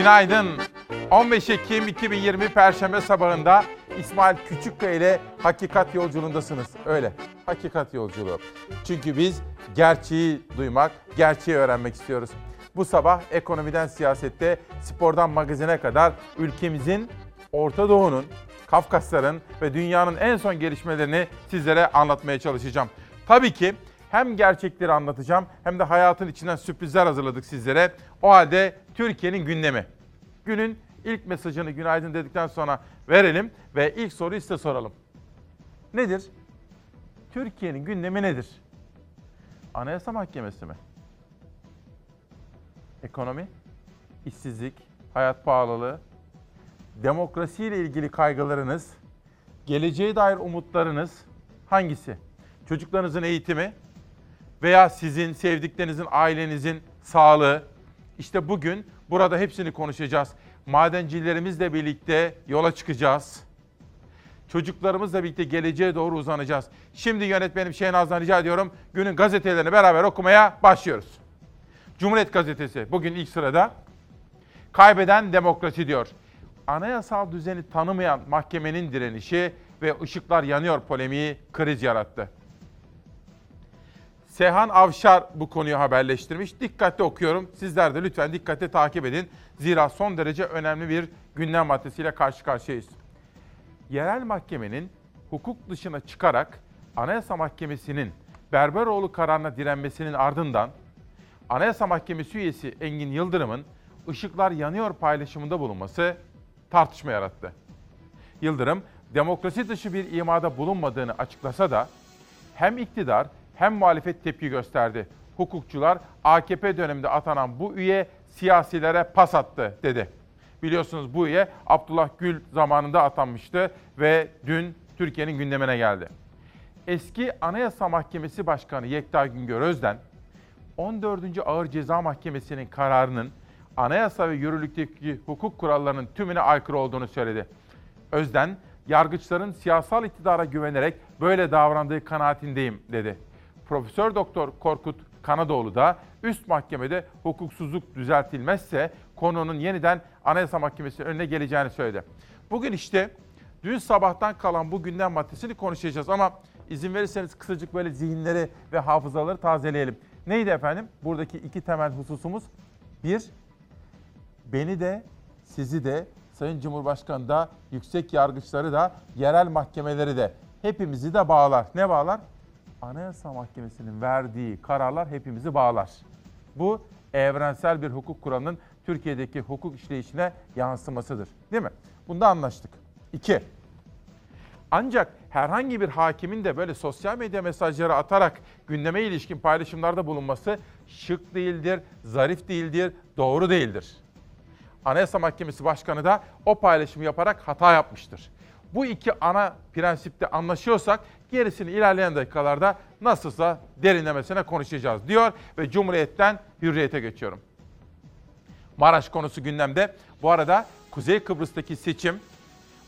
Günaydın. 15 Ekim 2020 Perşembe sabahında İsmail Küçükkaya ile Hakikat Yolculuğundasınız. Öyle, Hakikat Yolculuğu. Çünkü biz gerçeği duymak, gerçeği öğrenmek istiyoruz. Bu sabah ekonomiden siyasette, spordan magazine kadar ülkemizin, Orta Doğu'nun, Kafkasların ve dünyanın en son gelişmelerini sizlere anlatmaya çalışacağım. Tabii ki hem gerçekleri anlatacağım hem de hayatın içinden sürprizler hazırladık sizlere. O halde Türkiye'nin gündemi. Günün ilk mesajını günaydın dedikten sonra verelim ve ilk soruyu size soralım. Nedir? Türkiye'nin gündemi nedir? Anayasa Mahkemesi mi? Ekonomi, işsizlik, hayat pahalılığı, demokrasiyle ilgili kaygılarınız, geleceğe dair umutlarınız hangisi? Çocuklarınızın eğitimi veya sizin, sevdiklerinizin, ailenizin sağlığı. İşte bugün burada hepsini konuşacağız. Madencilerimizle birlikte yola çıkacağız. Çocuklarımızla birlikte geleceğe doğru uzanacağız. Şimdi yönetmenim Şehnaz'dan rica ediyorum günün gazetelerini beraber okumaya başlıyoruz. Cumhuriyet Gazetesi bugün ilk sırada. Kaybeden demokrasi diyor. Anayasal düzeni tanımayan mahkemenin direnişi ve ışıklar yanıyor polemiği kriz yarattı. Sehan Avşar bu konuyu haberleştirmiş. Dikkatli okuyorum. Sizler de lütfen dikkatle takip edin. Zira son derece önemli bir gündem maddesiyle karşı karşıyayız. Yerel mahkemenin hukuk dışına çıkarak Anayasa Mahkemesi'nin Berberoğlu kararına direnmesinin ardından Anayasa Mahkemesi üyesi Engin Yıldırım'ın ışıklar yanıyor paylaşımında bulunması tartışma yarattı. Yıldırım, demokrasi dışı bir imada bulunmadığını açıklasa da hem iktidar hem muhalefet tepki gösterdi. Hukukçular AKP döneminde atanan bu üye siyasilere pas attı dedi. Biliyorsunuz bu üye Abdullah Gül zamanında atanmıştı ve dün Türkiye'nin gündemine geldi. Eski Anayasa Mahkemesi Başkanı Yekta Güngör Özden, 14. Ağır Ceza Mahkemesi'nin kararının anayasa ve yürürlükteki hukuk kurallarının tümüne aykırı olduğunu söyledi. Özden, yargıçların siyasal iktidara güvenerek böyle davrandığı kanaatindeyim dedi. Profesör Doktor Korkut Kanadoğlu da üst mahkemede hukuksuzluk düzeltilmezse konunun yeniden Anayasa Mahkemesi'nin önüne geleceğini söyledi. Bugün işte dün sabahtan kalan bu gündem maddesini konuşacağız ama izin verirseniz kısacık böyle zihinleri ve hafızaları tazeleyelim. Neydi efendim? Buradaki iki temel hususumuz. Bir, beni de sizi de Sayın Cumhurbaşkanı da yüksek yargıçları da yerel mahkemeleri de hepimizi de bağlar. Ne bağlar? Anayasa Mahkemesi'nin verdiği kararlar hepimizi bağlar. Bu evrensel bir hukuk kuralının Türkiye'deki hukuk işleyişine yansımasıdır. Değil mi? Bunda anlaştık. İki, ancak herhangi bir hakimin de böyle sosyal medya mesajları atarak gündeme ilişkin paylaşımlarda bulunması şık değildir, zarif değildir, doğru değildir. Anayasa Mahkemesi Başkanı da o paylaşımı yaparak hata yapmıştır. Bu iki ana prensipte anlaşıyorsak gerisini ilerleyen dakikalarda nasılsa derinlemesine konuşacağız diyor ve Cumhuriyet'ten Hürriyet'e geçiyorum. Maraş konusu gündemde. Bu arada Kuzey Kıbrıs'taki seçim,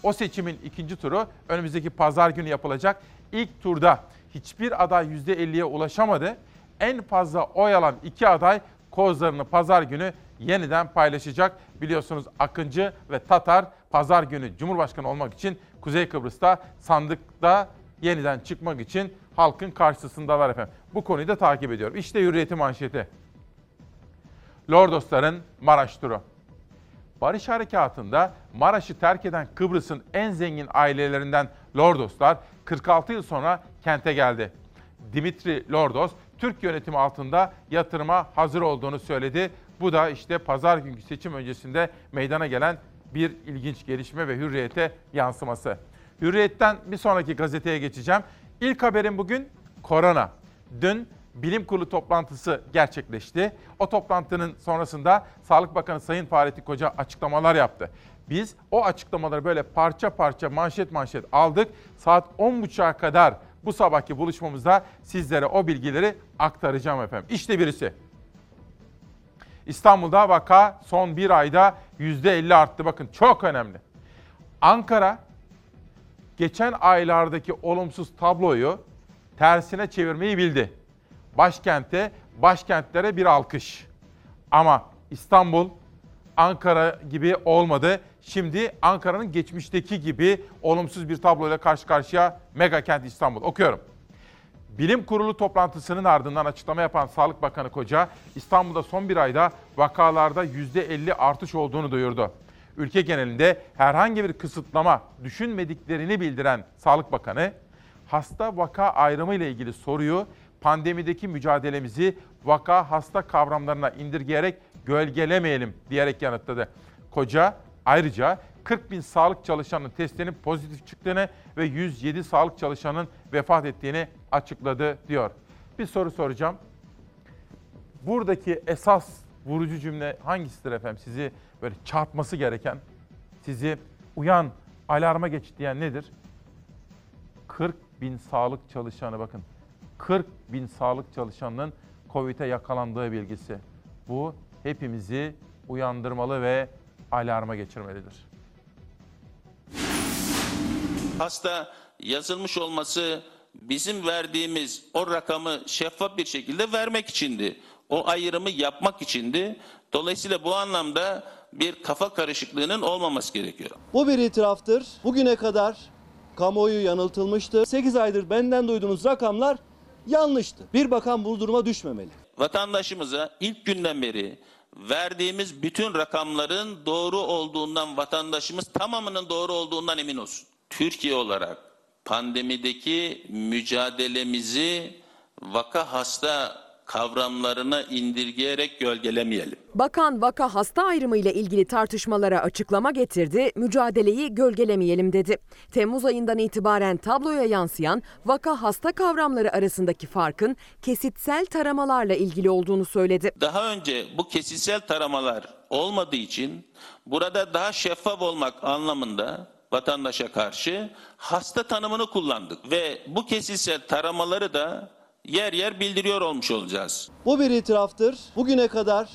o seçimin ikinci turu önümüzdeki pazar günü yapılacak. İlk turda hiçbir aday %50'ye ulaşamadı. En fazla oy alan iki aday kozlarını pazar günü yeniden paylaşacak. Biliyorsunuz Akıncı ve Tatar pazar günü Cumhurbaşkanı olmak için Kuzey Kıbrıs'ta sandıkta yeniden çıkmak için halkın karşısındalar efendim. Bu konuyu da takip ediyorum. İşte hürriyeti manşeti. Lordosların Maraş turu. Barış Harekatı'nda Maraş'ı terk eden Kıbrıs'ın en zengin ailelerinden Lordoslar 46 yıl sonra kente geldi. Dimitri Lordos, Türk yönetimi altında yatırıma hazır olduğunu söyledi. Bu da işte pazar günkü seçim öncesinde meydana gelen bir ilginç gelişme ve hürriyete yansıması. Hürriyetten bir sonraki gazeteye geçeceğim. İlk haberim bugün korona. Dün bilim kurulu toplantısı gerçekleşti. O toplantının sonrasında Sağlık Bakanı Sayın Fahrettin Koca açıklamalar yaptı. Biz o açıklamaları böyle parça parça manşet manşet aldık. Saat 10.30'a kadar bu sabahki buluşmamızda sizlere o bilgileri aktaracağım efendim. İşte birisi. İstanbul'da vaka son bir ayda %50 arttı. Bakın çok önemli. Ankara geçen aylardaki olumsuz tabloyu tersine çevirmeyi bildi. Başkente, başkentlere bir alkış. Ama İstanbul Ankara gibi olmadı. Şimdi Ankara'nın geçmişteki gibi olumsuz bir tabloyla karşı karşıya mega kent İstanbul. Okuyorum. Bilim Kurulu toplantısının ardından açıklama yapan Sağlık Bakanı Koca, İstanbul'da son bir ayda vakalarda %50 artış olduğunu duyurdu. Ülke genelinde herhangi bir kısıtlama düşünmediklerini bildiren Sağlık Bakanı, hasta vaka ayrımı ile ilgili soruyu pandemideki mücadelemizi vaka hasta kavramlarına indirgeyerek gölgelemeyelim diyerek yanıtladı. Koca ayrıca 40 bin sağlık çalışanının testinin pozitif çıktığını ve 107 sağlık çalışanının vefat ettiğini açıkladı diyor. Bir soru soracağım. Buradaki esas vurucu cümle hangisidir efendim? Sizi böyle çarpması gereken, sizi uyan, alarma geç diyen nedir? 40 bin sağlık çalışanı bakın. 40 bin sağlık çalışanının COVID'e yakalandığı bilgisi. Bu hepimizi uyandırmalı ve alarma geçirmelidir. hasta yazılmış olması bizim verdiğimiz o rakamı şeffaf bir şekilde vermek içindi. O ayrımı yapmak içindi. Dolayısıyla bu anlamda bir kafa karışıklığının olmaması gerekiyor. Bu bir itiraftır. Bugüne kadar kamuoyu yanıltılmıştı. 8 aydır benden duyduğunuz rakamlar yanlıştı. Bir bakan bu duruma düşmemeli. Vatandaşımıza ilk günden beri verdiğimiz bütün rakamların doğru olduğundan vatandaşımız tamamının doğru olduğundan emin olsun. Türkiye olarak pandemideki mücadelemizi vaka hasta kavramlarına indirgeyerek gölgelemeyelim. Bakan vaka hasta ayrımı ile ilgili tartışmalara açıklama getirdi, mücadeleyi gölgelemeyelim dedi. Temmuz ayından itibaren tabloya yansıyan vaka hasta kavramları arasındaki farkın kesitsel taramalarla ilgili olduğunu söyledi. Daha önce bu kesitsel taramalar olmadığı için burada daha şeffaf olmak anlamında vatandaşa karşı hasta tanımını kullandık ve bu kesitsel taramaları da yer yer bildiriyor olmuş olacağız. Bu bir itiraftır. Bugüne kadar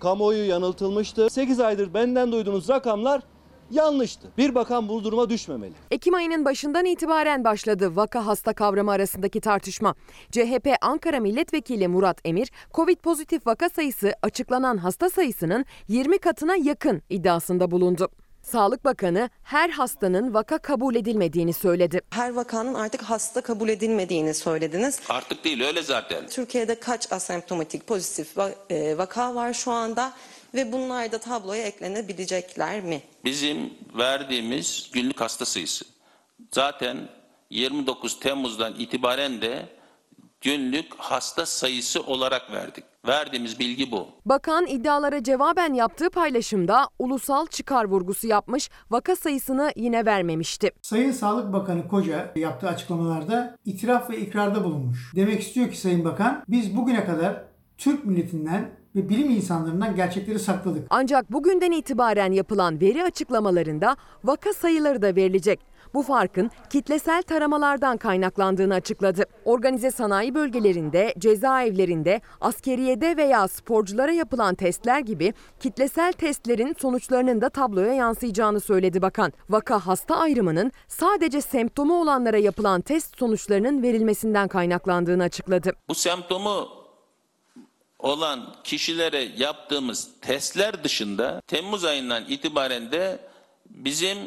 kamuoyu yanıltılmıştı. 8 aydır benden duyduğunuz rakamlar yanlıştı. Bir bakan bu duruma düşmemeli. Ekim ayının başından itibaren başladı vaka hasta kavramı arasındaki tartışma. CHP Ankara Milletvekili Murat Emir, Covid pozitif vaka sayısı açıklanan hasta sayısının 20 katına yakın iddiasında bulundu. Sağlık Bakanı her hastanın vaka kabul edilmediğini söyledi. Her vakanın artık hasta kabul edilmediğini söylediniz. Artık değil öyle zaten. Türkiye'de kaç asemptomatik pozitif e, vaka var şu anda ve bunlar da tabloya eklenebilecekler mi? Bizim verdiğimiz günlük hasta sayısı. Zaten 29 Temmuz'dan itibaren de günlük hasta sayısı olarak verdik. Verdiğimiz bilgi bu. Bakan iddialara cevaben yaptığı paylaşımda ulusal çıkar vurgusu yapmış, vaka sayısını yine vermemişti. Sayın Sağlık Bakanı Koca yaptığı açıklamalarda itiraf ve ikrarda bulunmuş. Demek istiyor ki Sayın Bakan biz bugüne kadar Türk milletinden ve bilim insanlarından gerçekleri sakladık. Ancak bugünden itibaren yapılan veri açıklamalarında vaka sayıları da verilecek. Bu farkın kitlesel taramalardan kaynaklandığını açıkladı. Organize sanayi bölgelerinde, cezaevlerinde, askeriyede veya sporculara yapılan testler gibi kitlesel testlerin sonuçlarının da tabloya yansıyacağını söyledi bakan. Vaka hasta ayrımının sadece semptomu olanlara yapılan test sonuçlarının verilmesinden kaynaklandığını açıkladı. Bu semptomu olan kişilere yaptığımız testler dışında Temmuz ayından itibaren de bizim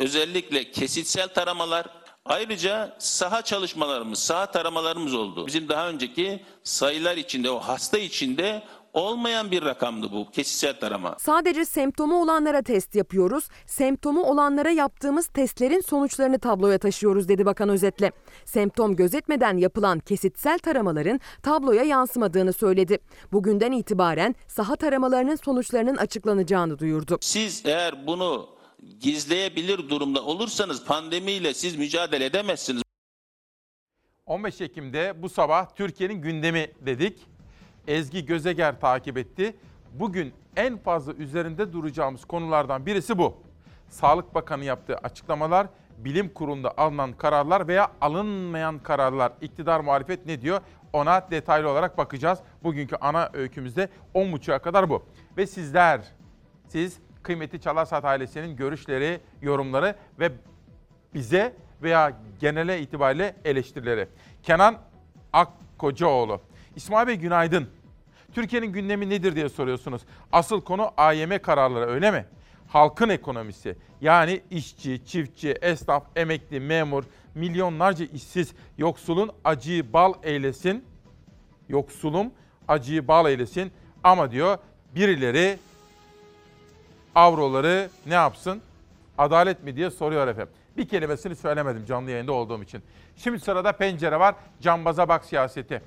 özellikle kesitsel taramalar ayrıca saha çalışmalarımız, saha taramalarımız oldu. Bizim daha önceki sayılar içinde o hasta içinde olmayan bir rakamdı bu kesitsel tarama. Sadece semptomu olanlara test yapıyoruz. Semptomu olanlara yaptığımız testlerin sonuçlarını tabloya taşıyoruz dedi bakan özetle. Semptom gözetmeden yapılan kesitsel taramaların tabloya yansımadığını söyledi. Bugünden itibaren saha taramalarının sonuçlarının açıklanacağını duyurdu. Siz eğer bunu gizleyebilir durumda olursanız pandemiyle siz mücadele edemezsiniz. 15 Ekim'de bu sabah Türkiye'nin gündemi dedik. Ezgi Gözeger takip etti. Bugün en fazla üzerinde duracağımız konulardan birisi bu. Sağlık Bakanı yaptığı açıklamalar, bilim kurulunda alınan kararlar veya alınmayan kararlar. İktidar muhalefet ne diyor? Ona detaylı olarak bakacağız. Bugünkü ana öykümüzde 10.30'a kadar bu. Ve sizler, siz kıymetli Çalarsat ailesinin görüşleri, yorumları ve bize veya genele itibariyle eleştirileri. Kenan Akkocaoğlu. İsmail Bey günaydın. Türkiye'nin gündemi nedir diye soruyorsunuz. Asıl konu AYM kararları öyle mi? Halkın ekonomisi yani işçi, çiftçi, esnaf, emekli, memur, milyonlarca işsiz, yoksulun acıyı bal eylesin. Yoksulum acıyı bal eylesin ama diyor birileri avroları ne yapsın? Adalet mi diye soruyor efendim. Bir kelimesini söylemedim canlı yayında olduğum için. Şimdi sırada pencere var. Cambaza bak siyaseti.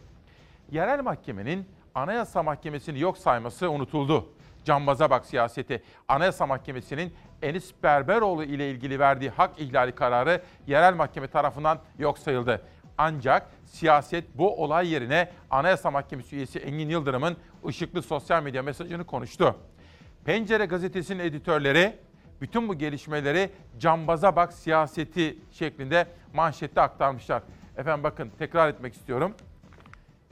Yerel mahkemenin Anayasa Mahkemesi'ni yok sayması unutuldu. Cambaza bak siyaseti. Anayasa Mahkemesi'nin Enis Berberoğlu ile ilgili verdiği hak ihlali kararı yerel mahkeme tarafından yok sayıldı. Ancak siyaset bu olay yerine Anayasa Mahkemesi üyesi Engin Yıldırım'ın ışıklı sosyal medya mesajını konuştu. Pencere gazetesinin editörleri bütün bu gelişmeleri cambaza bak siyaseti şeklinde manşette aktarmışlar. Efendim bakın tekrar etmek istiyorum.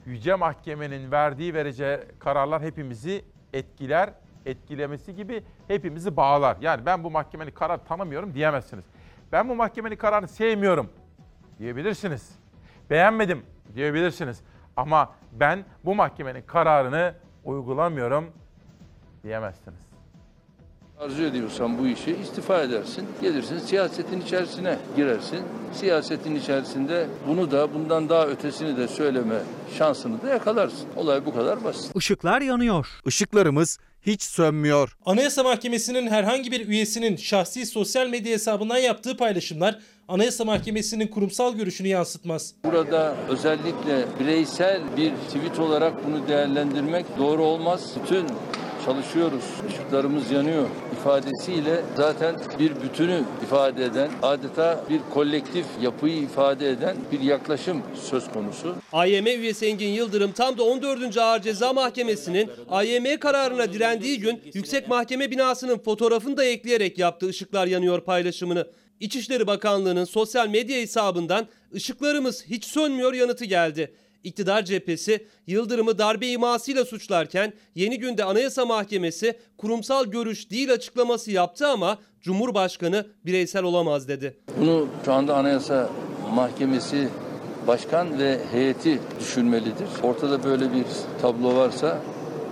Yüce Mahkemenin verdiği vereceği kararlar hepimizi etkiler, etkilemesi gibi hepimizi bağlar. Yani ben bu mahkemenin karar tanımıyorum diyemezsiniz. Ben bu mahkemenin kararını sevmiyorum diyebilirsiniz. Beğenmedim diyebilirsiniz. Ama ben bu mahkemenin kararını uygulamıyorum diyemezsiniz. Arzu ediyorsan bu işi istifa edersin. Gelirsin siyasetin içerisine girersin. Siyasetin içerisinde bunu da bundan daha ötesini de söyleme şansını da yakalarsın. Olay bu kadar basit. Işıklar yanıyor. Işıklarımız hiç sönmüyor. Anayasa Mahkemesi'nin herhangi bir üyesinin şahsi sosyal medya hesabından yaptığı paylaşımlar Anayasa Mahkemesi'nin kurumsal görüşünü yansıtmaz. Burada özellikle bireysel bir tweet olarak bunu değerlendirmek doğru olmaz. Bütün çalışıyoruz, ışıklarımız yanıyor ifadesiyle zaten bir bütünü ifade eden, adeta bir kolektif yapıyı ifade eden bir yaklaşım söz konusu. AYM üyesi Engin Yıldırım tam da 14. Ağır Ceza Mahkemesi'nin AYM kararına direndiği gün Yüksek Mahkeme binasının fotoğrafını da ekleyerek yaptığı ışıklar yanıyor paylaşımını. İçişleri Bakanlığı'nın sosyal medya hesabından ışıklarımız hiç sönmüyor yanıtı geldi. İktidar cephesi Yıldırım'ı darbe imasıyla suçlarken Yeni Günde Anayasa Mahkemesi kurumsal görüş değil açıklaması yaptı ama Cumhurbaşkanı bireysel olamaz dedi. Bunu şu anda Anayasa Mahkemesi Başkan ve heyeti düşünmelidir. Ortada böyle bir tablo varsa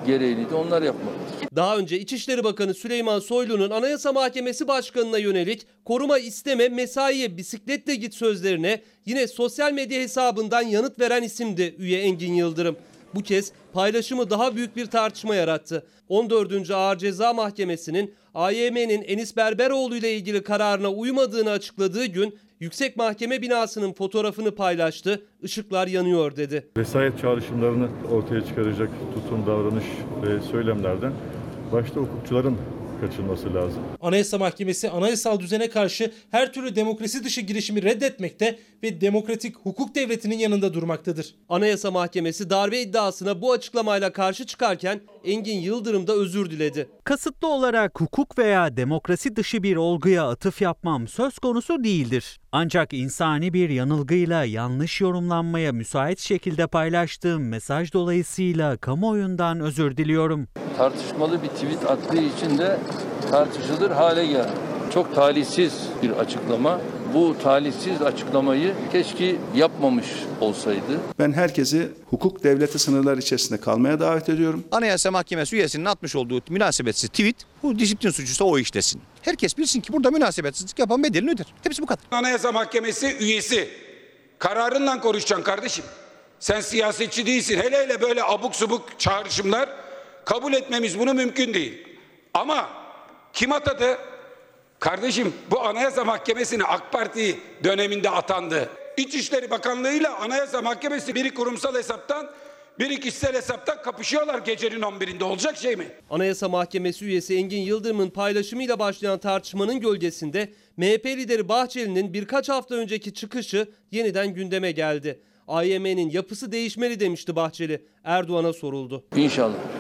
gereğini de onlar yapmalıdır. Daha önce İçişleri Bakanı Süleyman Soylu'nun Anayasa Mahkemesi Başkanı'na yönelik koruma isteme mesaiye bisikletle git sözlerine yine sosyal medya hesabından yanıt veren isimdi üye Engin Yıldırım. Bu kez paylaşımı daha büyük bir tartışma yarattı. 14. Ağır Ceza Mahkemesi'nin AYM'nin Enis Berberoğlu ile ilgili kararına uymadığını açıkladığı gün Yüksek Mahkeme binasının fotoğrafını paylaştı. Işıklar yanıyor dedi. vesayet çağrışımlarını ortaya çıkaracak tutum, davranış ve söylemlerden başta hukukçuların kaçınması lazım. Anayasa Mahkemesi anayasal düzene karşı her türlü demokrasi dışı girişimi reddetmekte ve demokratik hukuk devletinin yanında durmaktadır. Anayasa Mahkemesi darbe iddiasına bu açıklamayla karşı çıkarken Engin Yıldırım da özür diledi. Kasıtlı olarak hukuk veya demokrasi dışı bir olguya atıf yapmam söz konusu değildir. Ancak insani bir yanılgıyla yanlış yorumlanmaya müsait şekilde paylaştığım mesaj dolayısıyla kamuoyundan özür diliyorum. Tartışmalı bir tweet attığı için de tartışılır hale geldi. Çok talihsiz bir açıklama. Bu talihsiz açıklamayı keşke yapmamış olsaydı. Ben herkesi hukuk devleti sınırları içerisinde kalmaya davet ediyorum. Anayasa Mahkemesi üyesinin atmış olduğu münasebetsiz tweet bu disiplin suçuysa o işlesin. Herkes bilsin ki burada münasebetsizlik yapan bedelini öder. Hepsi bu kadar. Anayasa Mahkemesi üyesi. Kararınla konuşacaksın kardeşim. Sen siyasetçi değilsin. Hele hele böyle abuk subuk çağrışımlar kabul etmemiz bunu mümkün değil. Ama kim atadı? Kardeşim bu Anayasa Mahkemesi'ni AK Parti döneminde atandı. İçişleri Bakanlığı ile Anayasa Mahkemesi biri kurumsal hesaptan biri kişisel hesaptan kapışıyorlar gecenin 11'inde olacak şey mi? Anayasa Mahkemesi üyesi Engin Yıldırım'ın paylaşımıyla başlayan tartışmanın gölgesinde MHP lideri Bahçeli'nin birkaç hafta önceki çıkışı yeniden gündeme geldi. AYM'nin yapısı değişmeli demişti Bahçeli. Erdoğan'a soruldu. İnşallah.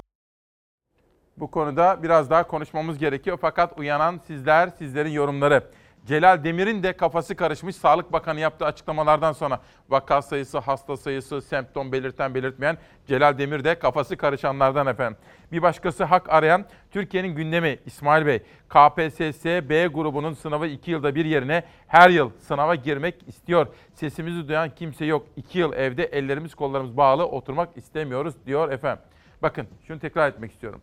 Bu konuda biraz daha konuşmamız gerekiyor fakat uyanan sizler, sizlerin yorumları. Celal Demir'in de kafası karışmış Sağlık Bakanı yaptığı açıklamalardan sonra vaka sayısı, hasta sayısı, semptom belirten belirtmeyen Celal Demir de kafası karışanlardan efendim. Bir başkası hak arayan Türkiye'nin gündemi İsmail Bey. KPSS B grubunun sınavı 2 yılda bir yerine her yıl sınava girmek istiyor. Sesimizi duyan kimse yok. 2 yıl evde ellerimiz kollarımız bağlı oturmak istemiyoruz diyor efendim. Bakın şunu tekrar etmek istiyorum.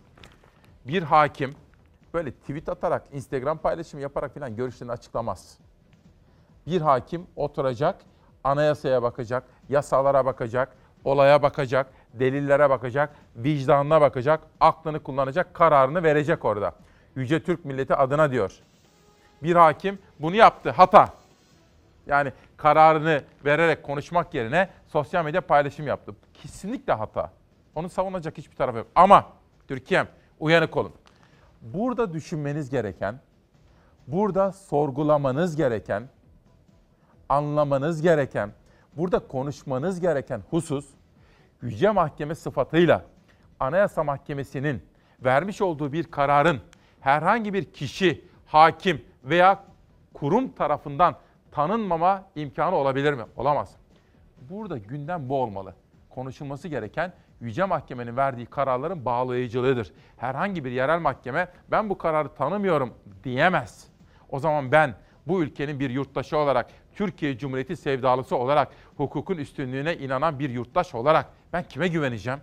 Bir hakim böyle tweet atarak, Instagram paylaşımı yaparak falan görüşlerini açıklamaz. Bir hakim oturacak, anayasaya bakacak, yasalara bakacak, olaya bakacak, delillere bakacak, vicdanına bakacak, aklını kullanacak, kararını verecek orada. Yüce Türk milleti adına diyor. Bir hakim bunu yaptı, hata. Yani kararını vererek konuşmak yerine sosyal medya paylaşım yaptı. Kesinlikle hata. Onu savunacak hiçbir taraf yok. Ama Türkiye'm uyanık olun. Burada düşünmeniz gereken, burada sorgulamanız gereken, anlamanız gereken, burada konuşmanız gereken husus Yüce Mahkeme sıfatıyla Anayasa Mahkemesi'nin vermiş olduğu bir kararın herhangi bir kişi, hakim veya kurum tarafından tanınmama imkanı olabilir mi? Olamaz. Burada gündem bu olmalı. Konuşulması gereken Yüce Mahkemenin verdiği kararların bağlayıcılığıdır. Herhangi bir yerel mahkeme ben bu kararı tanımıyorum diyemez. O zaman ben bu ülkenin bir yurttaşı olarak, Türkiye Cumhuriyeti sevdalısı olarak, hukukun üstünlüğüne inanan bir yurttaş olarak ben kime güveneceğim?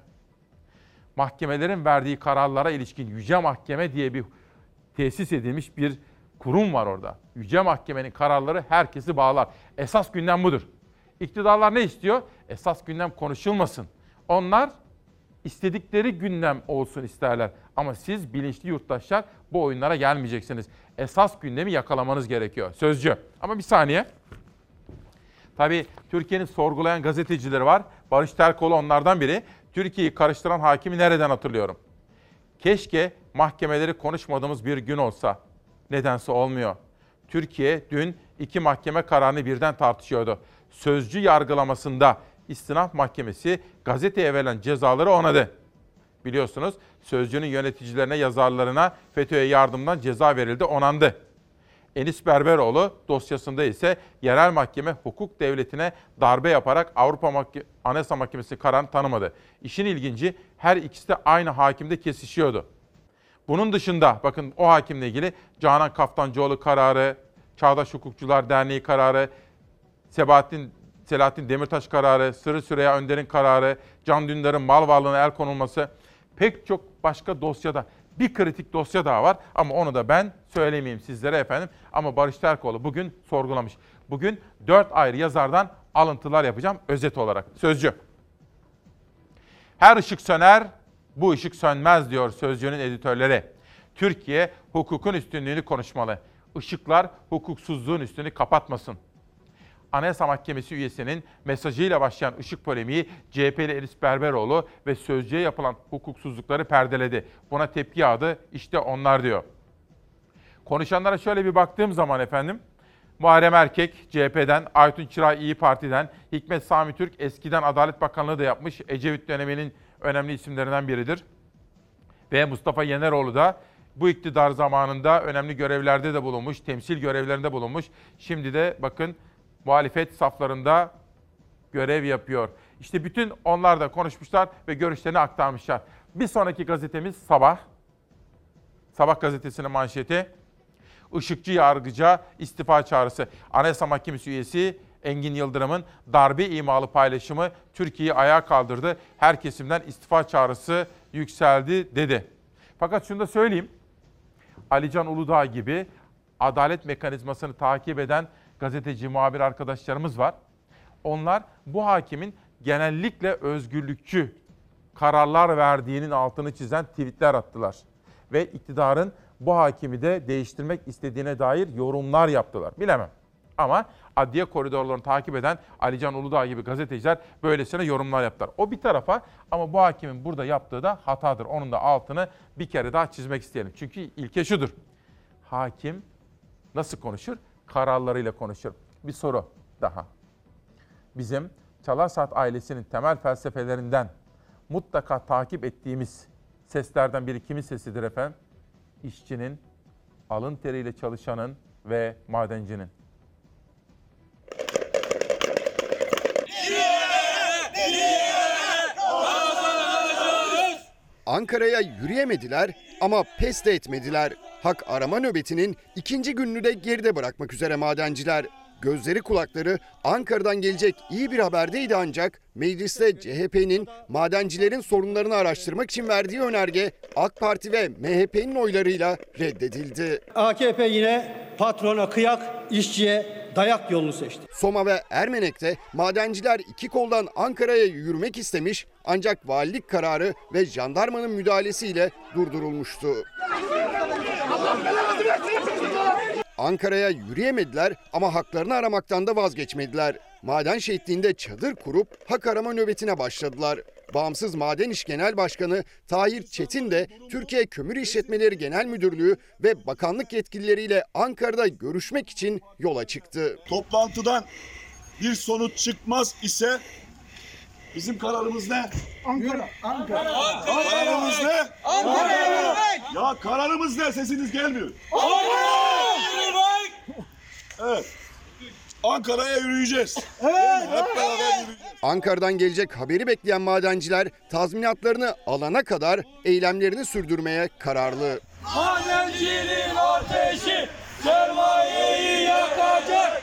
Mahkemelerin verdiği kararlara ilişkin Yüce Mahkeme diye bir tesis edilmiş bir kurum var orada. Yüce Mahkemenin kararları herkesi bağlar. Esas gündem budur. İktidarlar ne istiyor? Esas gündem konuşulmasın. Onlar istedikleri gündem olsun isterler. Ama siz bilinçli yurttaşlar bu oyunlara gelmeyeceksiniz. Esas gündemi yakalamanız gerekiyor. Sözcü. Ama bir saniye. Tabii Türkiye'nin sorgulayan gazetecileri var. Barış Terkoğlu onlardan biri. Türkiye'yi karıştıran hakimi nereden hatırlıyorum? Keşke mahkemeleri konuşmadığımız bir gün olsa. Nedense olmuyor. Türkiye dün iki mahkeme kararını birden tartışıyordu. Sözcü yargılamasında istinaf mahkemesi gazeteye verilen cezaları onadı. Biliyorsunuz Sözcü'nün yöneticilerine, yazarlarına FETÖ'ye yardımdan ceza verildi, onandı. Enis Berberoğlu dosyasında ise yerel mahkeme hukuk devletine darbe yaparak Avrupa Mahke- Anayasa Mahkemesi kararını tanımadı. İşin ilginci her ikisi de aynı hakimde kesişiyordu. Bunun dışında bakın o hakimle ilgili Canan Kaftancıoğlu kararı, Çağdaş Hukukçular Derneği kararı, Sebahattin Selahattin Demirtaş kararı, Sırrı Süreyya Önder'in kararı, Can Dündar'ın mal varlığına el konulması pek çok başka dosyada bir kritik dosya daha var ama onu da ben söylemeyeyim sizlere efendim. Ama Barış Terkoğlu bugün sorgulamış. Bugün dört ayrı yazardan alıntılar yapacağım özet olarak. Sözcü. Her ışık söner, bu ışık sönmez diyor Sözcü'nün editörleri. Türkiye hukukun üstünlüğünü konuşmalı. Işıklar hukuksuzluğun üstünü kapatmasın. Anayasa Mahkemesi üyesinin mesajıyla başlayan ışık polemiği CHP'li Elis Berberoğlu ve Sözcü'ye yapılan hukuksuzlukları perdeledi. Buna tepki yağdı, işte onlar diyor. Konuşanlara şöyle bir baktığım zaman efendim, Muharrem Erkek CHP'den, Aytun Çıray İyi Parti'den, Hikmet Sami Türk eskiden Adalet Bakanlığı da yapmış, Ecevit döneminin önemli isimlerinden biridir. Ve Mustafa Yeneroğlu da bu iktidar zamanında önemli görevlerde de bulunmuş, temsil görevlerinde bulunmuş. Şimdi de bakın muhalefet saflarında görev yapıyor. İşte bütün onlar da konuşmuşlar ve görüşlerini aktarmışlar. Bir sonraki gazetemiz Sabah. Sabah gazetesinin manşeti. Işıkçı yargıca istifa çağrısı. Anayasa Mahkemesi üyesi Engin Yıldırım'ın darbe imalı paylaşımı Türkiye'yi ayağa kaldırdı. Her kesimden istifa çağrısı yükseldi dedi. Fakat şunu da söyleyeyim. Alican Uludağ gibi adalet mekanizmasını takip eden gazeteci, muhabir arkadaşlarımız var. Onlar bu hakimin genellikle özgürlükçü kararlar verdiğinin altını çizen tweetler attılar. Ve iktidarın bu hakimi de değiştirmek istediğine dair yorumlar yaptılar. Bilemem. Ama adliye koridorlarını takip eden Alican Uludağ gibi gazeteciler böylesine yorumlar yaptılar. O bir tarafa ama bu hakimin burada yaptığı da hatadır. Onun da altını bir kere daha çizmek isteyelim. Çünkü ilke şudur. Hakim nasıl konuşur? Kararlarıyla konuşur. Bir soru daha. Bizim Çalarsat ailesinin temel felsefelerinden mutlaka takip ettiğimiz seslerden biri kimin sesidir efendim? İşçinin, alın teriyle çalışanın ve madencinin. Ankara'ya yürüyemediler ama pes de etmediler. Hak arama nöbetinin ikinci gününü de geride bırakmak üzere madenciler. gözleri kulakları Ankara'dan gelecek iyi bir haberdeydi ancak mecliste CHP'nin madencilerin sorunlarını araştırmak için verdiği önerge AK Parti ve MHP'nin oylarıyla reddedildi. AKP yine patrona kıyak, işçiye dayak yolunu seçti. Soma ve Ermenek'te madenciler iki koldan Ankara'ya yürümek istemiş ancak valilik kararı ve jandarmanın müdahalesiyle durdurulmuştu. Ankara'ya yürüyemediler ama haklarını aramaktan da vazgeçmediler. Maden şehitliğinde çadır kurup hak arama nöbetine başladılar. Bağımsız Maden İş Genel Başkanı Tahir Çetin de Türkiye Kömür İşletmeleri Genel Müdürlüğü ve bakanlık yetkilileriyle Ankara'da görüşmek için yola çıktı. Toplantıdan bir sonuç çıkmaz ise bizim kararımız ne? Ankara. Ankara. Kararımız ne? Ankara. Ya kararımız ne? Sesiniz gelmiyor. Evet. Ankara'ya yürüyeceğiz. Evet. Hep beraber yürüyeceğiz. Ankara'dan gelecek haberi bekleyen madenciler tazminatlarını alana kadar eylemlerini sürdürmeye kararlı. Madencinin ateşi sermayeyi yakacak.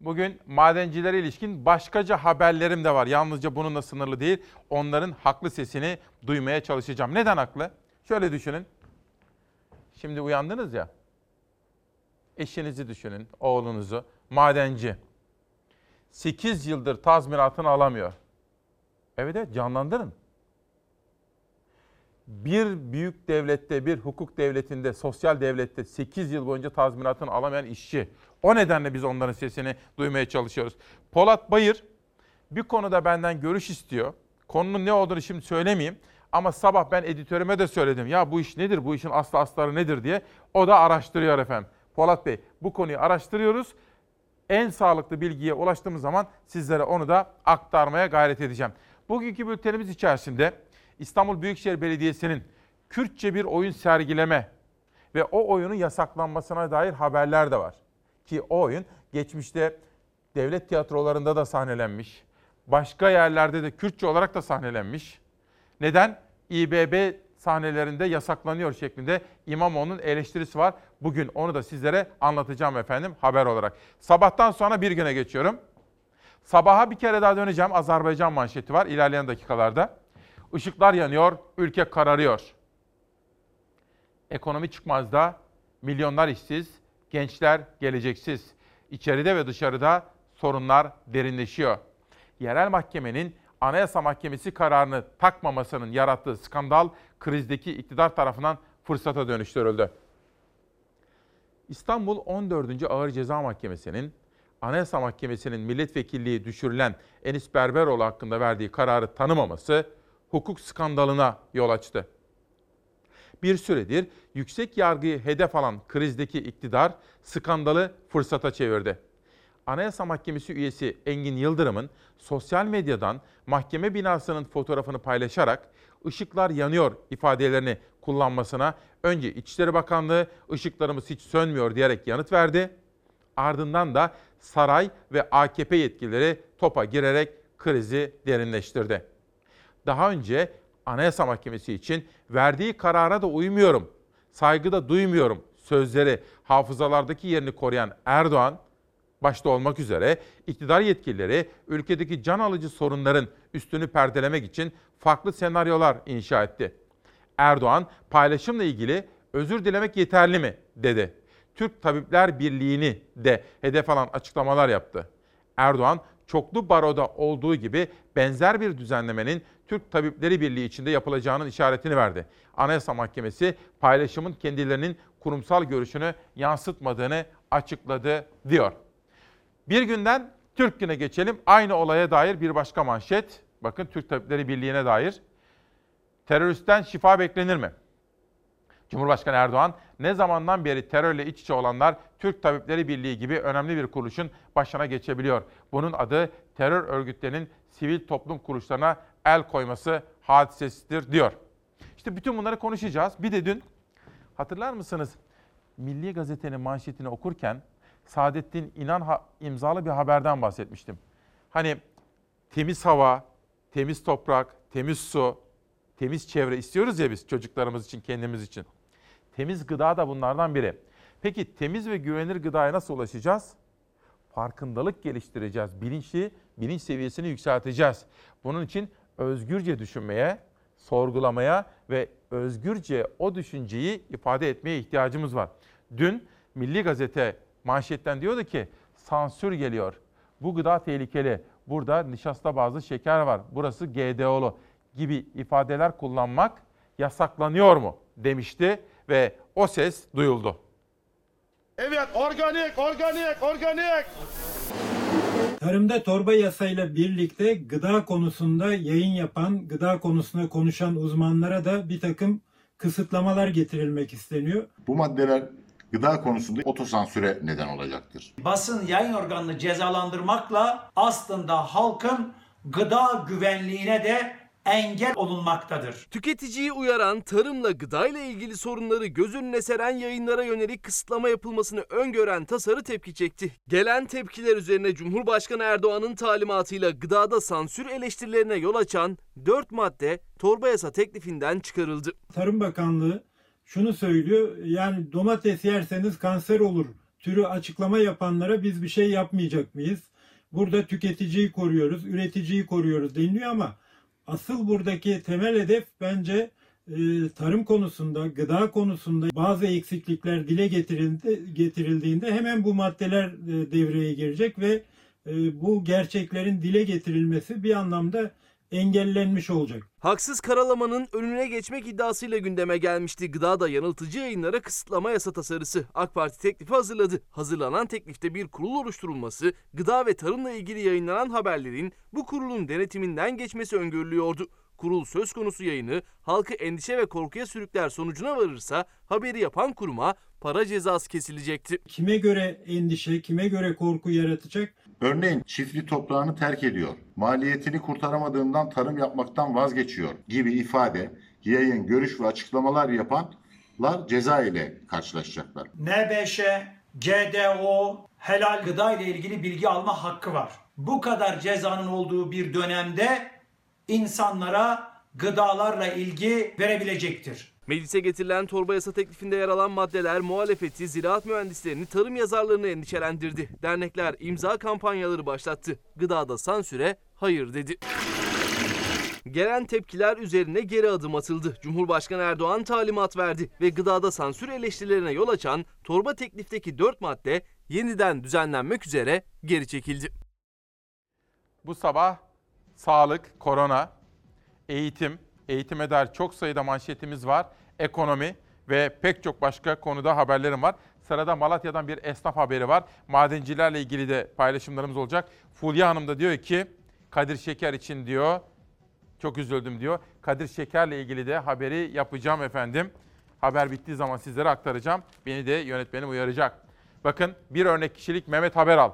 Bugün madencilere ilişkin başkaca haberlerim de var. Yalnızca bununla sınırlı değil. Onların haklı sesini duymaya çalışacağım. Neden haklı? Şöyle düşünün. Şimdi uyandınız ya. Eşinizi düşünün, oğlunuzu. Madenci. 8 yıldır tazminatını alamıyor. Evet evet canlandırın. Bir büyük devlette, bir hukuk devletinde, sosyal devlette 8 yıl boyunca tazminatını alamayan işçi. O nedenle biz onların sesini duymaya çalışıyoruz. Polat Bayır bir konuda benden görüş istiyor. Konunun ne olduğunu şimdi söylemeyeyim. Ama sabah ben editörüme de söyledim. Ya bu iş nedir, bu işin aslı astarı nedir diye. O da araştırıyor efendim. Polat Bey bu konuyu araştırıyoruz. En sağlıklı bilgiye ulaştığımız zaman sizlere onu da aktarmaya gayret edeceğim. Bugünkü bültenimiz içerisinde İstanbul Büyükşehir Belediyesi'nin Kürtçe bir oyun sergileme ve o oyunun yasaklanmasına dair haberler de var. Ki o oyun geçmişte devlet tiyatrolarında da sahnelenmiş. Başka yerlerde de Kürtçe olarak da sahnelenmiş. Neden? İBB sahnelerinde yasaklanıyor şeklinde İmamoğlu'nun eleştirisi var. Bugün onu da sizlere anlatacağım efendim haber olarak. Sabahtan sonra bir güne geçiyorum. Sabaha bir kere daha döneceğim. Azerbaycan manşeti var ilerleyen dakikalarda. Işıklar yanıyor, ülke kararıyor. Ekonomi çıkmazda, milyonlar işsiz, gençler geleceksiz. İçeride ve dışarıda sorunlar derinleşiyor. Yerel mahkemenin Anayasa Mahkemesi kararını takmamasının yarattığı skandal krizdeki iktidar tarafından fırsata dönüştürüldü. İstanbul 14. Ağır Ceza Mahkemesi'nin Anayasa Mahkemesi'nin milletvekilliği düşürülen Enis Berberoğlu hakkında verdiği kararı tanımaması hukuk skandalına yol açtı. Bir süredir yüksek yargıyı hedef alan krizdeki iktidar skandalı fırsata çevirdi. Anayasa Mahkemesi üyesi Engin Yıldırım'ın sosyal medyadan mahkeme binasının fotoğrafını paylaşarak ışıklar yanıyor ifadelerini kullanmasına önce İçişleri Bakanlığı ışıklarımız hiç sönmüyor diyerek yanıt verdi. Ardından da saray ve AKP yetkilileri topa girerek krizi derinleştirdi. Daha önce Anayasa Mahkemesi için verdiği karara da uymuyorum, saygı da duymuyorum sözleri hafızalardaki yerini koruyan Erdoğan, başta olmak üzere iktidar yetkilileri ülkedeki can alıcı sorunların üstünü perdelemek için farklı senaryolar inşa etti. Erdoğan paylaşımla ilgili özür dilemek yeterli mi dedi. Türk Tabipler Birliği'ni de hedef alan açıklamalar yaptı. Erdoğan çoklu baroda olduğu gibi benzer bir düzenlemenin Türk Tabipleri Birliği içinde yapılacağının işaretini verdi. Anayasa Mahkemesi paylaşımın kendilerinin kurumsal görüşünü yansıtmadığını açıkladı diyor. Bir günden Türk Günü'ne geçelim. Aynı olaya dair bir başka manşet. Bakın Türk Tabipleri Birliği'ne dair. Teröristten şifa beklenir mi? Cumhurbaşkanı Erdoğan ne zamandan beri terörle iç içe olanlar Türk Tabipleri Birliği gibi önemli bir kuruluşun başına geçebiliyor. Bunun adı terör örgütlerinin sivil toplum kuruluşlarına el koyması hadisesidir diyor. İşte bütün bunları konuşacağız. Bir de dün hatırlar mısınız? Milli Gazete'nin manşetini okurken Saadettin İnan imzalı bir haberden bahsetmiştim. Hani temiz hava, temiz toprak, temiz su, temiz çevre istiyoruz ya biz çocuklarımız için, kendimiz için. Temiz gıda da bunlardan biri. Peki temiz ve güvenilir gıdaya nasıl ulaşacağız? farkındalık geliştireceğiz. Bilinçli, bilinç seviyesini yükselteceğiz. Bunun için özgürce düşünmeye, sorgulamaya ve özgürce o düşünceyi ifade etmeye ihtiyacımız var. Dün Milli Gazete manşetten diyordu ki sansür geliyor. Bu gıda tehlikeli. Burada nişasta bazı şeker var. Burası GDO'lu gibi ifadeler kullanmak yasaklanıyor mu demişti ve o ses duyuldu. Evet organik organik organik. Tarımda torba yasayla birlikte gıda konusunda yayın yapan, gıda konusunda konuşan uzmanlara da bir takım kısıtlamalar getirilmek isteniyor. Bu maddeler gıda konusunda otosansüre neden olacaktır. basın yayın organını cezalandırmakla aslında halkın gıda güvenliğine de engel olunmaktadır. Tüketiciyi uyaran, tarımla gıdayla ilgili sorunları göz önüne seren yayınlara yönelik kısıtlama yapılmasını öngören tasarı tepki çekti. Gelen tepkiler üzerine Cumhurbaşkanı Erdoğan'ın talimatıyla gıdada sansür eleştirilerine yol açan 4 madde torba yasa teklifinden çıkarıldı. Tarım Bakanlığı şunu söylüyor, yani domates yerseniz kanser olur türü açıklama yapanlara biz bir şey yapmayacak mıyız? Burada tüketiciyi koruyoruz, üreticiyi koruyoruz deniliyor ama asıl buradaki temel hedef bence e, tarım konusunda, gıda konusunda bazı eksiklikler dile getirildi, getirildiğinde hemen bu maddeler e, devreye girecek ve e, bu gerçeklerin dile getirilmesi bir anlamda engellenmiş olacak. Haksız karalamanın önüne geçmek iddiasıyla gündeme gelmişti. Gıdada yanıltıcı yayınlara kısıtlama yasa tasarısı. AK Parti teklifi hazırladı. Hazırlanan teklifte bir kurul oluşturulması, gıda ve tarımla ilgili yayınlanan haberlerin bu kurulun denetiminden geçmesi öngörülüyordu. Kurul söz konusu yayını halkı endişe ve korkuya sürükler sonucuna varırsa haberi yapan kuruma para cezası kesilecekti. Kime göre endişe, kime göre korku yaratacak? Örneğin çiftli toprağını terk ediyor, maliyetini kurtaramadığından tarım yapmaktan vazgeçiyor gibi ifade, yayın, görüş ve açıklamalar yapanlar ceza ile karşılaşacaklar. NBŞ, GDO, helal gıda ile ilgili bilgi alma hakkı var. Bu kadar cezanın olduğu bir dönemde insanlara gıdalarla ilgi verebilecektir. Meclise getirilen torba yasa teklifinde yer alan maddeler muhalefeti, ziraat mühendislerini, tarım yazarlarını endişelendirdi. Dernekler imza kampanyaları başlattı. Gıdada sansüre hayır dedi. Gelen tepkiler üzerine geri adım atıldı. Cumhurbaşkanı Erdoğan talimat verdi ve gıdada sansür eleştirilerine yol açan torba teklifteki 4 madde yeniden düzenlenmek üzere geri çekildi. Bu sabah sağlık, korona, eğitim, eğitime dair çok sayıda manşetimiz var. Ekonomi ve pek çok başka konuda haberlerim var. Sırada Malatya'dan bir esnaf haberi var. Madencilerle ilgili de paylaşımlarımız olacak. Fulya Hanım da diyor ki Kadir Şeker için diyor çok üzüldüm diyor. Kadir Şeker'le ilgili de haberi yapacağım efendim. Haber bittiği zaman sizlere aktaracağım. Beni de yönetmenim uyaracak. Bakın bir örnek kişilik Mehmet Haberal.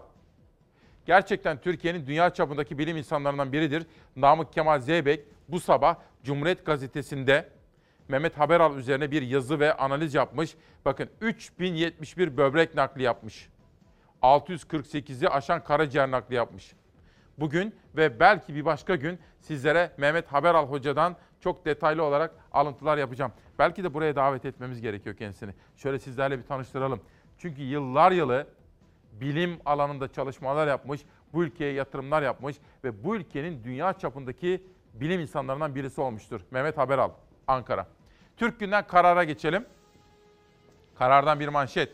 Gerçekten Türkiye'nin dünya çapındaki bilim insanlarından biridir. Namık Kemal Zeybek bu sabah Cumhuriyet Gazetesi'nde Mehmet Haberal üzerine bir yazı ve analiz yapmış. Bakın 3071 böbrek nakli yapmış. 648'i aşan karaciğer nakli yapmış. Bugün ve belki bir başka gün sizlere Mehmet Haberal Hoca'dan çok detaylı olarak alıntılar yapacağım. Belki de buraya davet etmemiz gerekiyor kendisini. Şöyle sizlerle bir tanıştıralım. Çünkü yıllar yılı bilim alanında çalışmalar yapmış, bu ülkeye yatırımlar yapmış ve bu ülkenin dünya çapındaki bilim insanlarından birisi olmuştur. Mehmet Haberal, Ankara. Türk Günden karara geçelim. Karardan bir manşet.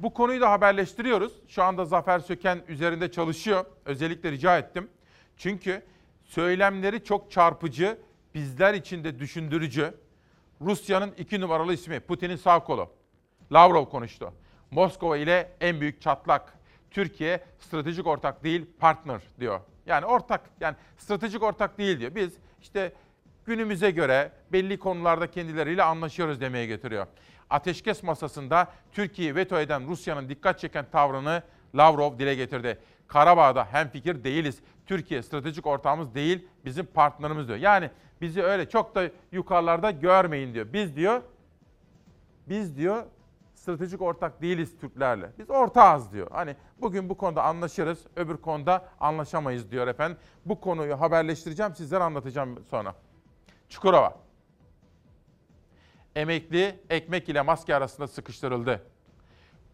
Bu konuyu da haberleştiriyoruz. Şu anda Zafer Söken üzerinde çalışıyor. Özellikle rica ettim. Çünkü söylemleri çok çarpıcı, bizler için de düşündürücü. Rusya'nın iki numaralı ismi Putin'in sağ kolu. Lavrov konuştu. Moskova ile en büyük çatlak. Türkiye stratejik ortak değil, partner diyor. Yani ortak, yani stratejik ortak değil diyor. Biz işte günümüze göre belli konularda kendileriyle anlaşıyoruz demeye getiriyor. Ateşkes masasında Türkiye'yi veto eden Rusya'nın dikkat çeken tavrını Lavrov dile getirdi. Karabağ'da hemfikir değiliz. Türkiye stratejik ortağımız değil, bizim partnerimiz diyor. Yani bizi öyle çok da yukarılarda görmeyin diyor. Biz diyor, biz diyor stratejik ortak değiliz Türklerle. Biz ortağız diyor. Hani bugün bu konuda anlaşırız, öbür konuda anlaşamayız diyor efendim. Bu konuyu haberleştireceğim, sizlere anlatacağım sonra. Çukurova. Emekli ekmek ile maske arasında sıkıştırıldı.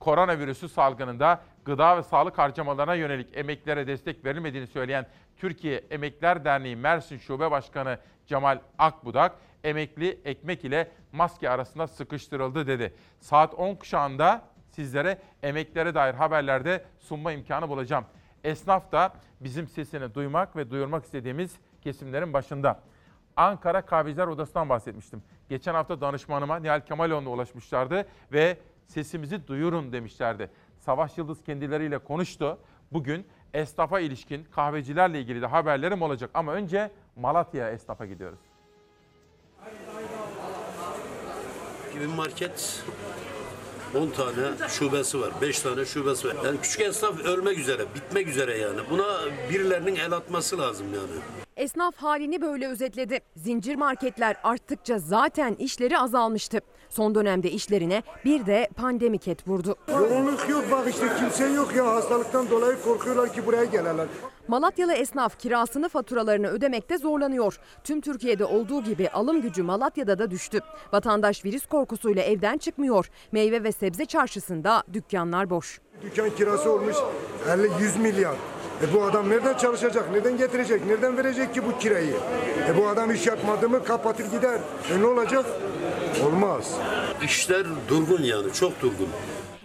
Koronavirüsü salgınında gıda ve sağlık harcamalarına yönelik emeklilere destek verilmediğini söyleyen Türkiye Emekliler Derneği Mersin Şube Başkanı Cemal Akbudak, emekli ekmek ile maske arasında sıkıştırıldı dedi. Saat 10 kuşağında sizlere emeklilere dair haberlerde sunma imkanı bulacağım. Esnaf da bizim sesini duymak ve duyurmak istediğimiz kesimlerin başında. Ankara Kahveciler Odası'ndan bahsetmiştim. Geçen hafta danışmanıma Nihal Kemaloğlu'na ulaşmışlardı ve sesimizi duyurun demişlerdi. Savaş Yıldız kendileriyle konuştu. Bugün esnafa ilişkin kahvecilerle ilgili de haberlerim olacak. Ama önce Malatya'ya esnafa gidiyoruz. Gibi market 10 tane şubesi var, 5 tane şubesi var. Yani küçük esnaf ölmek üzere, bitmek üzere yani. Buna birilerinin el atması lazım yani. Esnaf halini böyle özetledi. Zincir marketler arttıkça zaten işleri azalmıştı. Son dönemde işlerine bir de pandemi ket vurdu. Yoğunluk yok bak işte kimse yok ya hastalıktan dolayı korkuyorlar ki buraya geleler. Malatyalı esnaf kirasını faturalarını ödemekte zorlanıyor. Tüm Türkiye'de olduğu gibi alım gücü Malatya'da da düştü. Vatandaş virüs korkusuyla evden çıkmıyor. Meyve ve sebze çarşısında dükkanlar boş. Dükkan kirası olmuş 50-100 milyar. E bu adam nereden çalışacak, nereden getirecek, nereden verecek ki bu kirayı? E bu adam iş yapmadı mı kapatır gider. E ne olacak? Olmaz. İşler durgun yani, çok durgun.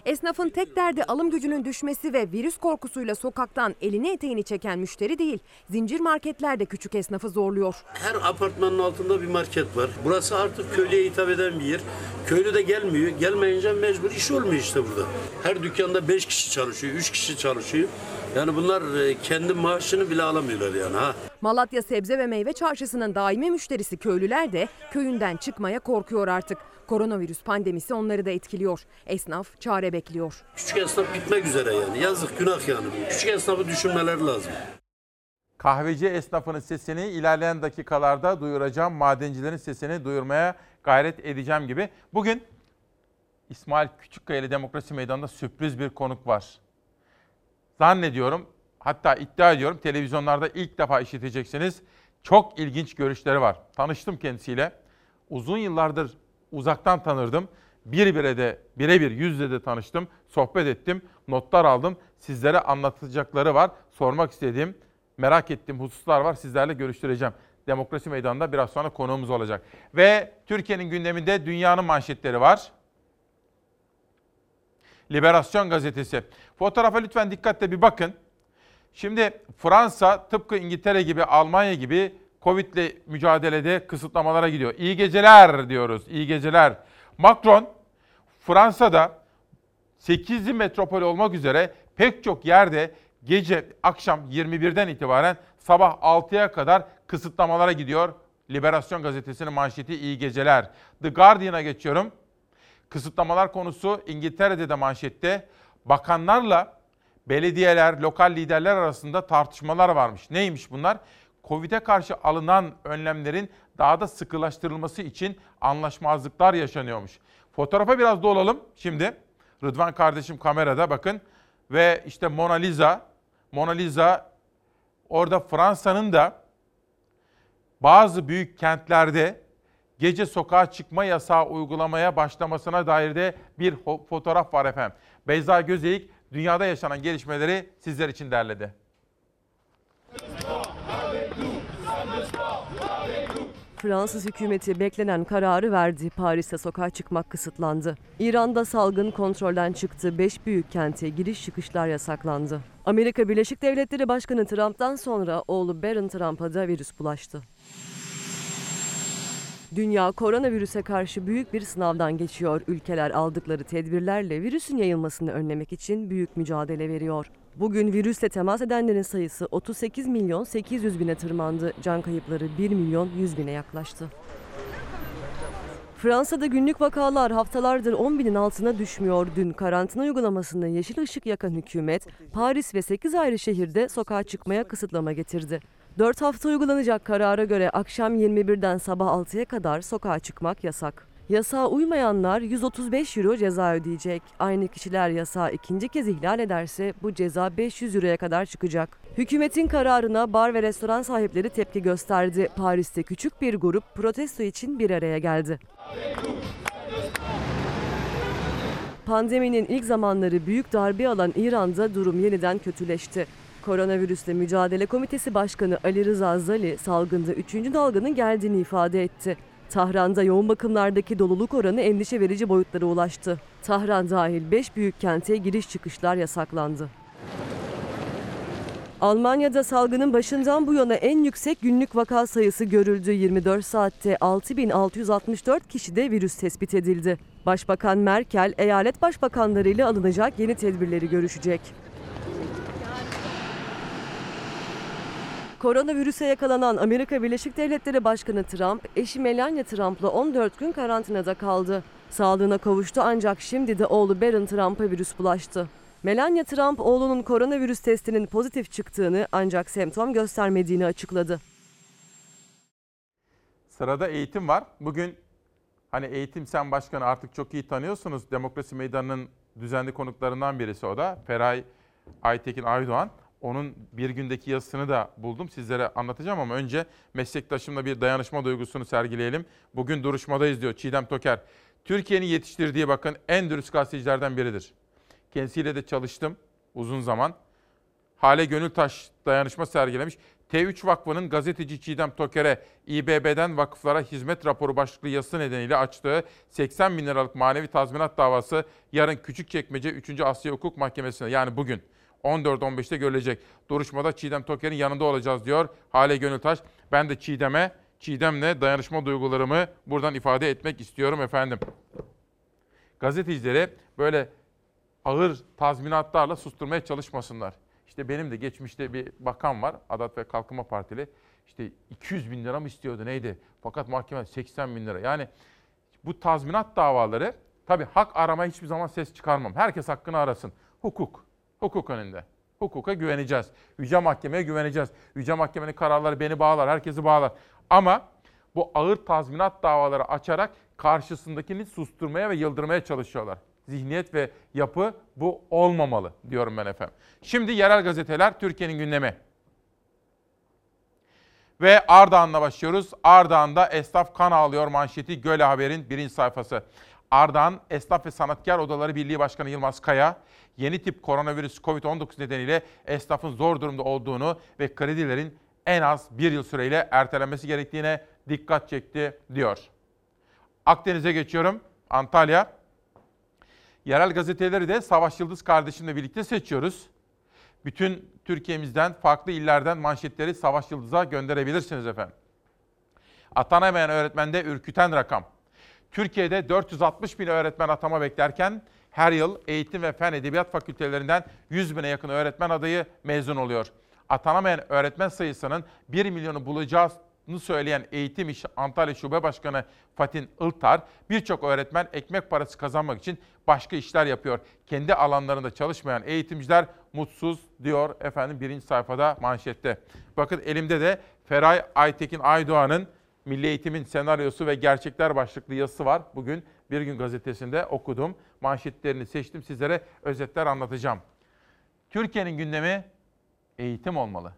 Esnafın tek derdi alım gücünün düşmesi ve virüs korkusuyla sokaktan elini eteğini çeken müşteri değil. Zincir marketler de küçük esnafı zorluyor. Her apartmanın altında bir market var. Burası artık köylüye hitap eden bir yer. Köylü de gelmiyor. Gelmeyince mecbur iş olmuyor işte burada. Her dükkanda 5 kişi çalışıyor, 3 kişi çalışıyor. Yani bunlar e, kendi maaşını bile alamıyorlar yani ha. Malatya Sebze ve Meyve Çarşısı'nın daimi müşterisi köylüler de köyünden çıkmaya korkuyor artık. Koronavirüs pandemisi onları da etkiliyor. Esnaf çare bekliyor. Küçük esnaf bitmek üzere yani. Yazık günah yani. Küçük esnafı düşünmeleri lazım. Kahveci esnafının sesini ilerleyen dakikalarda duyuracağım. Madencilerin sesini duyurmaya gayret edeceğim gibi. Bugün İsmail Küçükkaya ile Demokrasi Meydanı'nda sürpriz bir konuk var. Zannediyorum, hatta iddia ediyorum televizyonlarda ilk defa işiteceksiniz. Çok ilginç görüşleri var. Tanıştım kendisiyle. Uzun yıllardır uzaktan tanırdım. Bir bire de, birebir yüzle de tanıştım. Sohbet ettim, notlar aldım. Sizlere anlatacakları var. Sormak istediğim, merak ettiğim hususlar var. Sizlerle görüştüreceğim. Demokrasi Meydanı'nda biraz sonra konuğumuz olacak. Ve Türkiye'nin gündeminde dünyanın manşetleri var. Liberasyon gazetesi. Fotoğrafa lütfen dikkatle bir bakın. Şimdi Fransa tıpkı İngiltere gibi, Almanya gibi Covid'le mücadelede kısıtlamalara gidiyor. İyi geceler diyoruz, iyi geceler. Macron Fransa'da 8 metropol olmak üzere pek çok yerde gece akşam 21'den itibaren sabah 6'ya kadar kısıtlamalara gidiyor. Liberasyon gazetesinin manşeti iyi geceler. The Guardian'a geçiyorum. Kısıtlamalar konusu İngiltere'de de manşette. Bakanlarla belediyeler, lokal liderler arasında tartışmalar varmış. Neymiş bunlar? Covid'e karşı alınan önlemlerin daha da sıkılaştırılması için anlaşmazlıklar yaşanıyormuş. Fotoğrafa biraz dolalım şimdi. Rıdvan kardeşim kamerada bakın. Ve işte Mona Lisa, Mona Lisa orada Fransa'nın da bazı büyük kentlerde gece sokağa çıkma yasağı uygulamaya başlamasına dair de bir fotoğraf var efendim. Beyza Gözeyik dünyada yaşanan gelişmeleri sizler için derledi. Fransız hükümeti beklenen kararı verdi. Paris'te sokağa çıkmak kısıtlandı. İran'da salgın kontrolden çıktı. Beş büyük kente giriş çıkışlar yasaklandı. Amerika Birleşik Devletleri Başkanı Trump'tan sonra oğlu Barron Trump'a da virüs bulaştı. Dünya koronavirüse karşı büyük bir sınavdan geçiyor. Ülkeler aldıkları tedbirlerle virüsün yayılmasını önlemek için büyük mücadele veriyor. Bugün virüsle temas edenlerin sayısı 38 milyon 800 bine tırmandı. Can kayıpları 1 milyon 100 bine yaklaştı. Fransa'da günlük vakalar haftalardır 10 binin altına düşmüyor. Dün karantina uygulamasında yeşil ışık yakan hükümet, Paris ve 8 ayrı şehirde sokağa çıkmaya kısıtlama getirdi. 4 hafta uygulanacak karara göre akşam 21'den sabah 6'ya kadar sokağa çıkmak yasak. Yasağa uymayanlar 135 euro ceza ödeyecek. Aynı kişiler yasağı ikinci kez ihlal ederse bu ceza 500 euroya kadar çıkacak. Hükümetin kararına bar ve restoran sahipleri tepki gösterdi. Paris'te küçük bir grup protesto için bir araya geldi. pandeminin ilk zamanları büyük darbe alan İran'da durum yeniden kötüleşti. Koronavirüsle Mücadele Komitesi Başkanı Ali Rıza Zali salgında 3. dalganın geldiğini ifade etti. Tahran'da yoğun bakımlardaki doluluk oranı endişe verici boyutlara ulaştı. Tahran dahil 5 büyük kente giriş çıkışlar yasaklandı. Almanya'da salgının başından bu yana en yüksek günlük vaka sayısı görüldü. 24 saatte 6664 kişide virüs tespit edildi. Başbakan Merkel, eyalet başbakanlarıyla alınacak yeni tedbirleri görüşecek. Koronavirüse yakalanan Amerika Birleşik Devletleri Başkanı Trump, eşi Melania Trump'la 14 gün karantinada kaldı. Sağlığına kavuştu ancak şimdi de oğlu Barron Trump'a virüs bulaştı. Melania Trump oğlunun koronavirüs testinin pozitif çıktığını ancak semptom göstermediğini açıkladı. Sırada eğitim var. Bugün hani eğitim sen başkanı artık çok iyi tanıyorsunuz. Demokrasi Meydanı'nın düzenli konuklarından birisi o da. Feray Aytekin Aydoğan. Onun bir gündeki yazısını da buldum. Sizlere anlatacağım ama önce meslektaşımla bir dayanışma duygusunu sergileyelim. Bugün duruşmadayız diyor Çiğdem Toker. Türkiye'nin yetiştirdiği bakın en dürüst gazetecilerden biridir. Kendisiyle de çalıştım uzun zaman. Hale Gönültaş dayanışma sergilemiş. T3 Vakfı'nın gazeteci Çiğdem Toker'e İBB'den vakıflara hizmet raporu başlıklı yazısı nedeniyle açtığı 80 bin liralık manevi tazminat davası yarın Küçükçekmece 3. Asya Hukuk Mahkemesi'ne yani bugün 14-15'te görülecek. Duruşmada Çiğdem Toker'in yanında olacağız diyor Hale Gönültaş. Ben de Çiğdem'e, Çiğdem'le dayanışma duygularımı buradan ifade etmek istiyorum efendim. Gazetecileri böyle ağır tazminatlarla susturmaya çalışmasınlar. İşte benim de geçmişte bir bakan var, Adalet ve Kalkınma Partili. İşte 200 bin lira mı istiyordu neydi? Fakat mahkeme 80 bin lira. Yani bu tazminat davaları tabii hak aramaya hiçbir zaman ses çıkarmam. Herkes hakkını arasın. Hukuk, hukuk önünde. Hukuka güveneceğiz. Yüce Mahkeme'ye güveneceğiz. Yüce Mahkemenin kararları beni bağlar, herkesi bağlar. Ama bu ağır tazminat davaları açarak karşısındakini susturmaya ve yıldırmaya çalışıyorlar. Zihniyet ve yapı bu olmamalı diyorum ben efendim. Şimdi yerel gazeteler Türkiye'nin gündemi. Ve Ardahan'la başlıyoruz. Ardahan'da esnaf kan ağlıyor manşeti Göle Haber'in birinci sayfası. Ardahan Esnaf ve Sanatkar Odaları Birliği Başkanı Yılmaz Kaya, yeni tip koronavirüs COVID-19 nedeniyle esnafın zor durumda olduğunu ve kredilerin en az bir yıl süreyle ertelenmesi gerektiğine dikkat çekti diyor. Akdeniz'e geçiyorum. Antalya. Yerel gazeteleri de Savaş Yıldız kardeşimle birlikte seçiyoruz. Bütün Türkiye'mizden, farklı illerden manşetleri Savaş Yıldız'a gönderebilirsiniz efendim. Atanamayan öğretmende ürküten rakam. Türkiye'de 460 bin öğretmen atama beklerken her yıl eğitim ve fen edebiyat fakültelerinden 100 bine yakın öğretmen adayı mezun oluyor. Atanamayan öğretmen sayısının 1 milyonu bulacağını söyleyen Eğitim İş Antalya Şube Başkanı Fatin Iltar, birçok öğretmen ekmek parası kazanmak için başka işler yapıyor. Kendi alanlarında çalışmayan eğitimciler mutsuz diyor efendim birinci sayfada manşette. Bakın elimde de Feray Aytekin Aydoğan'ın Milli Eğitim'in senaryosu ve gerçekler başlıklı yazısı var. Bugün Bir Gün Gazetesi'nde okudum. Manşetlerini seçtim. Sizlere özetler anlatacağım. Türkiye'nin gündemi eğitim olmalı.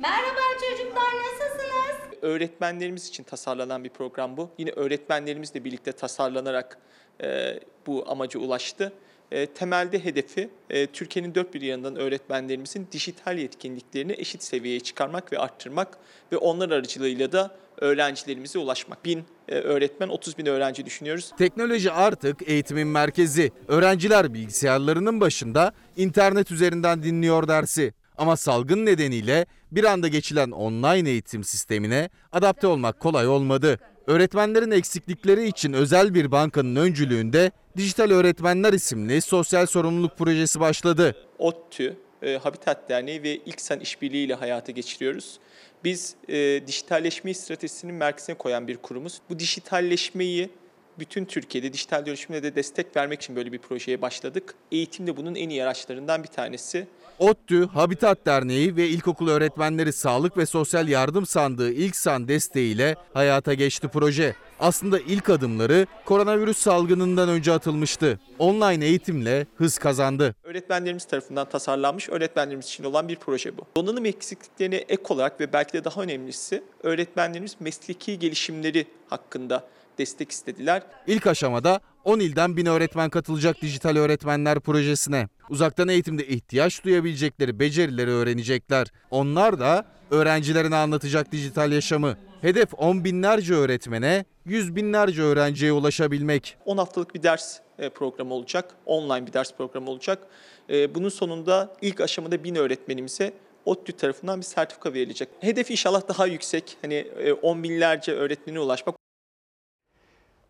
Merhaba çocuklar nasılsınız? Öğretmenlerimiz için tasarlanan bir program bu. Yine öğretmenlerimizle birlikte tasarlanarak e, bu amaca ulaştı. E, temelde hedefi e, Türkiye'nin dört bir yanından öğretmenlerimizin dijital yetkinliklerini eşit seviyeye çıkarmak ve arttırmak ve onlar aracılığıyla da öğrencilerimize ulaşmak. Bin e, öğretmen, 30 bin öğrenci düşünüyoruz. Teknoloji artık eğitimin merkezi. Öğrenciler bilgisayarlarının başında internet üzerinden dinliyor dersi. Ama salgın nedeniyle bir anda geçilen online eğitim sistemine adapte olmak kolay olmadı. Öğretmenlerin eksiklikleri için özel bir bankanın öncülüğünde Dijital Öğretmenler isimli sosyal sorumluluk projesi başladı. ODTÜ, e, Habitat Derneği ve İlksen İşbirliği ile hayata geçiriyoruz. Biz e, dijitalleşmeyi stratejisinin merkezine koyan bir kurumuz. Bu dijitalleşmeyi bütün Türkiye'de dijital dönüşümüne de destek vermek için böyle bir projeye başladık. Eğitim de bunun en iyi araçlarından bir tanesi. ODTÜ, Habitat Derneği ve İlkokul Öğretmenleri Sağlık ve Sosyal Yardım Sandığı İlksan desteğiyle hayata geçti proje. Aslında ilk adımları koronavirüs salgınından önce atılmıştı. Online eğitimle hız kazandı. Öğretmenlerimiz tarafından tasarlanmış, öğretmenlerimiz için olan bir proje bu. Donanım eksikliklerine ek olarak ve belki de daha önemlisi öğretmenlerimiz mesleki gelişimleri hakkında destek istediler. İlk aşamada 10 ilden 1000 öğretmen katılacak dijital öğretmenler projesine. Uzaktan eğitimde ihtiyaç duyabilecekleri becerileri öğrenecekler. Onlar da öğrencilerine anlatacak dijital yaşamı. Hedef 10 binlerce öğretmene, 100 binlerce öğrenciye ulaşabilmek. 10 haftalık bir ders e, programı olacak. Online bir ders programı olacak. E, Bunun sonunda ilk aşamada 1000 öğretmenimize ODTÜ tarafından bir sertifika verilecek. Hedef inşallah daha yüksek. Hani e, 10 binlerce öğretmene ulaşmak.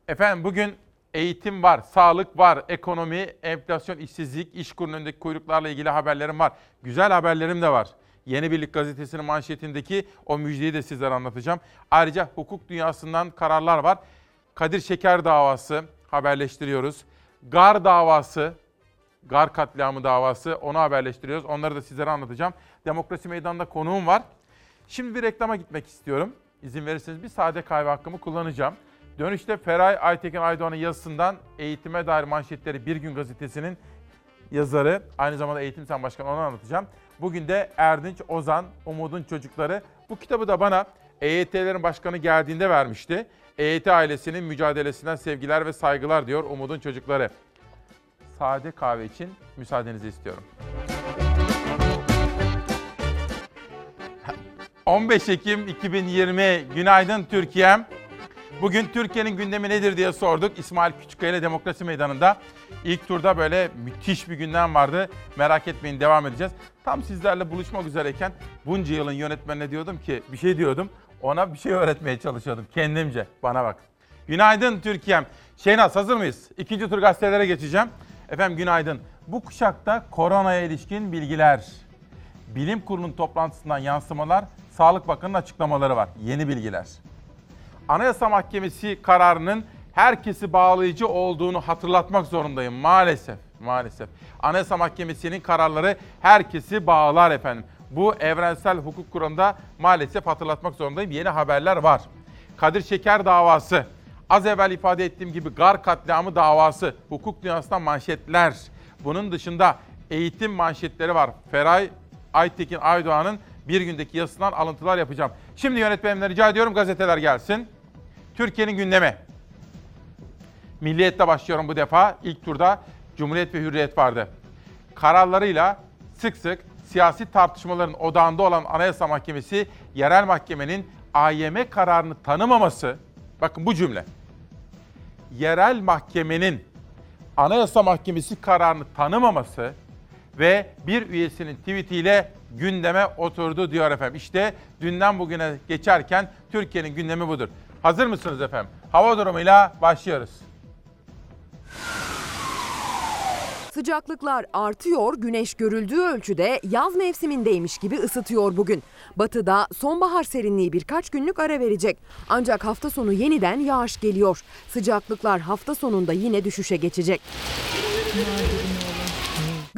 Efendim bugün eğitim var, sağlık var, ekonomi, enflasyon, işsizlik, iş kurunun önündeki kuyruklarla ilgili haberlerim var. Güzel haberlerim de var. Yeni Birlik gazetesinin manşetindeki o müjdeyi de sizlere anlatacağım. Ayrıca hukuk dünyasından kararlar var. Kadir Şeker davası haberleştiriyoruz. Gar davası, Gar katliamı davası onu haberleştiriyoruz. Onları da sizlere anlatacağım. Demokrasi Meydanı'nda konuğum var. Şimdi bir reklama gitmek istiyorum. İzin verirseniz bir sade kahve hakkımı kullanacağım. Dönüşte Feray Aytekin Aydoğan'ın yazısından eğitime dair manşetleri Bir Gün Gazetesi'nin yazarı. Aynı zamanda Eğitim Sen Başkanı onu anlatacağım. Bugün de Erdinç Ozan, Umud'un Çocukları. Bu kitabı da bana EYT'lerin başkanı geldiğinde vermişti. EYT ailesinin mücadelesinden sevgiler ve saygılar diyor Umud'un Çocukları. Sade kahve için müsaadenizi istiyorum. 15 Ekim 2020 Günaydın Türkiye'm. Bugün Türkiye'nin gündemi nedir diye sorduk. İsmail Küçükkaya ile Demokrasi Meydanı'nda. İlk turda böyle müthiş bir gündem vardı. Merak etmeyin devam edeceğiz. Tam sizlerle buluşmak üzereyken bunca yılın yönetmenine diyordum ki bir şey diyordum. Ona bir şey öğretmeye çalışıyordum kendimce. Bana bak. Günaydın Türkiye'm. Şeynaz hazır mıyız? İkinci tur gazetelere geçeceğim. Efendim günaydın. Bu kuşakta koronaya ilişkin bilgiler. Bilim Kurulu'nun toplantısından yansımalar, Sağlık Bakanı'nın açıklamaları var. Yeni bilgiler. Anayasa Mahkemesi kararının herkesi bağlayıcı olduğunu hatırlatmak zorundayım maalesef. Maalesef. Anayasa Mahkemesi'nin kararları herkesi bağlar efendim. Bu evrensel hukuk kuralında maalesef hatırlatmak zorundayım. Yeni haberler var. Kadir Şeker davası, az evvel ifade ettiğim gibi Gar katliamı davası, hukuk dünyasından manşetler. Bunun dışında eğitim manşetleri var. Feray Aytekin Aydoğan'ın bir gündeki yazısından alıntılar yapacağım. Şimdi yönetmenimden rica ediyorum gazeteler gelsin. Türkiye'nin gündemi. Milliyet'te başlıyorum bu defa. İlk turda Cumhuriyet ve Hürriyet vardı. Kararlarıyla sık sık siyasi tartışmaların odağında olan Anayasa Mahkemesi, yerel mahkemenin AYM kararını tanımaması, bakın bu cümle. Yerel mahkemenin Anayasa Mahkemesi kararını tanımaması ve bir üyesinin tweetiyle gündeme oturdu diyor efendim. İşte dünden bugüne geçerken Türkiye'nin gündemi budur. Hazır mısınız efendim? Hava durumuyla başlıyoruz. Sıcaklıklar artıyor, güneş görüldüğü ölçüde yaz mevsimindeymiş gibi ısıtıyor bugün. Batıda sonbahar serinliği birkaç günlük ara verecek. Ancak hafta sonu yeniden yağış geliyor. Sıcaklıklar hafta sonunda yine düşüşe geçecek.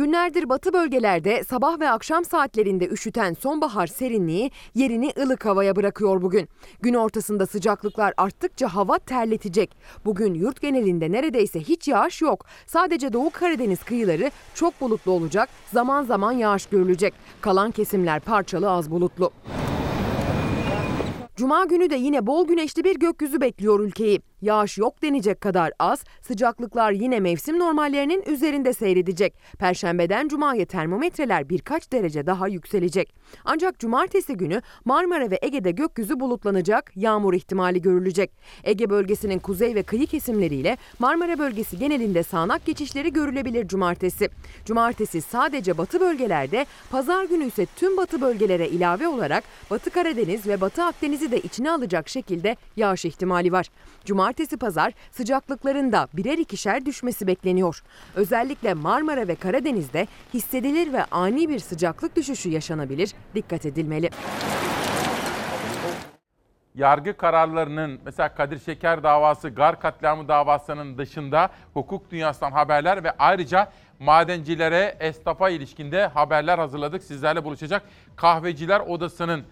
Günlerdir batı bölgelerde sabah ve akşam saatlerinde üşüten sonbahar serinliği yerini ılık havaya bırakıyor bugün. Gün ortasında sıcaklıklar arttıkça hava terletecek. Bugün yurt genelinde neredeyse hiç yağış yok. Sadece Doğu Karadeniz kıyıları çok bulutlu olacak, zaman zaman yağış görülecek. Kalan kesimler parçalı az bulutlu. Cuma günü de yine bol güneşli bir gökyüzü bekliyor ülkeyi. Yağış yok denecek kadar az, sıcaklıklar yine mevsim normallerinin üzerinde seyredecek. Perşembeden cumaya termometreler birkaç derece daha yükselecek. Ancak cumartesi günü Marmara ve Ege'de gökyüzü bulutlanacak, yağmur ihtimali görülecek. Ege bölgesinin kuzey ve kıyı kesimleriyle Marmara bölgesi genelinde sağanak geçişleri görülebilir cumartesi. Cumartesi sadece batı bölgelerde, pazar günü ise tüm batı bölgelere ilave olarak Batı Karadeniz ve Batı Akdeniz'i de içine alacak şekilde yağış ihtimali var. Cumartesi pazar sıcaklıklarında birer ikişer düşmesi bekleniyor. Özellikle Marmara ve Karadeniz'de hissedilir ve ani bir sıcaklık düşüşü yaşanabilir. Dikkat edilmeli. yargı kararlarının mesela Kadir Şeker davası, Gar katliamı davasının dışında hukuk dünyasından haberler ve ayrıca madencilere, esnafa ilişkinde haberler hazırladık. Sizlerle buluşacak Kahveciler Odası'nın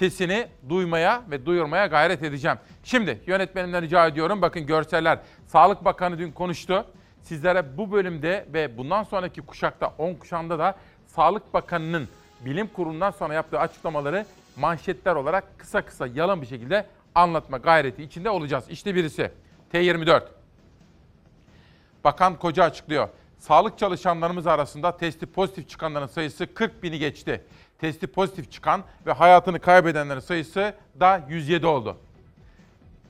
sesini duymaya ve duyurmaya gayret edeceğim. Şimdi yönetmenimden rica ediyorum bakın görseller. Sağlık Bakanı dün konuştu. Sizlere bu bölümde ve bundan sonraki kuşakta 10 kuşağında da Sağlık Bakanı'nın bilim kurulundan sonra yaptığı açıklamaları manşetler olarak kısa kısa yalın bir şekilde anlatma gayreti içinde olacağız. İşte birisi T24. Bakan Koca açıklıyor. Sağlık çalışanlarımız arasında testi pozitif çıkanların sayısı 40 bini geçti. Testi pozitif çıkan ve hayatını kaybedenlerin sayısı da 107 oldu.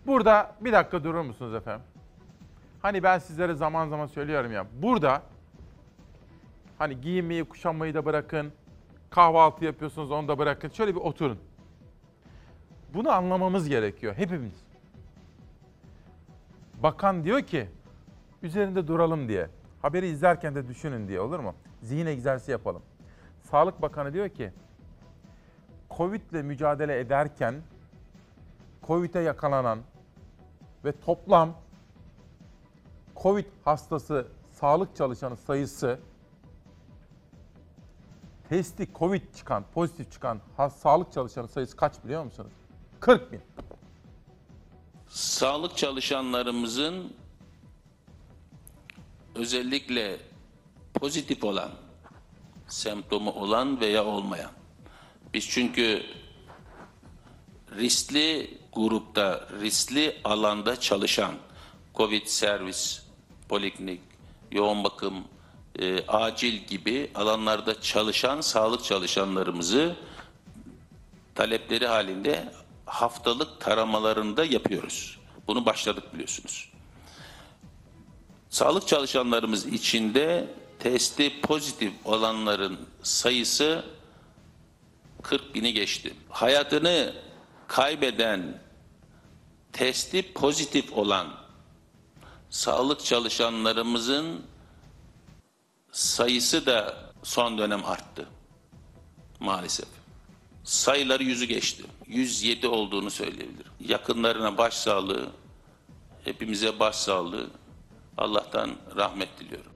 Burada bir dakika durur musunuz efendim? Hani ben sizlere zaman zaman söylüyorum ya. Burada hani giyinmeyi, kuşanmayı da bırakın. Kahvaltı yapıyorsunuz onu da bırakın. Şöyle bir oturun. Bunu anlamamız gerekiyor hepimiz. Bakan diyor ki üzerinde duralım diye. Haberi izlerken de düşünün diye olur mu? Zihin egzersizi yapalım. Sağlık Bakanı diyor ki Covid ile mücadele ederken Covid'e yakalanan ve toplam Covid hastası sağlık çalışanı sayısı testi Covid çıkan, pozitif çıkan has, sağlık çalışanı sayısı kaç biliyor musunuz? 40 bin. Sağlık çalışanlarımızın özellikle pozitif olan, semptomu olan veya olmayan. Biz çünkü riskli grupta, riskli alanda çalışan COVID servis, poliklinik, yoğun bakım, e, acil gibi alanlarda çalışan sağlık çalışanlarımızı talepleri halinde haftalık taramalarında yapıyoruz. Bunu başladık biliyorsunuz. Sağlık çalışanlarımız içinde testi pozitif olanların sayısı 40 bini geçti. Hayatını kaybeden testi pozitif olan sağlık çalışanlarımızın sayısı da son dönem arttı. Maalesef. Sayıları yüzü geçti. 107 olduğunu söyleyebilirim. Yakınlarına başsağlığı, hepimize başsağlığı, Allah'tan rahmet diliyorum.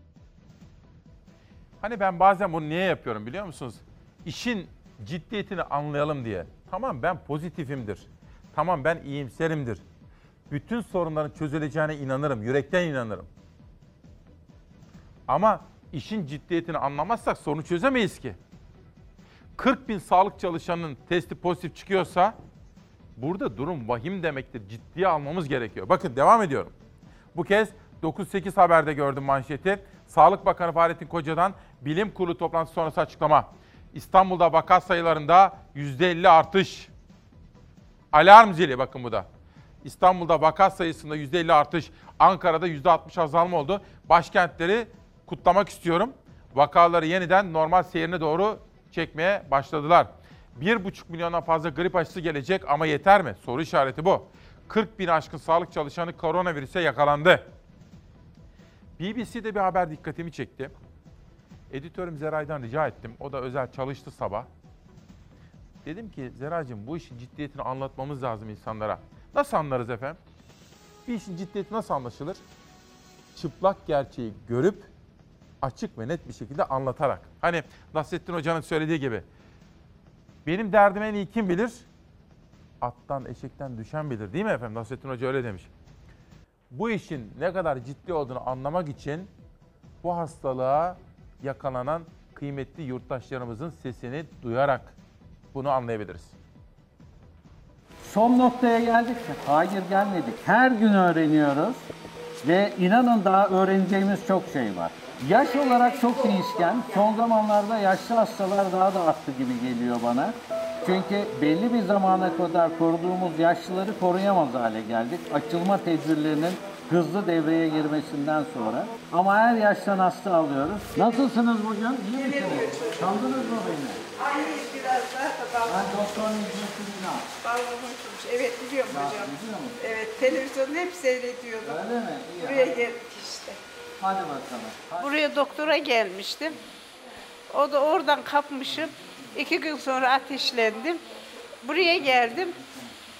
Hani ben bazen bunu niye yapıyorum biliyor musunuz? İşin ciddiyetini anlayalım diye. Tamam ben pozitifimdir. Tamam ben iyimserimdir. Bütün sorunların çözüleceğine inanırım. Yürekten inanırım. Ama işin ciddiyetini anlamazsak sorunu çözemeyiz ki. 40 bin sağlık çalışanının testi pozitif çıkıyorsa burada durum vahim demektir. Ciddiye almamız gerekiyor. Bakın devam ediyorum. Bu kez 9-8 haberde gördüm manşeti. Sağlık Bakanı Fahrettin Koca'dan bilim kurulu toplantısı sonrası açıklama. İstanbul'da vaka sayılarında %50 artış. Alarm zili bakın bu da. İstanbul'da vaka sayısında %50 artış, Ankara'da %60 azalma oldu. Başkentleri kutlamak istiyorum. Vakaları yeniden normal seyrine doğru çekmeye başladılar. 1,5 milyondan fazla grip aşısı gelecek ama yeter mi? Soru işareti bu. 40 bin aşkın sağlık çalışanı koronavirüse yakalandı. BBC'de bir haber dikkatimi çekti. Editörüm Zeray'dan rica ettim. O da özel çalıştı sabah. Dedim ki Zeray'cığım bu işin ciddiyetini anlatmamız lazım insanlara. Nasıl anlarız efendim? Bir işin ciddiyeti nasıl anlaşılır? Çıplak gerçeği görüp açık ve net bir şekilde anlatarak. Hani Nasrettin Hoca'nın söylediği gibi. Benim derdimi en iyi kim bilir? Attan, eşekten düşen bilir değil mi efendim? Nasrettin Hoca öyle demiş. Bu işin ne kadar ciddi olduğunu anlamak için bu hastalığa yakalanan kıymetli yurttaşlarımızın sesini duyarak bunu anlayabiliriz. Son noktaya geldik mi? Hayır gelmedik. Her gün öğreniyoruz ve inanın daha öğreneceğimiz çok şey var. Yaş olarak çok değişken. Son zamanlarda yaşlı hastalar daha da arttı gibi geliyor bana. Çünkü belli bir zamana kadar koruduğumuz yaşlıları koruyamaz hale geldik. Açılma tedbirlerinin hızlı devreye girmesinden sonra. Ama her yaştan hasta alıyoruz. Nasılsınız bugün? İyi misiniz? Kandınız mı beni? Hayır biraz daha da Ben doktor Necmettin Ünal. Balgamıymış. Evet biliyorum Ya, hocam. biliyor musun? Evet televizyonu hep seyrediyordum. Öyle mi? İyi, Buraya hadi. geldik işte. Hadi bakalım. Hadi. Buraya doktora gelmiştim. O da oradan kapmışım. İki gün sonra ateşlendim. Buraya geldim.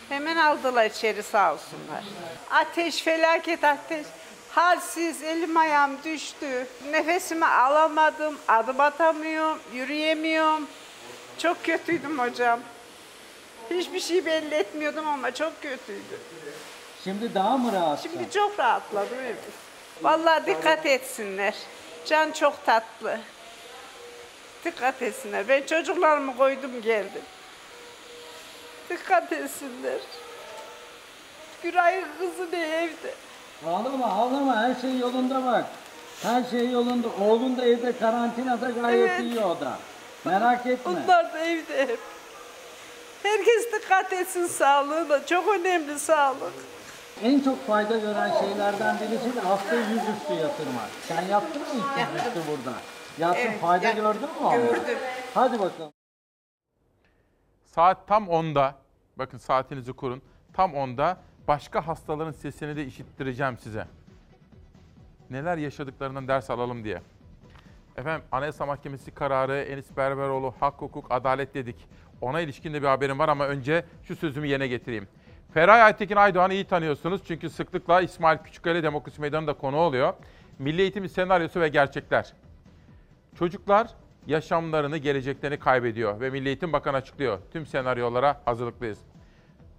Hemen aldılar içeri sağ olsunlar. Ateş, felaket ateş. Halsiz, elim ayağım düştü. Nefesimi alamadım, adım atamıyorum, yürüyemiyorum. Çok kötüydüm hocam. Hiçbir şey belli etmiyordum ama çok kötüydü. Şimdi daha mı rahatsın? Şimdi çok rahatladım evet. Vallahi dikkat etsinler. Can çok tatlı. Dikkat etsinler. Ben çocuklarımı koydum geldim. Dikkat etsinler. Güray'ın kızı ne evde? Ağlama ağlama her şey yolunda bak. Her şey yolunda. Oğlun da evde karantinada gayet Evet. iyi o da. Merak etme. Onlar da evde hep. Herkes dikkat etsin sağlığına. Çok önemli sağlık. En çok fayda gören şeylerden birisi de hafta yüzüstü yatırmak. Sen yaptın mı ilk yüzüstü burada? Yaptın Evet, fayda yap- gördün mü? gördüm. Hadi bakalım. Saat tam 10'da, bakın saatinizi kurun, tam 10'da başka hastaların sesini de işittireceğim size. Neler yaşadıklarından ders alalım diye. Efendim Anayasa Mahkemesi kararı, Enis Berberoğlu, hak, hukuk, adalet dedik. Ona ilişkin de bir haberim var ama önce şu sözümü yerine getireyim. Feray Aytekin Aydoğan'ı iyi tanıyorsunuz çünkü sıklıkla İsmail Küçükkaya Demokrasi Meydanı'nda konu oluyor. Milli Eğitim senaryosu ve gerçekler. Çocuklar yaşamlarını, geleceklerini kaybediyor ve Milli Eğitim Bakanı açıklıyor. Tüm senaryolara hazırlıklıyız.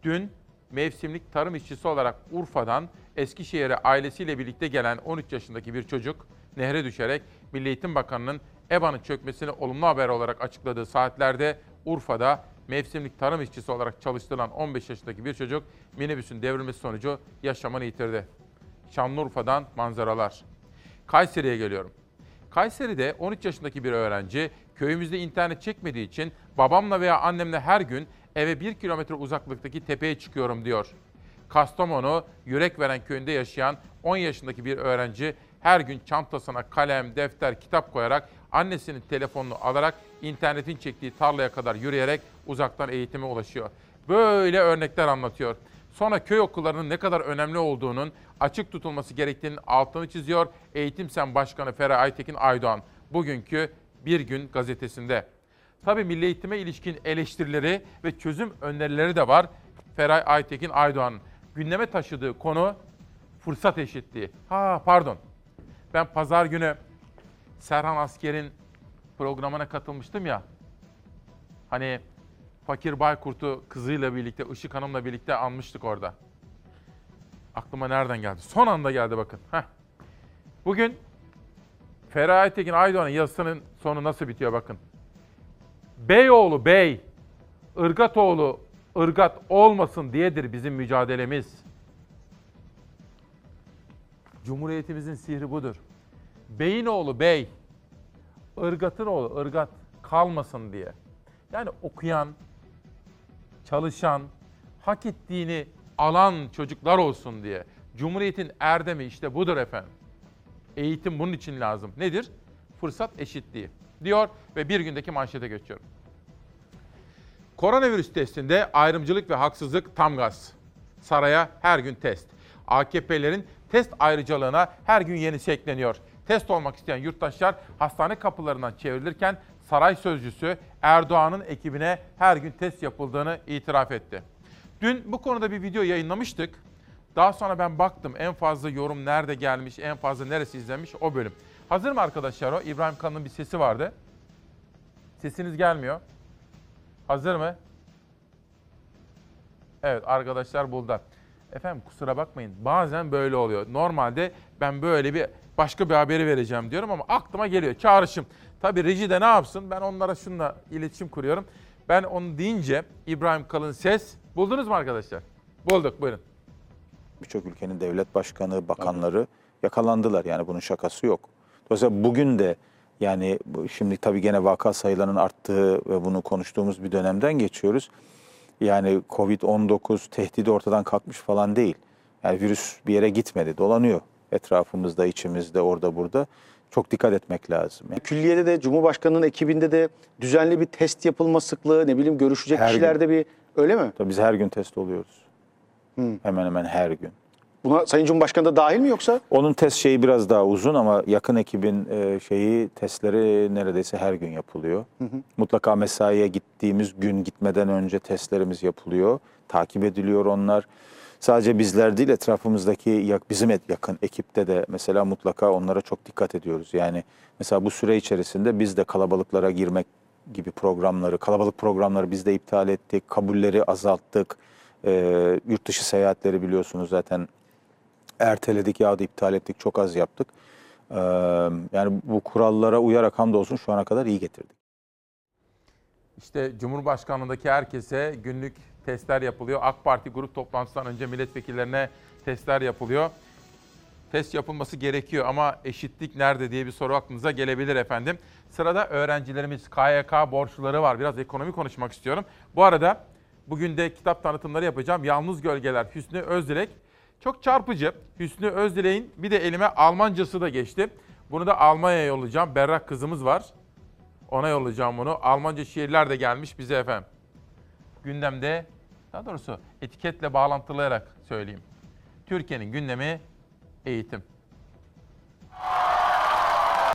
Dün mevsimlik tarım işçisi olarak Urfa'dan Eskişehir'e ailesiyle birlikte gelen 13 yaşındaki bir çocuk nehre düşerek Milli Eğitim Bakanı'nın EBA'nın çökmesini olumlu haber olarak açıkladığı saatlerde Urfa'da mevsimlik tarım işçisi olarak çalıştırılan 15 yaşındaki bir çocuk minibüsün devrilmesi sonucu yaşamını yitirdi. Şanlıurfa'dan manzaralar. Kayseri'ye geliyorum. Kayseri'de 13 yaşındaki bir öğrenci köyümüzde internet çekmediği için babamla veya annemle her gün eve 1 kilometre uzaklıktaki tepeye çıkıyorum diyor. Kastamonu, Yürek Veren köyünde yaşayan 10 yaşındaki bir öğrenci her gün çantasına kalem, defter, kitap koyarak annesinin telefonunu alarak internetin çektiği tarlaya kadar yürüyerek uzaktan eğitime ulaşıyor. Böyle örnekler anlatıyor. Sonra köy okullarının ne kadar önemli olduğunun açık tutulması gerektiğinin altını çiziyor Eğitim Sen Başkanı Feray Aytekin Aydoğan. Bugünkü Bir Gün gazetesinde. Tabii milli eğitime ilişkin eleştirileri ve çözüm önerileri de var Feray Aytekin Aydoğan'ın. Gündeme taşıdığı konu fırsat eşitliği. Ha pardon. Ben pazar günü Serhan Asker'in programına katılmıştım ya. Hani Fakir Baykurt'u kızıyla birlikte, Işık Hanım'la birlikte anmıştık orada. Aklıma nereden geldi? Son anda geldi bakın. Heh. Bugün Feray Aytekin Aydoğan'ın yazısının sonu nasıl bitiyor bakın. Beyoğlu bey, Irgatoğlu ırgat olmasın diyedir bizim mücadelemiz. Cumhuriyetimizin sihri budur. Beyinoğlu bey, ırgatın oğlu ırgat kalmasın diye. Yani okuyan, çalışan, hak ettiğini alan çocuklar olsun diye. Cumhuriyetin erdemi işte budur efendim. Eğitim bunun için lazım. Nedir? Fırsat eşitliği diyor ve bir gündeki manşete geçiyorum. Koronavirüs testinde ayrımcılık ve haksızlık tam gaz. Saraya her gün test. AKP'lerin test ayrıcalığına her gün yenisi ekleniyor. Test olmak isteyen yurttaşlar hastane kapılarından çevrilirken saray sözcüsü Erdoğan'ın ekibine her gün test yapıldığını itiraf etti. Dün bu konuda bir video yayınlamıştık. Daha sonra ben baktım en fazla yorum nerede gelmiş, en fazla neresi izlenmiş o bölüm. Hazır mı arkadaşlar o? İbrahim Kalın'ın bir sesi vardı. Sesiniz gelmiyor. Hazır mı? Evet arkadaşlar burada. Efendim kusura bakmayın bazen böyle oluyor. Normalde ben böyle bir başka bir haberi vereceğim diyorum ama aklıma geliyor. Çağrışım. Tabii reji de ne yapsın? Ben onlara şunla iletişim kuruyorum. Ben onu deyince İbrahim Kalın ses buldunuz mu arkadaşlar? Bulduk buyurun. Birçok ülkenin devlet başkanı, bakanları yakalandılar. Yani bunun şakası yok. Dolayısıyla bugün de yani şimdi tabii gene vaka sayılarının arttığı ve bunu konuştuğumuz bir dönemden geçiyoruz. Yani Covid-19 tehdidi ortadan kalkmış falan değil. Yani virüs bir yere gitmedi, dolanıyor etrafımızda, içimizde, orada burada. Çok dikkat etmek lazım. Yani Külliyede de Cumhurbaşkanı'nın ekibinde de düzenli bir test yapılma sıklığı, ne bileyim görüşecek Her kişilerde bir öyle mi? Tabii biz her gün test oluyoruz. Hemen hemen her gün. Buna Sayın Cumhurbaşkanı da dahil mi yoksa? Onun test şeyi biraz daha uzun ama yakın ekibin e, şeyi testleri neredeyse her gün yapılıyor. Mutlaka mesaiye gittiğimiz gün gitmeden önce testlerimiz yapılıyor. Takip ediliyor onlar. Sadece bizler değil etrafımızdaki bizim et- yakın ekipte de mesela mutlaka onlara çok dikkat ediyoruz. Yani mesela bu süre içerisinde biz de kalabalıklara girmek gibi programları, kalabalık programları biz de iptal ettik, kabulleri azalttık. Ee, yurt dışı seyahatleri biliyorsunuz zaten erteledik ya da iptal ettik, çok az yaptık. Ee, yani bu kurallara uyarak hamdolsun şu ana kadar iyi getirdik. İşte Cumhurbaşkanlığındaki herkese günlük testler yapılıyor. AK Parti grup toplantısından önce milletvekillerine testler yapılıyor. Test yapılması gerekiyor ama eşitlik nerede diye bir soru aklınıza gelebilir efendim. Sırada öğrencilerimiz KYK borçluları var. Biraz ekonomi konuşmak istiyorum. Bu arada bugün de kitap tanıtımları yapacağım. Yalnız Gölgeler Hüsnü Özdilek. Çok çarpıcı. Hüsnü Özdilek'in bir de elime Almancası da geçti. Bunu da Almanya'ya yollayacağım. Berrak kızımız var. Ona yollayacağım bunu. Almanca şiirler de gelmiş bize efendim. Gündemde, daha doğrusu etiketle bağlantılayarak söyleyeyim. Türkiye'nin gündemi eğitim.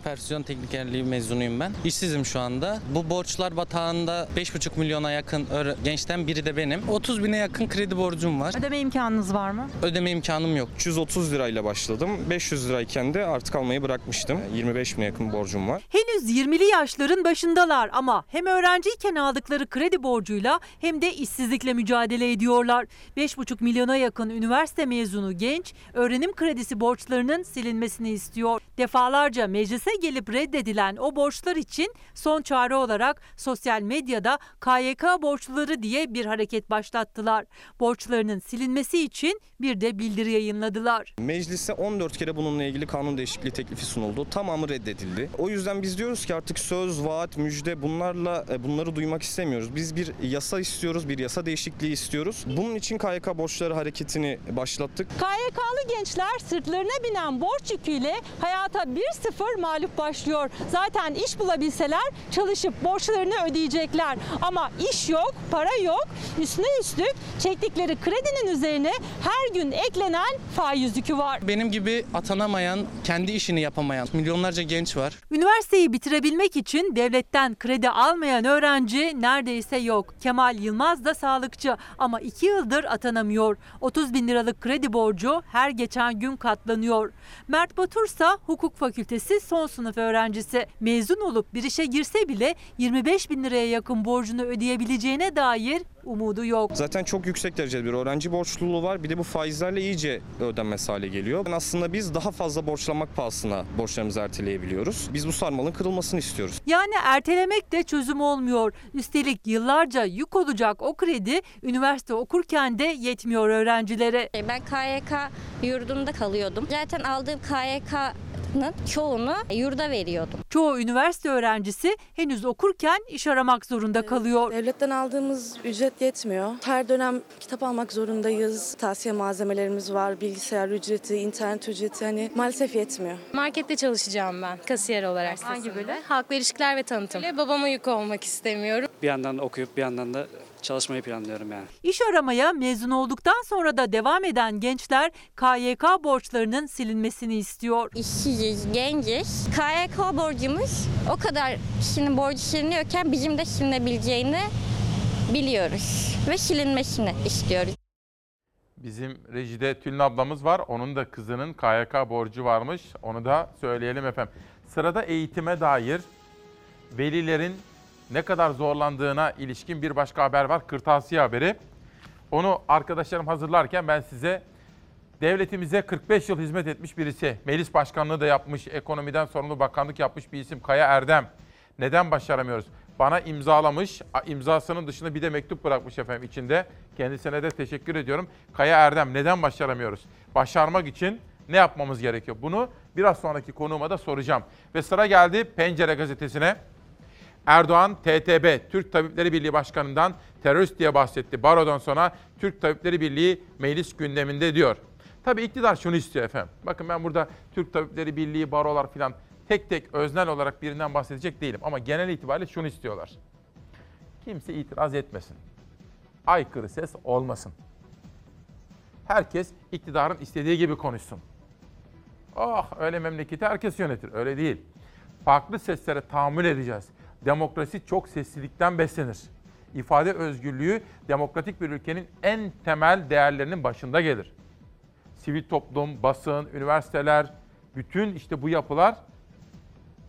Operasyon teknikerliği mezunuyum ben. İşsizim şu anda. Bu borçlar batağında 5,5 milyona yakın gençten biri de benim. 30 bine yakın kredi borcum var. Ödeme imkanınız var mı? Ödeme imkanım yok. 330 lirayla başladım. 500 lirayken de artık almayı bırakmıştım. 25 bine yakın borcum var. Henüz 20'li yaşların başındalar ama hem öğrenciyken aldıkları kredi borcuyla hem de işsizlikle mücadele ediyorlar. 5,5 milyona yakın üniversite mezunu genç öğrenim kredisi borçlarının silinmesini istiyor. Defalarca meclise gelip reddedilen o borçlar için son çare olarak sosyal medyada KYK borçluları diye bir hareket başlattılar. Borçlarının silinmesi için bir de bildiri yayınladılar. Meclise 14 kere bununla ilgili kanun değişikliği teklifi sunuldu. Tamamı reddedildi. O yüzden biz diyoruz ki artık söz, vaat, müjde bunlarla e, bunları duymak istemiyoruz. Biz bir yasa istiyoruz, bir yasa değişikliği istiyoruz. Bunun için KYK borçları hareketini başlattık. KYK'lı gençler sırtlarına binen borç yüküyle hayata 1-0 mağlup başlıyor. Zaten iş bulabilseler çalışıp borçlarını ödeyecekler. Ama iş yok, para yok. Üstüne üstlük çektikleri kredinin üzerine her gün eklenen faiz yükü var. Benim gibi atanamayan, kendi işini yapamayan milyonlarca genç var. Üniversiteyi bitirebilmek için devletten kredi almayan öğrenci neredeyse yok. Kemal Yılmaz da sağlıkçı ama iki yıldır atanamıyor. 30 bin liralık kredi borcu her geçen gün katlanıyor. Mert Batur ise hukuk fakültesi son sınıf öğrencisi. Mezun olup bir işe girse bile 25 bin liraya yakın borcunu ödeyebileceğine dair umudu yok. Zaten çok yüksek derecede bir öğrenci borçluluğu var. Bir de bu faizlerle iyice ödenmez hale geliyor. Yani aslında biz daha fazla borçlanmak pahasına borçlarımızı erteleyebiliyoruz. Biz bu sarmalın kırılmasını istiyoruz. Yani ertelemek de çözüm olmuyor. Üstelik yıllarca yük olacak o kredi üniversite okurken de yetmiyor öğrencilere. Ben KYK yurdunda kalıyordum. Zaten aldığım KYK'nın çoğunu yurda veriyordum. Çoğu üniversite öğrencisi henüz okurken iş aramak zorunda kalıyor. Devletten aldığımız ücret yetmiyor. Her dönem kitap almak zorundayız. Tavsiye malzemelerimiz var, bilgisayar ücreti, internet ücreti hani maalesef yetmiyor. Markette çalışacağım ben kasiyer olarak. Hangi bölüm? Halkla ilişkiler ve tanıtım. Babama yük olmak istemiyorum. Bir yandan okuyup bir yandan da çalışmayı planlıyorum yani. İş aramaya mezun olduktan sonra da devam eden gençler KYK borçlarının silinmesini istiyor. İşsiziz, genciz. KYK borcumuz o kadar kişinin borcu siliniyorken bizim de silinebileceğini biliyoruz. Ve silinmesini istiyoruz. Bizim rejide Tülin ablamız var. Onun da kızının KYK borcu varmış. Onu da söyleyelim efendim. Sırada eğitime dair velilerin ne kadar zorlandığına ilişkin bir başka haber var. Kırtasiye haberi. Onu arkadaşlarım hazırlarken ben size devletimize 45 yıl hizmet etmiş birisi, meclis başkanlığı da yapmış, ekonomiden sorumlu bakanlık yapmış bir isim Kaya Erdem. Neden başaramıyoruz? Bana imzalamış, imzasının dışında bir de mektup bırakmış efendim içinde. Kendisine de teşekkür ediyorum. Kaya Erdem neden başaramıyoruz? Başarmak için ne yapmamız gerekiyor? Bunu biraz sonraki konuğuma da soracağım. Ve sıra geldi Pencere gazetesine. Erdoğan TTB, Türk Tabipleri Birliği Başkanı'ndan terörist diye bahsetti. Baro'dan sonra Türk Tabipleri Birliği meclis gündeminde diyor. Tabii iktidar şunu istiyor efendim. Bakın ben burada Türk Tabipleri Birliği, barolar filan tek tek öznel olarak birinden bahsedecek değilim. Ama genel itibariyle şunu istiyorlar. Kimse itiraz etmesin. Aykırı ses olmasın. Herkes iktidarın istediği gibi konuşsun. Oh öyle memleketi herkes yönetir. Öyle değil. Farklı seslere tahammül edeceğiz. Demokrasi çok seslilikten beslenir. İfade özgürlüğü demokratik bir ülkenin en temel değerlerinin başında gelir. Sivil toplum, basın, üniversiteler, bütün işte bu yapılar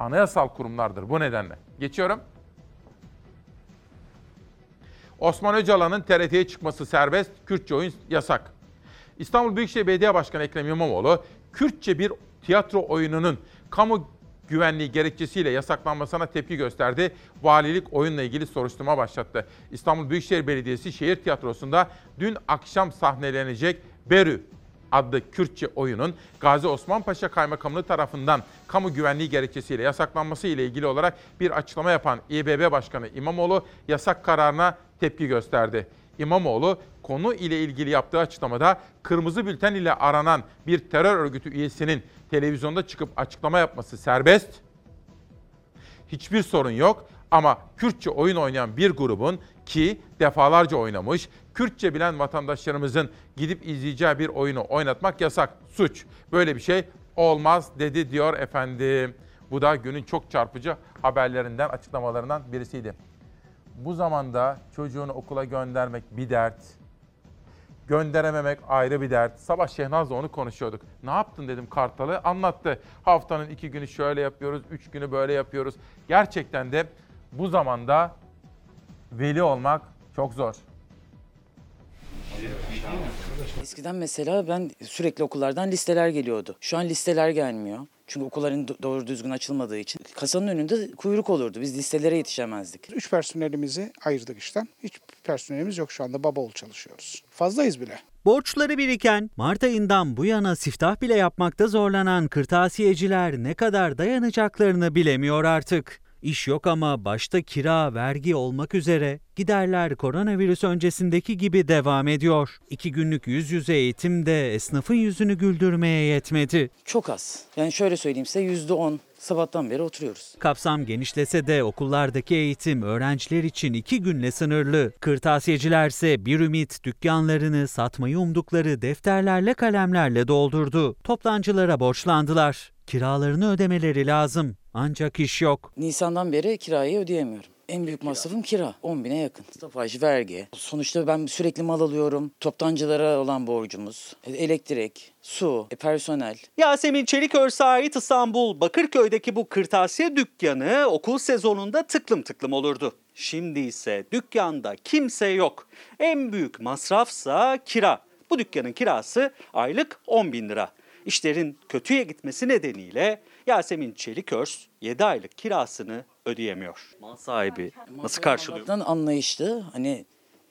anayasal kurumlardır bu nedenle. Geçiyorum. Osman Öcalan'ın TRT'ye çıkması serbest, Kürtçe oyun yasak. İstanbul Büyükşehir Belediye Başkanı Ekrem İmamoğlu, Kürtçe bir tiyatro oyununun kamu güvenliği gerekçesiyle yasaklanmasına tepki gösterdi. Valilik oyunla ilgili soruşturma başlattı. İstanbul Büyükşehir Belediyesi Şehir Tiyatrosu'nda dün akşam sahnelenecek Berü adlı Kürtçe oyunun Gazi Osman Paşa Kaymakamlığı tarafından kamu güvenliği gerekçesiyle yasaklanması ile ilgili olarak bir açıklama yapan İBB Başkanı İmamoğlu yasak kararına tepki gösterdi. İmamoğlu konu ile ilgili yaptığı açıklamada kırmızı bülten ile aranan bir terör örgütü üyesinin televizyonda çıkıp açıklama yapması serbest. Hiçbir sorun yok ama Kürtçe oyun oynayan bir grubun ki defalarca oynamış, Kürtçe bilen vatandaşlarımızın gidip izleyeceği bir oyunu oynatmak yasak, suç. Böyle bir şey olmaz dedi diyor efendim. Bu da günün çok çarpıcı haberlerinden, açıklamalarından birisiydi. Bu zamanda çocuğunu okula göndermek bir dert. Gönderememek ayrı bir dert. Sabah Şehnaz'la onu konuşuyorduk. Ne yaptın dedim Kartal'ı. Anlattı. Haftanın iki günü şöyle yapıyoruz, üç günü böyle yapıyoruz. Gerçekten de bu zamanda veli olmak çok zor. Eskiden mesela ben sürekli okullardan listeler geliyordu. Şu an listeler gelmiyor. Çünkü okulların do- doğru düzgün açılmadığı için. Kasanın önünde kuyruk olurdu. Biz listelere yetişemezdik. Üç personelimizi ayırdık işten. Hiç personelimiz yok şu anda baba oğul çalışıyoruz. Fazlayız bile. Borçları biriken, Mart ayından bu yana siftah bile yapmakta zorlanan kırtasiyeciler ne kadar dayanacaklarını bilemiyor artık. İş yok ama başta kira, vergi olmak üzere giderler koronavirüs öncesindeki gibi devam ediyor. İki günlük yüz yüze eğitim de esnafın yüzünü güldürmeye yetmedi. Çok az. Yani şöyle söyleyeyim size yüzde on sabahtan beri oturuyoruz. Kapsam genişlese de okullardaki eğitim öğrenciler için iki günle sınırlı. Kırtasiyecilerse bir ümit dükkanlarını satmayı umdukları defterlerle kalemlerle doldurdu. Toptancılara borçlandılar. Kiralarını ödemeleri lazım. Ancak iş yok. Nisan'dan beri kirayı ödeyemiyorum. En büyük masrafım kira. 10 bine yakın. Stopaj, vergi. Sonuçta ben sürekli mal alıyorum. Toptancılara olan borcumuz. Elektrik, su, e, personel. Yasemin Çelikörse ait İstanbul Bakırköy'deki bu kırtasiye dükkanı okul sezonunda tıklım tıklım olurdu. Şimdi ise dükkanda kimse yok. En büyük masrafsa kira. Bu dükkanın kirası aylık 10 bin lira. İşlerin kötüye gitmesi nedeniyle Yasemin Çelikörs 7 aylık kirasını ödeyemiyor. Mal sahibi nasıl karşılıyor? Allah'tan anlayışlı. Hani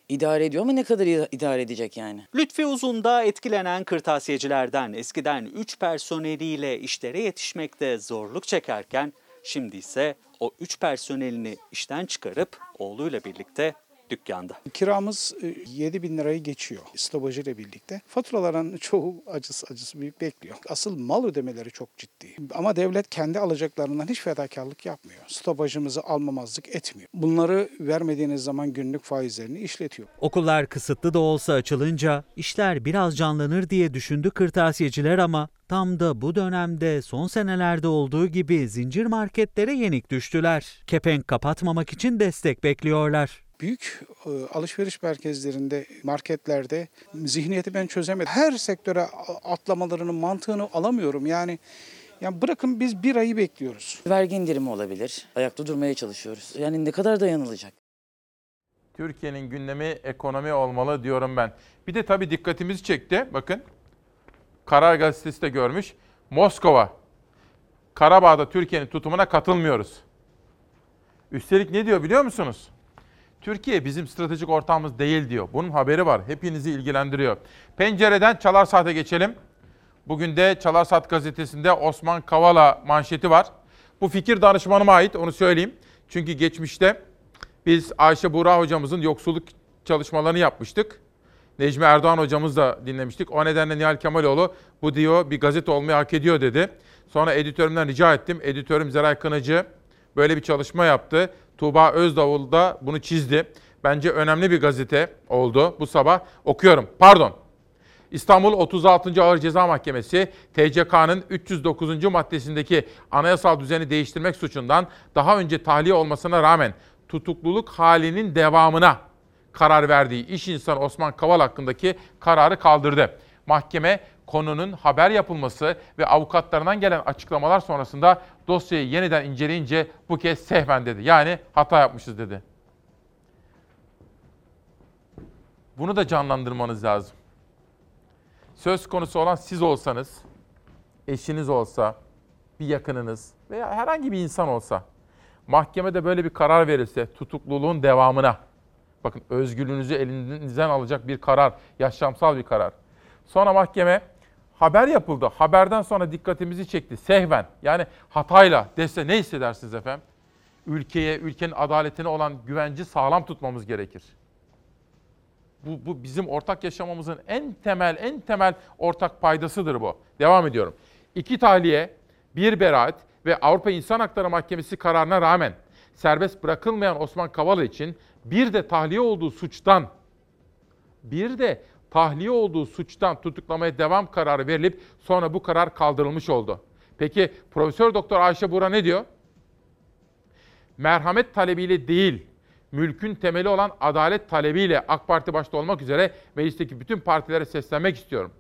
idare ediyor ama ne kadar ida- idare edecek yani? Lütfi Uzun'da etkilenen kırtasiyecilerden eskiden 3 personeliyle işlere yetişmekte zorluk çekerken şimdi ise o 3 personelini işten çıkarıp oğluyla birlikte dükkanda. Kiramız 7 bin lirayı geçiyor stopajı ile birlikte. Faturaların çoğu acısı acısı büyük bekliyor. Asıl mal ödemeleri çok ciddi. Ama devlet kendi alacaklarından hiç fedakarlık yapmıyor. Stopajımızı almamazlık etmiyor. Bunları vermediğiniz zaman günlük faizlerini işletiyor. Okullar kısıtlı da olsa açılınca işler biraz canlanır diye düşündü kırtasiyeciler ama tam da bu dönemde son senelerde olduğu gibi zincir marketlere yenik düştüler. Kepenk kapatmamak için destek bekliyorlar. Büyük e, alışveriş merkezlerinde, marketlerde zihniyeti ben çözemedim. Her sektöre atlamalarının mantığını alamıyorum. Yani yani bırakın biz bir ayı bekliyoruz. Vergi indirimi olabilir. Ayakta durmaya çalışıyoruz. Yani ne kadar dayanılacak? Türkiye'nin gündemi ekonomi olmalı diyorum ben. Bir de tabii dikkatimizi çekti. Bakın Karar Gazetesi de görmüş. Moskova, Karabağ'da Türkiye'nin tutumuna katılmıyoruz. Üstelik ne diyor biliyor musunuz? Türkiye bizim stratejik ortağımız değil diyor. Bunun haberi var. Hepinizi ilgilendiriyor. Pencereden Çalar Saat'e geçelim. Bugün de Çalar Saat gazetesinde Osman Kavala manşeti var. Bu fikir danışmanıma ait onu söyleyeyim. Çünkü geçmişte biz Ayşe Buğra hocamızın yoksulluk çalışmalarını yapmıştık. Necmi Erdoğan hocamız da dinlemiştik. O nedenle Nihal Kemaloğlu bu diyor bir gazete olmayı hak ediyor dedi. Sonra editörümden rica ettim. Editörüm Zeray Kınacı böyle bir çalışma yaptı. Tuğba Özdavul da bunu çizdi. Bence önemli bir gazete oldu bu sabah. Okuyorum. Pardon. İstanbul 36. Ağır Ceza Mahkemesi TCK'nın 309. maddesindeki anayasal düzeni değiştirmek suçundan daha önce tahliye olmasına rağmen tutukluluk halinin devamına karar verdiği iş insanı Osman Kaval hakkındaki kararı kaldırdı. Mahkeme konunun haber yapılması ve avukatlarından gelen açıklamalar sonrasında dosyayı yeniden inceleyince bu kez sehven dedi. Yani hata yapmışız dedi. Bunu da canlandırmanız lazım. Söz konusu olan siz olsanız, eşiniz olsa, bir yakınınız veya herhangi bir insan olsa mahkemede böyle bir karar verilse tutukluluğun devamına bakın özgürlüğünüzü elinizden alacak bir karar, yaşamsal bir karar. Sonra mahkeme haber yapıldı. Haberden sonra dikkatimizi çekti. Sehven yani hatayla dese ne hissedersiniz efendim? Ülkeye, ülkenin adaletine olan güvenci sağlam tutmamız gerekir. Bu, bu bizim ortak yaşamamızın en temel, en temel ortak paydasıdır bu. Devam ediyorum. İki tahliye, bir beraat ve Avrupa İnsan Hakları Mahkemesi kararına rağmen serbest bırakılmayan Osman Kavala için bir de tahliye olduğu suçtan, bir de tahliye olduğu suçtan tutuklamaya devam kararı verilip sonra bu karar kaldırılmış oldu. Peki Profesör Doktor Ayşe Bura ne diyor? Merhamet talebiyle değil, mülkün temeli olan adalet talebiyle AK Parti başta olmak üzere meclisteki bütün partilere seslenmek istiyorum.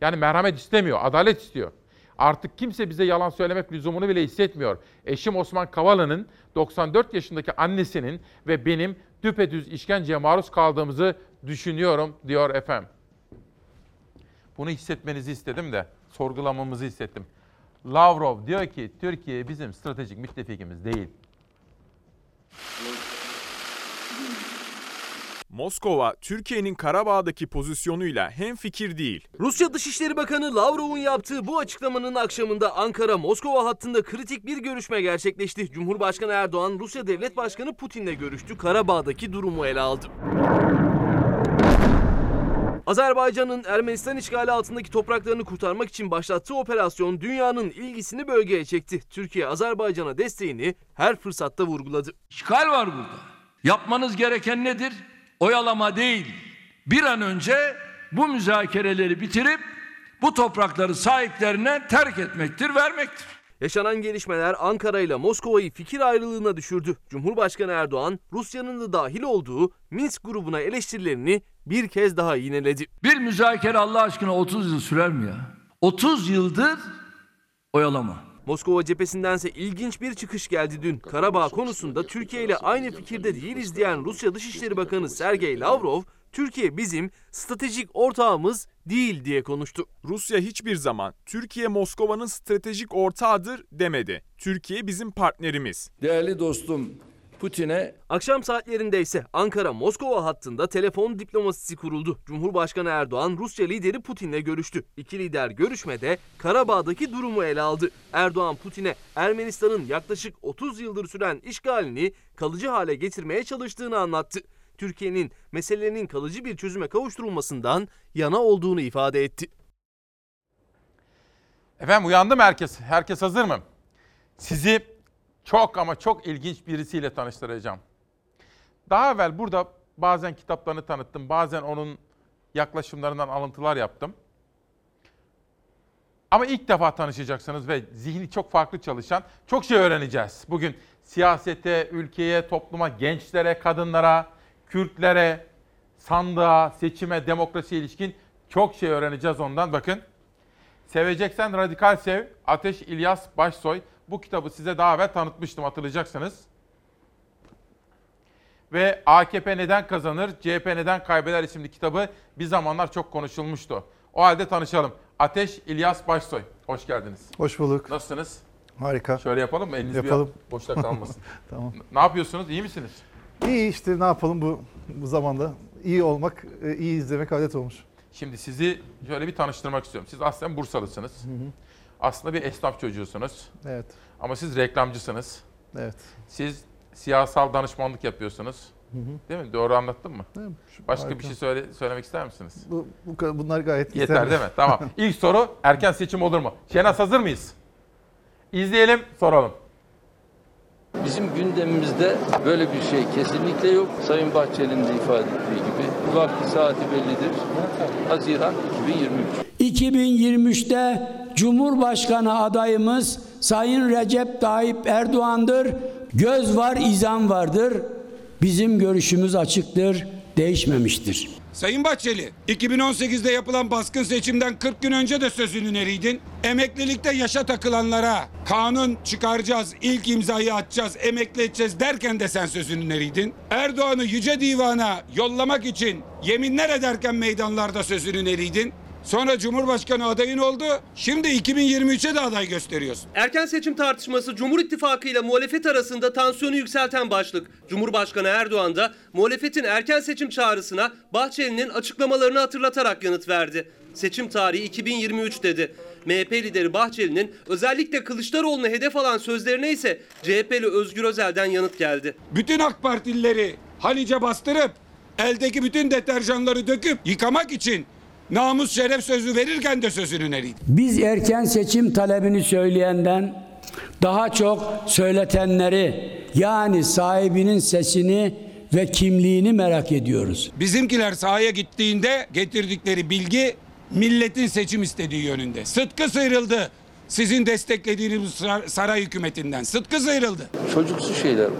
Yani merhamet istemiyor, adalet istiyor. Artık kimse bize yalan söylemek lüzumunu bile hissetmiyor. Eşim Osman Kavala'nın 94 yaşındaki annesinin ve benim düpedüz işkenceye maruz kaldığımızı düşünüyorum diyor efendim. Bunu hissetmenizi istedim de sorgulamamızı hissettim. Lavrov diyor ki Türkiye bizim stratejik müttefikimiz değil. Moskova, Türkiye'nin Karabağ'daki pozisyonuyla hemfikir değil. Rusya Dışişleri Bakanı Lavrov'un yaptığı bu açıklamanın akşamında Ankara-Moskova hattında kritik bir görüşme gerçekleşti. Cumhurbaşkanı Erdoğan, Rusya Devlet Başkanı Putin'le görüştü. Karabağ'daki durumu ele aldı. Azerbaycan'ın Ermenistan işgali altındaki topraklarını kurtarmak için başlattığı operasyon dünyanın ilgisini bölgeye çekti. Türkiye Azerbaycan'a desteğini her fırsatta vurguladı. İşgal var burada. Yapmanız gereken nedir? Oyalama değil. Bir an önce bu müzakereleri bitirip bu toprakları sahiplerine terk etmektir, vermektir. Yaşanan gelişmeler Ankara ile Moskova'yı fikir ayrılığına düşürdü. Cumhurbaşkanı Erdoğan, Rusya'nın da dahil olduğu Minsk grubuna eleştirilerini bir kez daha yineledi. Bir müzakere Allah aşkına 30 yıl sürer mi ya? 30 yıldır oyalama. Moskova cephesindense ilginç bir çıkış geldi dün. Karabağ konusunda Türkiye ile aynı fikirde değiliz diyen Rusya Dışişleri Bakanı Sergey Lavrov, Türkiye bizim stratejik ortağımız değil diye konuştu. Rusya hiçbir zaman Türkiye Moskova'nın stratejik ortağıdır demedi. Türkiye bizim partnerimiz. Değerli dostum Putin'e Akşam saatlerinde ise Ankara-Moskova hattında telefon diplomasisi kuruldu. Cumhurbaşkanı Erdoğan Rusya lideri Putin'le görüştü. İki lider görüşmede Karabağ'daki durumu ele aldı. Erdoğan Putin'e Ermenistan'ın yaklaşık 30 yıldır süren işgalini kalıcı hale getirmeye çalıştığını anlattı. Türkiye'nin meselenin kalıcı bir çözüme kavuşturulmasından yana olduğunu ifade etti. Efendim uyandı mı herkes? Herkes hazır mı? Sizi çok ama çok ilginç birisiyle tanıştıracağım. Daha evvel burada bazen kitaplarını tanıttım, bazen onun yaklaşımlarından alıntılar yaptım. Ama ilk defa tanışacaksınız ve zihni çok farklı çalışan çok şey öğreneceğiz. Bugün siyasete, ülkeye, topluma, gençlere, kadınlara, Kürtlere, sandığa, seçime, demokrasiye ilişkin çok şey öğreneceğiz ondan. Bakın, Seveceksen Radikal Sev, Ateş İlyas Başsoy. Bu kitabı size daha evvel tanıtmıştım hatırlayacaksınız. Ve AKP neden kazanır, CHP neden kaybeder isimli kitabı bir zamanlar çok konuşulmuştu. O halde tanışalım. Ateş İlyas Başsoy. Hoş geldiniz. Hoş bulduk. Nasılsınız? Harika. Şöyle yapalım mı? Eliniz Yapalım. bir boşta kalmasın. tamam. Ne yapıyorsunuz? İyi misiniz? İyi işte ne yapalım bu bu zamanda. iyi olmak, e, iyi izlemek adet olmuş. Şimdi sizi şöyle bir tanıştırmak istiyorum. Siz aslen Bursalısınız. Aslında bir esnaf çocuğusunuz. Evet. Ama siz reklamcısınız. Evet. Siz siyasal danışmanlık yapıyorsunuz. Hı hı. Değil mi? Doğru anlattım mı? Evet, Başka harika. bir şey söyle, söylemek ister misiniz? Bu, bu bunlar gayet Yeter yeterli. değil mi? Tamam. İlk soru erken seçim olur mu? Şenaz hazır mıyız? İzleyelim, soralım. Bizim gündemimizde böyle bir şey kesinlikle yok. Sayın Bahçeli'nin de ifade ettiği gibi vakti saati bellidir. Haziran 2023. 2023'te Cumhurbaşkanı adayımız Sayın Recep Tayyip Erdoğan'dır. Göz var, izan vardır. Bizim görüşümüz açıktır, değişmemiştir. Sayın Bahçeli, 2018'de yapılan baskın seçimden 40 gün önce de sözünün eriydin. Emeklilikte yaşa takılanlara kanun çıkaracağız, ilk imzayı atacağız, emekli edeceğiz derken de sen sözünün eriydin. Erdoğan'ı Yüce Divan'a yollamak için yeminler ederken meydanlarda sözünün eriydin. Sonra Cumhurbaşkanı adayın oldu. Şimdi 2023'e de aday gösteriyorsun. Erken seçim tartışması Cumhur İttifakı ile muhalefet arasında tansiyonu yükselten başlık. Cumhurbaşkanı Erdoğan da muhalefetin erken seçim çağrısına Bahçeli'nin açıklamalarını hatırlatarak yanıt verdi. Seçim tarihi 2023 dedi. MHP lideri Bahçeli'nin özellikle Kılıçdaroğlu'nu hedef alan sözlerine ise CHP'li Özgür Özel'den yanıt geldi. Bütün AK Partilileri Halice bastırıp eldeki bütün deterjanları döküp yıkamak için namus şeref sözü verirken de sözünün eriydi. Biz erken seçim talebini söyleyenden daha çok söyletenleri yani sahibinin sesini ve kimliğini merak ediyoruz. Bizimkiler sahaya gittiğinde getirdikleri bilgi milletin seçim istediği yönünde. Sıtkı sıyrıldı. Sizin desteklediğiniz sar- saray hükümetinden. Sıtkı sıyrıldı. Çocuksu şeyler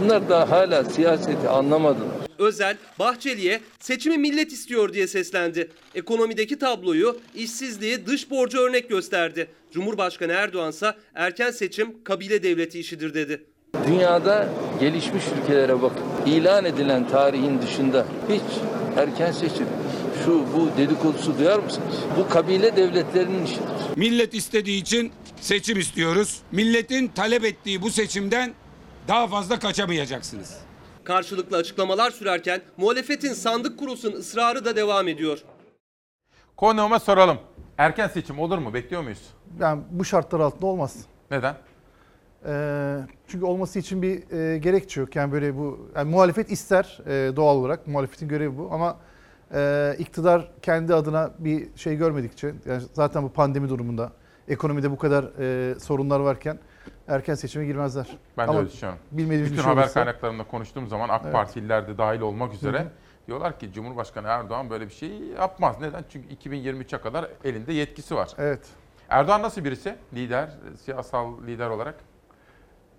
bunlar. Daha hala siyaseti anlamadılar. Özel, Bahçeli'ye seçimi millet istiyor diye seslendi. Ekonomideki tabloyu, işsizliği, dış borcu örnek gösterdi. Cumhurbaşkanı Erdoğan ise erken seçim kabile devleti işidir dedi. Dünyada gelişmiş ülkelere bakın. İlan edilen tarihin dışında hiç erken seçim, şu bu dedikodusu duyar mısınız? Bu kabile devletlerinin işidir. Millet istediği için seçim istiyoruz. Milletin talep ettiği bu seçimden daha fazla kaçamayacaksınız. Karşılıklı açıklamalar sürerken muhalefetin sandık kurusun ısrarı da devam ediyor. Konuğuma soralım. Erken seçim olur mu? Bekliyor muyuz? Yani bu şartlar altında olmaz. Neden? Ee, çünkü olması için bir e, gerekçe yok. Yani böyle bu yani muhalefet ister e, doğal olarak. Muhalefetin görevi bu ama e, iktidar kendi adına bir şey görmedikçe yani zaten bu pandemi durumunda ekonomide bu kadar e, sorunlar varken erken seçime girmezler. Ben de Ama öyle düşünüyorum. Bilmediğimiz Bütün bir şey haber olursa- kaynaklarımla konuştuğum zaman AK Evet. Partililer de dahil olmak üzere Hı hı. diyorlar ki Cumhurbaşkanı Erdoğan böyle bir şey yapmaz. Neden? Çünkü 2023'e kadar elinde yetkisi var. Evet. Erdoğan nasıl birisi? Lider, siyasal lider olarak.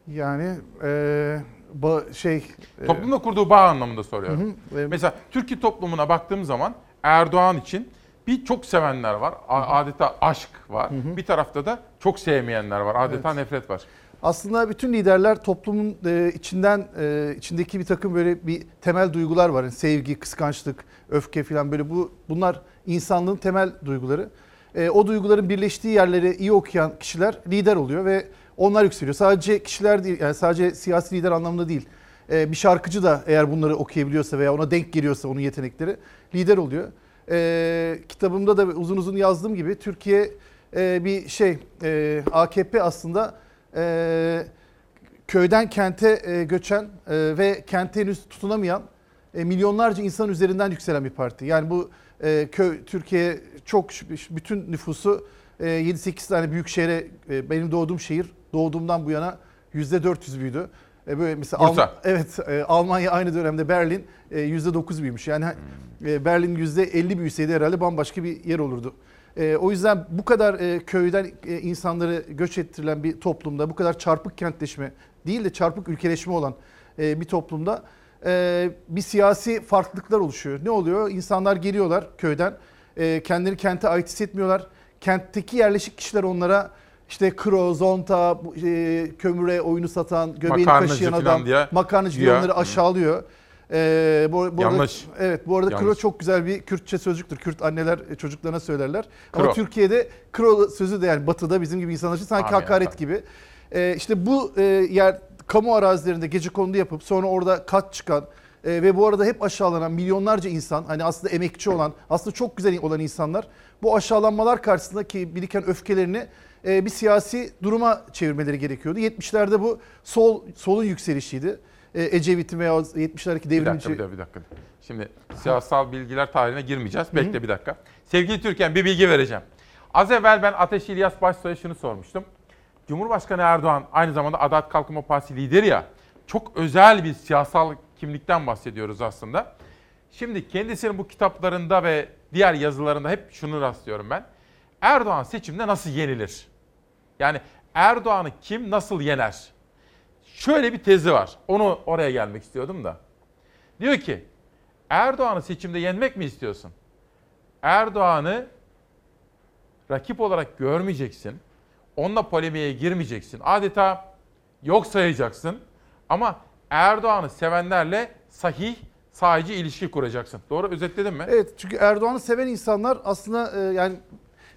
Yani e, ba- şey e, Toplumla kurduğu bağ anlamında soruyorum. Hı hı. Mesela Türkiye toplumuna baktığım zaman Erdoğan için bir çok sevenler var. A- Adeta aşk var. Bir tarafta da çok sevmeyenler var. Adeta nefret var. Aslında bütün liderler toplumun e, içinden e, içindeki bir takım böyle bir temel duygular var. Yani sevgi, kıskançlık, öfke falan böyle bu bunlar insanlığın temel duyguları. E, o duyguların birleştiği yerleri iyi okuyan kişiler lider oluyor ve onlar yükseliyor. Sadece kişiler değil, yani sadece siyasi lider anlamında değil. E, bir şarkıcı da eğer bunları okuyabiliyorsa veya ona denk geliyorsa onun yetenekleri lider oluyor. E, kitabımda da uzun uzun yazdığım gibi Türkiye e, bir şey e, AKP aslında e, köyden kente göçen ve kente henüz tutunamayan milyonlarca insan üzerinden yükselen bir parti. Yani bu köy Türkiye çok bütün nüfusu 7-8 tane büyük şehre e, benim doğduğum şehir doğduğumdan bu yana %400 büyüdü. E, böyle mesela Bursa. Alm- evet e, Almanya aynı dönemde Berlin e, %9 büyümüş. Yani e, Berlin %50 büyüseydi herhalde bambaşka bir yer olurdu. E, o yüzden bu kadar e, köyden e, insanları göç ettirilen bir toplumda, bu kadar çarpık kentleşme değil de çarpık ülkeleşme olan e, bir toplumda e, bir siyasi farklılıklar oluşuyor. Ne oluyor? İnsanlar geliyorlar köyden, e, kendileri kente ait hissetmiyorlar. Kentteki yerleşik kişiler onlara işte kro, zonta, e, kömüre oyunu satan, göbeğini Makarnacı kaşıyan adam, diye makarnacı diye onları aşağılıyor. Ee, bu, bu arada, Yanlış. Evet bu arada kro Yanlış. çok güzel bir Kürtçe sözcüktür. Kürt anneler e, çocuklarına söylerler. Ama Kro. Türkiye'de kro sözü de yani batıda bizim gibi insanlar için sanki Abi hakaret gibi. Ee, işte bu e, yer kamu arazilerinde gece kondu yapıp sonra orada kat çıkan e, ve bu arada hep aşağılanan milyonlarca insan hani aslında emekçi olan aslında çok güzel olan insanlar bu aşağılanmalar karşısında ki biriken öfkelerini e, bir siyasi duruma çevirmeleri gerekiyordu. 70'lerde bu sol solun yükselişiydi. E, Ecevit'in veya 70'lerdeki Bir devrimci dakika, bir dakika, bir dakika. Şimdi siyasal bilgiler tarihine girmeyeceğiz. Bekle bir dakika. Sevgili Türkan bir bilgi vereceğim. Az evvel ben Ateş İlyas Başsoy'a şunu sormuştum. Cumhurbaşkanı Erdoğan aynı zamanda Adalet Kalkınma Partisi lideri ya. Çok özel bir siyasal kimlikten bahsediyoruz aslında. Şimdi kendisinin bu kitaplarında ve diğer yazılarında hep şunu rastlıyorum ben. Erdoğan seçimde nasıl yenilir? Yani Erdoğan'ı kim nasıl yener? Şöyle bir tezi var. Onu oraya gelmek istiyordum da. Diyor ki Erdoğan'ı seçimde yenmek mi istiyorsun? Erdoğan'ı rakip olarak görmeyeceksin. Onunla polemiğe girmeyeceksin. Adeta yok sayacaksın. Ama Erdoğan'ı sevenlerle sahih sahici ilişki kuracaksın. Doğru özetledin mi? Evet çünkü Erdoğan'ı seven insanlar aslında e, yani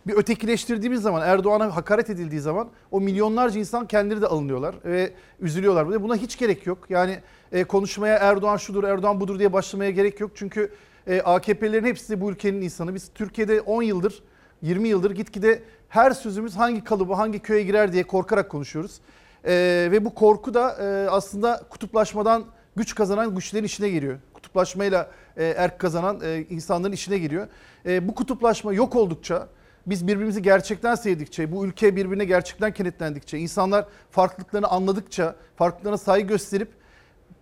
bir ötekileştirdiğimiz zaman Erdoğan'a hakaret edildiği zaman o milyonlarca insan kendileri de alınıyorlar ve üzülüyorlar. Buna hiç gerek yok. Yani e, konuşmaya Erdoğan şudur Erdoğan budur diye başlamaya gerek yok. Çünkü e, AKP'lilerin hepsi de bu ülkenin insanı. Biz Türkiye'de 10 yıldır 20 yıldır gitgide her sözümüz hangi kalıba hangi köye girer diye korkarak konuşuyoruz. E, ve bu korku da e, aslında kutuplaşmadan güç kazanan güçlerin işine giriyor. Kutuplaşmayla e, erk kazanan e, insanların işine giriyor. E, bu kutuplaşma yok oldukça biz birbirimizi gerçekten sevdikçe, bu ülke birbirine gerçekten kenetlendikçe, insanlar farklılıklarını anladıkça, farklılıklarına saygı gösterip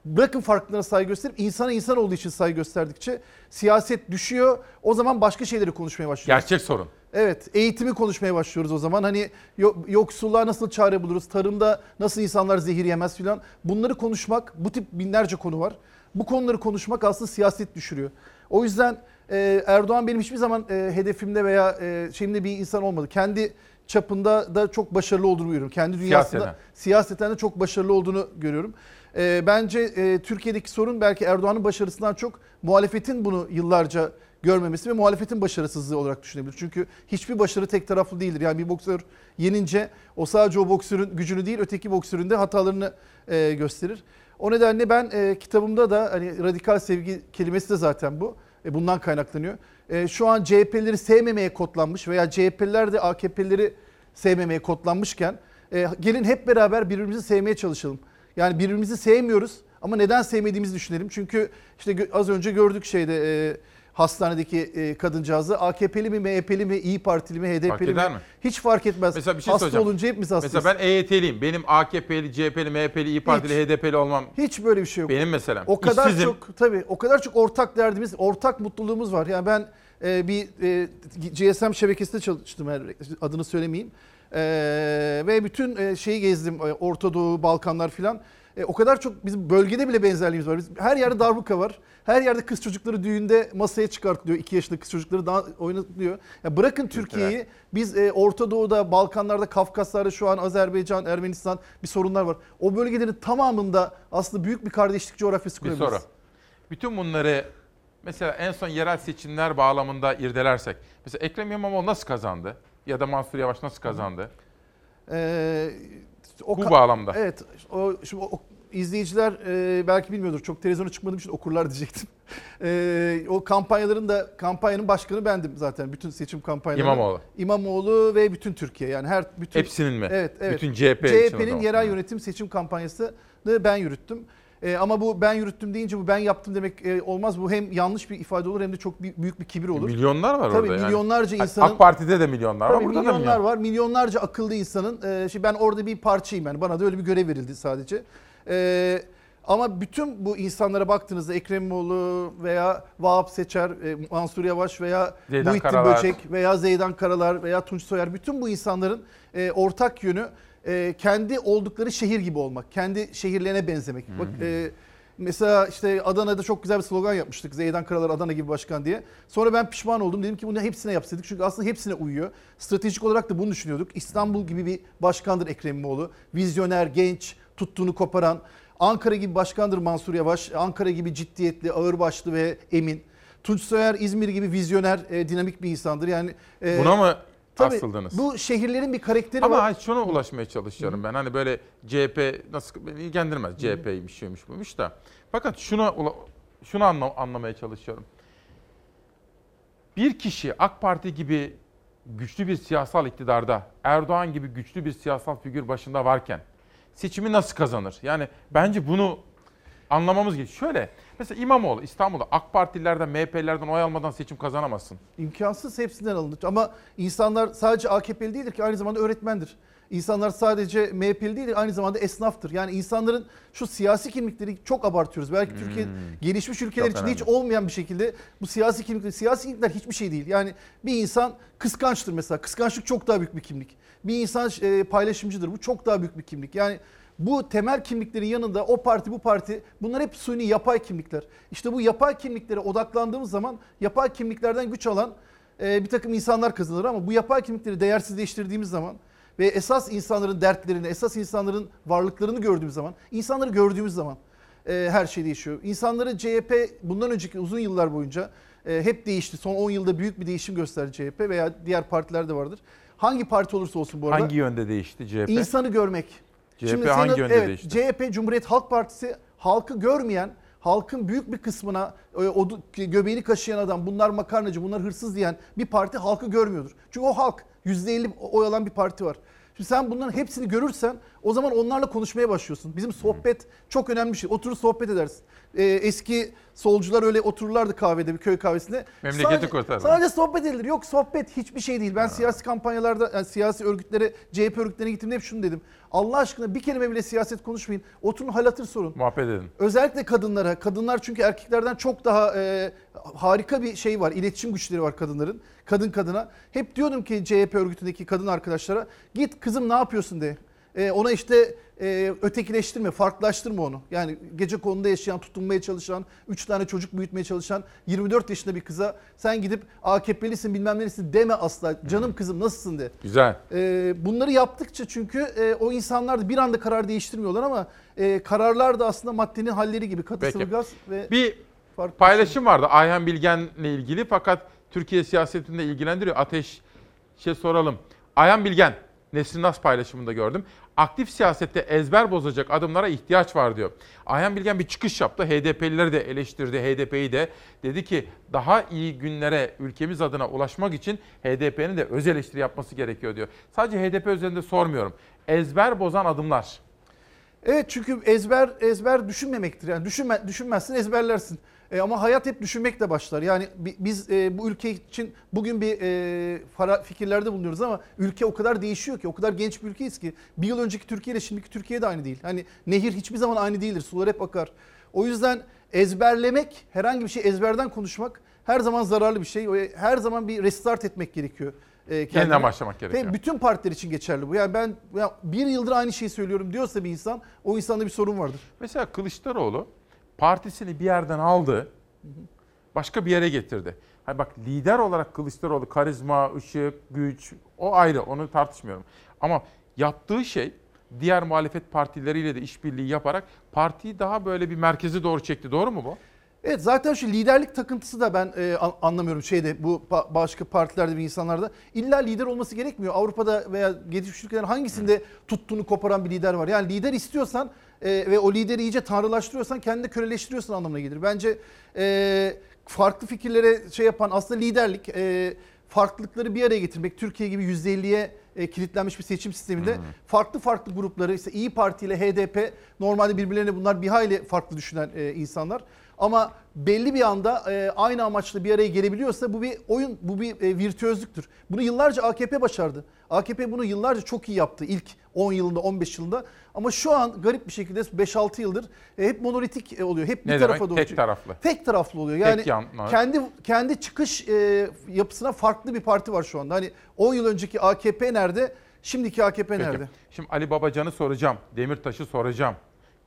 bırakın farklılıklarına saygı gösterip insana insan olduğu için saygı gösterdikçe siyaset düşüyor. O zaman başka şeyleri konuşmaya başlıyoruz. Gerçek sorun. Evet, eğitimi konuşmaya başlıyoruz o zaman. Hani yo- yoksulluğa nasıl çare buluruz, tarımda nasıl insanlar zehir yemez filan. Bunları konuşmak, bu tip binlerce konu var. Bu konuları konuşmak aslında siyaset düşürüyor. O yüzden e, Erdoğan benim hiçbir zaman e, hedefimde veya e, şeyimde bir insan olmadı. Kendi çapında da çok başarılı olduğunu görüyorum. Kendi dünyasında Siyaseten. siyaseten de çok başarılı olduğunu görüyorum. E, bence e, Türkiye'deki sorun belki Erdoğan'ın başarısından çok muhalefetin bunu yıllarca görmemesi ve muhalefetin başarısızlığı olarak düşünebilir. Çünkü hiçbir başarı tek taraflı değildir. Yani bir boksör yenince o sadece o boksörün gücünü değil öteki boksörün de hatalarını e, gösterir. O nedenle ben e, kitabımda da hani radikal sevgi kelimesi de zaten bu. E, bundan kaynaklanıyor. E, şu an CHP'lileri sevmemeye kodlanmış veya CHP'liler de AKP'lileri sevmemeye kodlanmışken e, gelin hep beraber birbirimizi sevmeye çalışalım. Yani birbirimizi sevmiyoruz ama neden sevmediğimizi düşünelim. Çünkü işte az önce gördük şeyde e, hastanedeki e, kadıncağızı AKP'li mi, MHP'li mi, İyi Partili mi, HDP'li Fark mi? eder mi? Hiç fark etmez. Mesela bir şey Hasta soracağım. olunca hepimiz hastayız. Mesela ben EYT'liyim. Benim AKP'li, CHP'li, MHP'li, İyi Partili, HDP'li olmam Hiç böyle bir şey yok. benim meselem. O kadar İşsizim. çok tabii o kadar çok ortak derdimiz, ortak mutluluğumuz var. Yani ben e, bir e, GSM şebekesinde çalıştım adını söylemeyeyim. E, ve bütün e, şeyi gezdim. e, Orta Doğu, Balkanlar filan. E, o kadar çok bizim bölgede bile benzerliğimiz var. Biz, her yerde darbuka var. Her yerde kız çocukları düğünde masaya çıkartılıyor. 2 yaşında kız çocukları daha oynatılıyor. Ya bırakın Türkiye'yi biz e, Orta Doğu'da, Balkanlar'da, Kafkaslar'da şu an Azerbaycan, Ermenistan bir sorunlar var. O bölgelerin tamamında aslında büyük bir kardeşlik coğrafyası Bir kurabiliriz. soru. Bütün bunları mesela en son yerel seçimler bağlamında irdelersek. Mesela Ekrem İmamoğlu nasıl kazandı? Ya da Mansur Yavaş nasıl kazandı? Ee, o Bu bağlamda. Evet. O, şimdi o, izleyiciler e, belki bilmiyordur. Çok televizyona çıkmadığım için okurlar diyecektim. E, o kampanyaların da kampanyanın başkanı bendim zaten. Bütün seçim kampanyaları. İmamoğlu. İmamoğlu ve bütün Türkiye. Yani her bütün Hepsinin mi? Evet, evet. Bütün CHP CHP'nin yerel yönetim seçim kampanyasını ben yürüttüm. E, ama bu ben yürüttüm deyince bu ben yaptım demek e, olmaz. Bu hem yanlış bir ifade olur hem de çok büyük, bir kibir olur. Milyonlar var Tabii orada yani. milyonlarca Ha, insanın AK Parti'de de milyonlar var. Tabii Burada da milyonlar milyon. var. Milyonlarca akıllı insanın. E, şimdi ben orada bir parçayım yani. Bana da öyle bir görev verildi sadece. E, ama bütün bu insanlara baktığınızda Ekrem İmamoğlu veya Vahap Seçer, e, Mansur Yavaş veya Zeydan Muhittin Karalar. Böcek veya Zeydan Karalar veya Tunç Soyer bütün bu insanların e, ortak yönü e, kendi oldukları şehir gibi olmak. Kendi şehirlerine benzemek. Bak e, Mesela işte Adana'da çok güzel bir slogan yapmıştık. Zeydan Karalar Adana gibi başkan diye. Sonra ben pişman oldum. Dedim ki bunu hepsine yapsaydık. Çünkü aslında hepsine uyuyor. Stratejik olarak da bunu düşünüyorduk. İstanbul gibi bir başkandır Ekrem İmamoğlu. Vizyoner, genç, tuttuğunu koparan. Ankara gibi başkandır Mansur Yavaş. Ankara gibi ciddiyetli, ağırbaşlı ve emin. Tunç Soyer İzmir gibi vizyoner, e, dinamik bir insandır. Yani e, Buna mı tabii asıldınız? Bu şehirlerin bir karakteri Ama var. hayır, şuna ulaşmaya çalışıyorum ben. Hani böyle CHP nasıl ilgilendirmez. CHP'ymiş şeymiş buymuş da. Fakat şuna şunu anla- anlamaya çalışıyorum. Bir kişi AK Parti gibi güçlü bir siyasal iktidarda, Erdoğan gibi güçlü bir siyasal figür başında varken seçimi nasıl kazanır? Yani bence bunu anlamamız gerekiyor. Şöyle, mesela İmamoğlu İstanbul'da AK Partililerden, MHP'lilerden oy almadan seçim kazanamazsın. İmkansız hepsinden alınır. Ama insanlar sadece AKP'li değildir ki aynı zamanda öğretmendir. İnsanlar sadece MHP'li değil aynı zamanda esnaftır. Yani insanların şu siyasi kimlikleri çok abartıyoruz. Belki Türkiye gelişmiş ülkeler Çok hiç önemli. olmayan bir şekilde bu siyasi kimlikler, siyasi kimlikler hiçbir şey değil. Yani bir insan kıskançtır mesela. Kıskançlık çok daha büyük bir kimlik. Bir insan e, paylaşımcıdır. Bu çok daha büyük bir kimlik. Yani bu temel kimliklerin yanında o parti bu parti bunlar hep suni yapay kimlikler. İşte bu yapay kimliklere odaklandığımız zaman yapay kimliklerden güç alan e, bir takım insanlar kazanır ama bu yapay kimlikleri değersizleştirdiğimiz zaman ve esas insanların dertlerini, esas insanların varlıklarını gördüğümüz zaman, insanları gördüğümüz zaman e, her şey değişiyor. İnsanları CHP bundan önceki uzun yıllar boyunca e, hep değişti. Son 10 yılda büyük bir değişim gösterdi CHP veya diğer partiler de vardır. Hangi parti olursa olsun bu arada. Hangi yönde değişti CHP? İnsanı görmek. CHP hangi yönde evet, değişti? CHP Cumhuriyet Halk Partisi halkı görmeyen, halkın büyük bir kısmına e, o göbeğini kaşıyan adam bunlar makarnacı, bunlar hırsız diyen bir parti halkı görmüyordur. Çünkü o halk %50 oy alan bir parti var. Şimdi sen bunların hepsini görürsen o zaman onlarla konuşmaya başlıyorsun. Bizim sohbet çok önemli bir şey. Oturur sohbet edersin. Ee, eski solcular öyle otururlardı kahvede bir köy kahvesinde. Memleketi kurtarma. Sadece sohbet edilir. Yok sohbet hiçbir şey değil. Ben siyasi kampanyalarda, yani siyasi örgütlere, CHP örgütlerine gittiğimde hep şunu dedim. Allah aşkına bir kelime bile siyaset konuşmayın. Oturun hal hatır sorun. Muhabbet edin. Özellikle kadınlara. Kadınlar çünkü erkeklerden çok daha e, harika bir şey var. İletişim güçleri var kadınların. Kadın kadına. Hep diyordum ki CHP örgütündeki kadın arkadaşlara git kızım ne yapıyorsun de. E, ona işte e, ötekileştirme, farklılaştırma onu. Yani gece konuda yaşayan, tutunmaya çalışan, 3 tane çocuk büyütmeye çalışan 24 yaşında bir kıza sen gidip AKP'lisin bilmem nelisin deme asla. Canım kızım nasılsın de. Güzel. E, bunları yaptıkça çünkü e, o insanlar da bir anda karar değiştirmiyorlar ama e, kararlar da aslında maddenin halleri gibi katı Peki. sıvı gaz ve Bir paylaşım vardı Ayhan Bilgen'le ilgili fakat Türkiye siyasetinde ilgilendiriyor. Ateş'e soralım. Ayhan Bilgen, Nesrin Nas paylaşımında gördüm. Aktif siyasette ezber bozacak adımlara ihtiyaç var diyor. Ayhan Bilgen bir çıkış yaptı. HDP'lileri de eleştirdi, HDP'yi de. Dedi ki daha iyi günlere ülkemiz adına ulaşmak için HDP'nin de öz eleştiri yapması gerekiyor diyor. Sadece HDP üzerinde sormuyorum. Ezber bozan adımlar. Evet çünkü ezber ezber düşünmemektir. Yani düşünme, düşünmezsin ezberlersin. E, ama hayat hep düşünmekle başlar. Yani bi- biz e, bu ülke için bugün bir e, fara, fikirlerde bulunuyoruz ama ülke o kadar değişiyor ki, o kadar genç bir ülkeyiz ki. Bir yıl önceki Türkiye ile şimdiki Türkiye de aynı değil. Hani nehir hiçbir zaman aynı değildir. Sular hep akar. O yüzden ezberlemek, herhangi bir şey ezberden konuşmak her zaman zararlı bir şey. O- Her zaman bir restart etmek gerekiyor. e. Yeniden başlamak gerekiyor. Ve bütün partiler için geçerli bu. Yani ben ya bir yıldır aynı şeyi söylüyorum diyorsa bir insan o insanda bir sorun vardır. Mesela Kılıçdaroğlu partisini bir yerden aldı, başka bir yere getirdi. Hani bak lider olarak Kılıçdaroğlu karizma, ışık, güç o ayrı onu tartışmıyorum. Ama yaptığı şey diğer muhalefet partileriyle de işbirliği yaparak partiyi daha böyle bir merkeze doğru çekti. Doğru mu bu? Evet zaten şu liderlik takıntısı da ben e, an- anlamıyorum şeyde bu pa- başka partilerde bir insanlarda. İlla lider olması gerekmiyor. Avrupa'da veya gelişmiş ülkelerin hangisinde tuttuğunu koparan bir lider var. Yani lider istiyorsan e, ve o lideri iyice tanrılaştırıyorsan kendini köleleştiriyorsun anlamına gelir. Bence e, farklı fikirlere şey yapan aslında liderlik e, farklılıkları bir araya getirmek. Türkiye gibi %50'ye e, kilitlenmiş bir seçim sisteminde farklı farklı grupları işte İyi Parti ile HDP normalde birbirlerine bunlar bir hayli farklı düşünen e, insanlar. Ama belli bir anda e, aynı amaçla bir araya gelebiliyorsa bu bir oyun, bu bir e, virtüözlüktür. Bunu yıllarca AKP başardı. AKP bunu yıllarca çok iyi yaptı ilk 10 yılında, 15 yılında. Ama şu an garip bir şekilde 5-6 yıldır e, hep monolitik e, oluyor. Hep bir Ne tarafa demek? doğru. Tek taraflı. Tek taraflı oluyor. Yani Tek kendi kendi çıkış e, yapısına farklı bir parti var şu anda. Hani 10 yıl önceki AKP nerede? Şimdiki AKP Peki. nerede? Şimdi Ali Babacan'ı soracağım, Demirtaş'ı soracağım,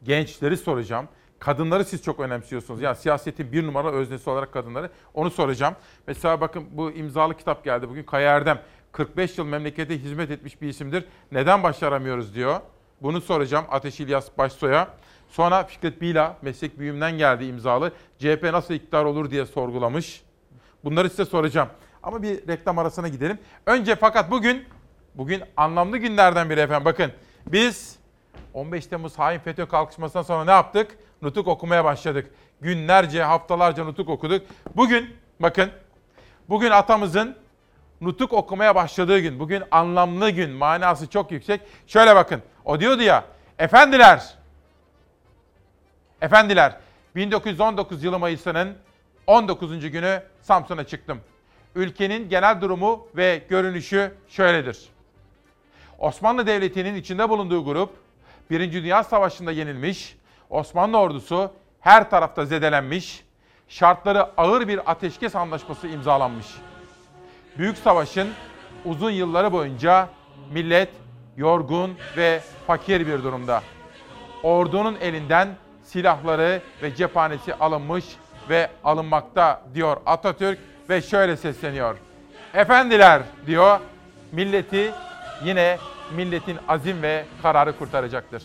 gençleri soracağım. Kadınları siz çok önemsiyorsunuz. Yani siyasetin bir numara öznesi olarak kadınları. Onu soracağım. Mesela bakın bu imzalı kitap geldi bugün. Kaya Erdem 45 yıl memlekete hizmet etmiş bir isimdir. Neden başaramıyoruz diyor. Bunu soracağım Ateş İlyas Başsoy'a. Sonra Fikret Bila meslek büyüğümden geldi imzalı. CHP nasıl iktidar olur diye sorgulamış. Bunları size soracağım. Ama bir reklam arasına gidelim. Önce fakat bugün bugün anlamlı günlerden biri efendim. Bakın biz 15 Temmuz hain FETÖ kalkışmasından sonra ne yaptık? Nutuk okumaya başladık. Günlerce, haftalarca nutuk okuduk. Bugün bakın bugün atamızın nutuk okumaya başladığı gün. Bugün anlamlı gün, manası çok yüksek. Şöyle bakın. O diyordu ya, efendiler, efendiler 1919 yılı Mayıs'ının 19. günü Samsun'a çıktım. Ülkenin genel durumu ve görünüşü şöyledir. Osmanlı Devleti'nin içinde bulunduğu grup Birinci Dünya Savaşı'nda yenilmiş, Osmanlı ordusu her tarafta zedelenmiş, şartları ağır bir ateşkes anlaşması imzalanmış. Büyük Savaş'ın uzun yılları boyunca millet yorgun ve fakir bir durumda. Ordunun elinden silahları ve cephanesi alınmış ve alınmakta diyor Atatürk ve şöyle sesleniyor. Efendiler diyor, milleti yine milletin azim ve kararı kurtaracaktır.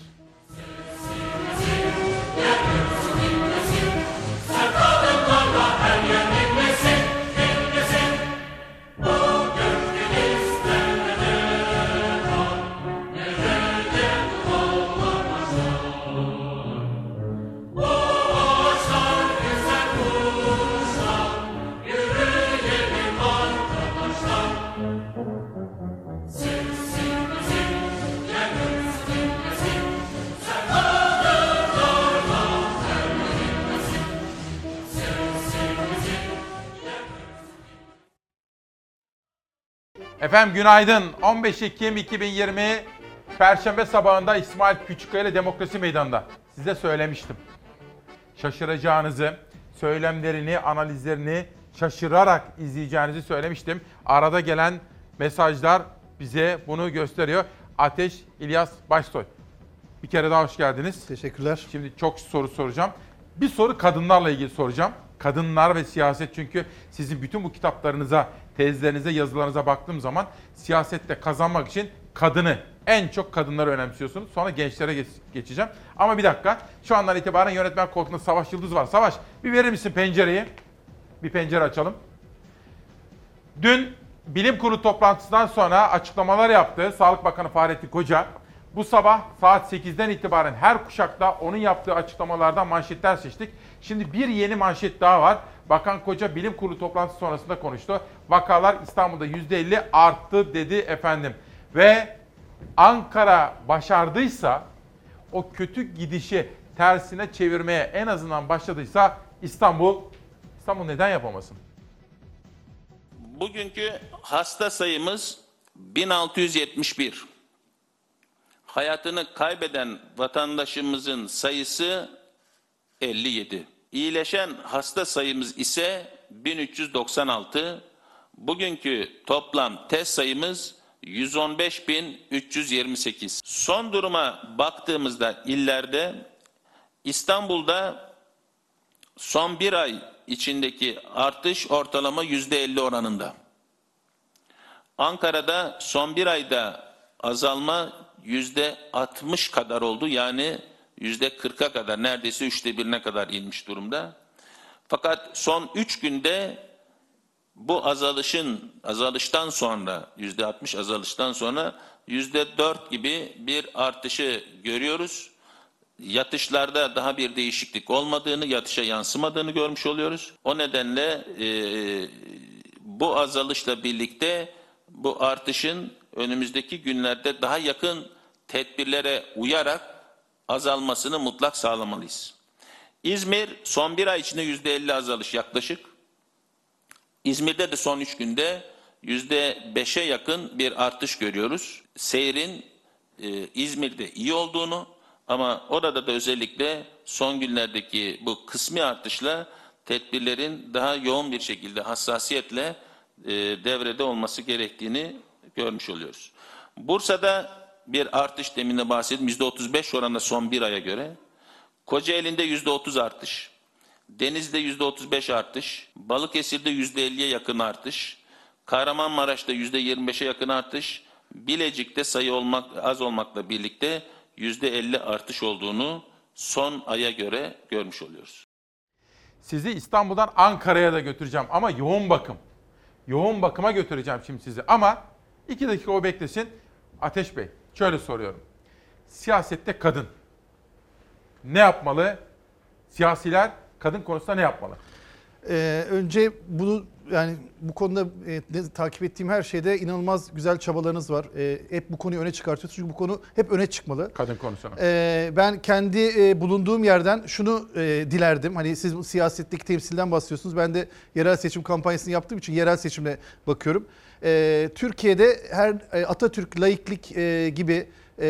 Efendim günaydın. 15 Ekim 2020 Perşembe sabahında İsmail Küçükkaya ile Demokrasi Meydanı'nda. Size söylemiştim. Şaşıracağınızı, söylemlerini, analizlerini şaşırarak izleyeceğinizi söylemiştim. Arada gelen mesajlar bize bunu gösteriyor. Ateş İlyas Başsoy. Bir kere daha hoş geldiniz. Teşekkürler. Şimdi çok soru soracağım. Bir soru kadınlarla ilgili soracağım. Kadınlar ve siyaset çünkü sizin bütün bu kitaplarınıza, tezlerinize, yazılarınıza baktığım zaman siyasette kazanmak için kadını, en çok kadınları önemsiyorsunuz. Sonra gençlere geç- geçeceğim. Ama bir dakika. Şu andan itibaren yönetmen koltuğunda Savaş Yıldız var. Savaş bir verir misin pencereyi? Bir pencere açalım. Dün bilim kurulu toplantısından sonra açıklamalar yaptı Sağlık Bakanı Fahrettin Koca. Bu sabah saat 8'den itibaren her kuşakta onun yaptığı açıklamalardan manşetler seçtik. Şimdi bir yeni manşet daha var. Bakan Koca bilim kurulu toplantısı sonrasında konuştu. Vakalar İstanbul'da %50 arttı dedi efendim. Ve Ankara başardıysa o kötü gidişi tersine çevirmeye en azından başladıysa İstanbul İstanbul neden yapamasın? Bugünkü hasta sayımız 1671. Hayatını kaybeden vatandaşımızın sayısı 57. İyileşen hasta sayımız ise 1396. Bugünkü toplam test sayımız 115.328. Son duruma baktığımızda illerde İstanbul'da son bir ay içindeki artış ortalama yüzde elli oranında. Ankara'da son bir ayda azalma yüzde 60 kadar oldu. Yani yüzde 40'a kadar neredeyse üçte birine kadar inmiş durumda. Fakat son üç günde bu azalışın azalıştan sonra yüzde 60 azalıştan sonra yüzde 4 gibi bir artışı görüyoruz. Yatışlarda daha bir değişiklik olmadığını, yatışa yansımadığını görmüş oluyoruz. O nedenle e, bu azalışla birlikte bu artışın önümüzdeki günlerde daha yakın tedbirlere uyarak azalmasını mutlak sağlamalıyız. İzmir son bir ay içinde yüzde 50 azalış yaklaşık. İzmir'de de son üç günde yüzde beşe yakın bir artış görüyoruz. Seyrin e, İzmir'de iyi olduğunu ama orada da özellikle son günlerdeki bu kısmi artışla tedbirlerin daha yoğun bir şekilde hassasiyetle e, devrede olması gerektiğini görmüş oluyoruz. Bursa'da bir artış deminde bahsettim. %35 oranında son bir aya göre. Kocaeli'nde %30 artış. Denizli'de %35 artış. Balıkesir'de %50'ye yakın artış. Kahramanmaraş'ta %25'e yakın artış. Bilecik'te sayı olmak az olmakla birlikte %50 artış olduğunu son aya göre görmüş oluyoruz. Sizi İstanbul'dan Ankara'ya da götüreceğim ama yoğun bakım. Yoğun bakıma götüreceğim şimdi sizi ama iki dakika o beklesin. Ateş Bey şöyle soruyorum. Siyasette kadın ne yapmalı? Siyasiler kadın konusunda ne yapmalı? Ee, önce bunu yani bu konuda e, ne- takip ettiğim her şeyde inanılmaz güzel çabalarınız var. E, hep bu konuyu öne çıkartıyorsunuz çünkü bu konu hep öne çıkmalı. Kadın konusuna. Ee, ben kendi e, bulunduğum yerden şunu e, dilerdim. Hani siz siyasetteki temsilden bahsediyorsunuz. Ben de yerel seçim kampanyasını yaptığım için yerel seçimle bakıyorum. Ee, Türkiye'de her e, Atatürk, laiklik e, gibi e,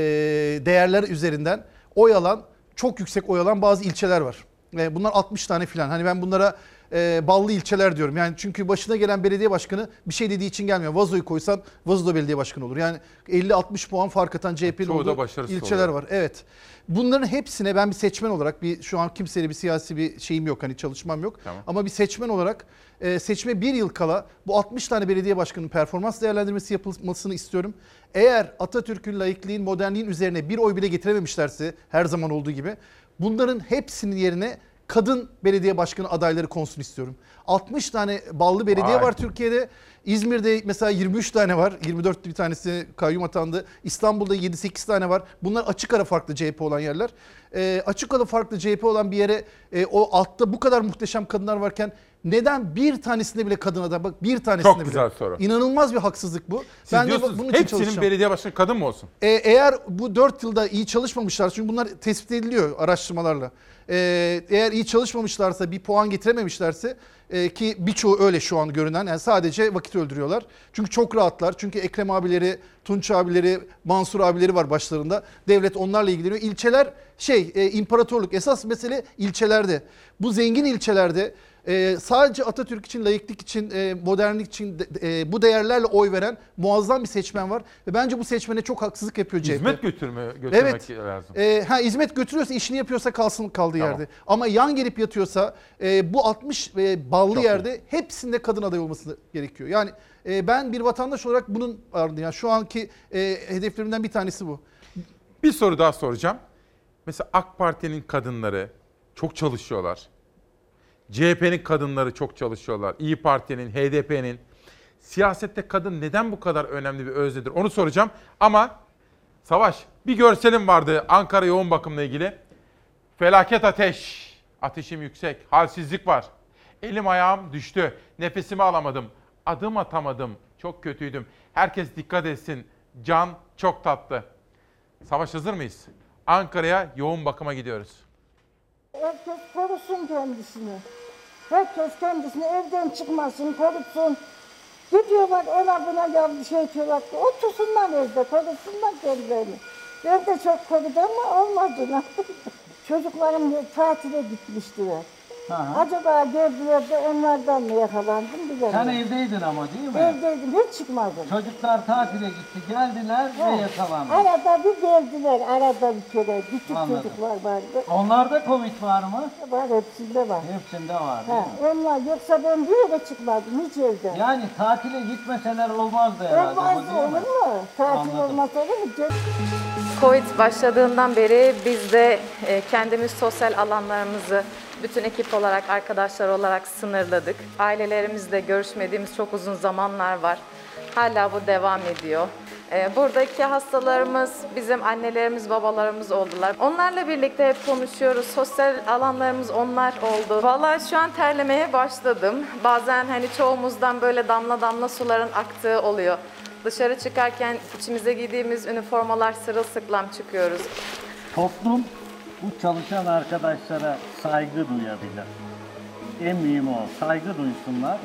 değerler üzerinden oy alan, çok yüksek oy alan bazı ilçeler var. E, bunlar 60 tane filan. Hani ben bunlara e, ballı ilçeler diyorum. Yani çünkü başına gelen belediye başkanı bir şey dediği için gelmiyor. Vazo'yu koysan Vazo'da belediye başkanı olur. Yani 50-60 puan fark atan CHP'li da olduğu ilçeler oluyor. var. Evet. Bunların hepsine ben bir seçmen olarak bir şu an kimseyle bir siyasi bir şeyim yok hani çalışmam yok. Tamam. Ama bir seçmen olarak e, seçime bir yıl kala bu 60 tane belediye başkanının performans değerlendirmesi yapılmasını istiyorum. Eğer Atatürk'ün, laikliğin, modernliğin üzerine bir oy bile getirememişlerse her zaman olduğu gibi bunların hepsinin yerine kadın belediye başkanı adayları konsun istiyorum. 60 tane ballı belediye Vay. var Türkiye'de. İzmir'de mesela 23 tane var. 24 bir tanesi kayyum atandı. İstanbul'da 7-8 tane var. Bunlar açık ara farklı CHP olan yerler. Ee, açık ara farklı CHP olan bir yere e, o altta bu kadar muhteşem kadınlar varken Neden bir tanesinde bile kadın aday? Bak bir tanesinde Çok bile. güzel soru. İnanılmaz bir haksızlık bu. Siz ben de diyorsunuz bunun için hepsinin çalışacağım. belediye başkanı kadın mı olsun? E, eğer bu 4 yılda iyi çalışmamışlar çünkü bunlar tespit ediliyor araştırmalarla. E, eğer iyi çalışmamışlarsa bir puan getirememişlerse e, ki birçoğu öyle şu an görünen yani sadece vakit öldürüyorlar. Çünkü çok rahatlar. Çünkü Ekrem abileri, Tunç abileri, Mansur abileri var başlarında. Devlet onlarla ilgileniyor. İlçeler şey e, imparatorluk esas mesele ilçelerde. Bu zengin ilçelerde e, sadece Atatürk için, layıklık için, e, modernlik için de- e, bu değerlerle oy veren muazzam bir seçmen var. Ve bence bu seçmene çok haksızlık yapıyor CHP. Hizmet götürme, götürmek lazım. E, ha, hizmet götürüyorsa, işini yapıyorsa kalsın kaldığı Tamam. yerde. Ama yan gelip yatıyorsa e, bu 60 e, ballı Çok yerde hepsinde kadın aday olması gerekiyor. Yani e, ben bir vatandaş olarak bunun ardında yani şu anki e, hedeflerimden bir tanesi bu. Bir soru daha soracağım. Mesela AK Parti'nin kadınları çok çalışıyorlar. CHP'nin kadınları çok çalışıyorlar. İyi Parti'nin, HDP'nin. Siyasette kadın neden bu kadar önemli bir öznedir? Onu soracağım. Ama Savaş bir görselim vardı Ankara yoğun bakımla ilgili. Felaket ateş. Ateşim yüksek. Halsizlik var. Elim ayağım düştü. Nefesimi alamadım. Adım atamadım. Çok kötüydüm. Herkes dikkat etsin. Can çok tatlı. Savaş hazır mıyız? Ankara'ya yoğun bakıma gidiyoruz. Herkes korusun kendisini. Herkes kendisini evden çıkmasın, korusun. Gidiyorlar ona buna yanlış şey yapıyorlar. Otursunlar evde, korusunlar kendilerini. Ben de çok korudum ama olmadı. Çocuklarım tatile gitmiştiler. Aha. Acaba geldiler de onlardan mı yakalandım bilemiyorum. Sen evdeydin ama değil mi? Evdeydim, hiç çıkmadım. Çocuklar tatile gitti, geldiler ve Ha, yakalandı. Arada bir geldiler, arada bir kere. Küçük Anladım. çocuklar vardı. Onlarda Covid var mı? Var, hepsinde var. Hepsinde var değil Ha, mi? onlar yoksa ben bir yere çıkmadım hiç evden. Yani tatile gitmeseler olmazdı herhalde. Olmaz bu değil olur mi? mu? Tatil Anladım. olmasa olur mu? Covid başladığından beri biz de e, kendimiz sosyal alanlarımızı bütün ekip olarak, arkadaşlar olarak sınırladık. Ailelerimizle görüşmediğimiz çok uzun zamanlar var. Hala bu devam ediyor. E, Buradaki hastalarımız bizim annelerimiz, babalarımız oldular. Onlarla birlikte hep konuşuyoruz. Sosyal alanlarımız onlar oldu. Vallahi şu an terlemeye başladım. Bazen hani çoğumuzdan böyle damla damla suların aktığı oluyor. Dışarı çıkarken içimize giydiğimiz üniformalar sırılsıklam çıkıyoruz. Toplum bu çalışan arkadaşlara saygı duyabilir. En mühimi o. Saygı duysunlar.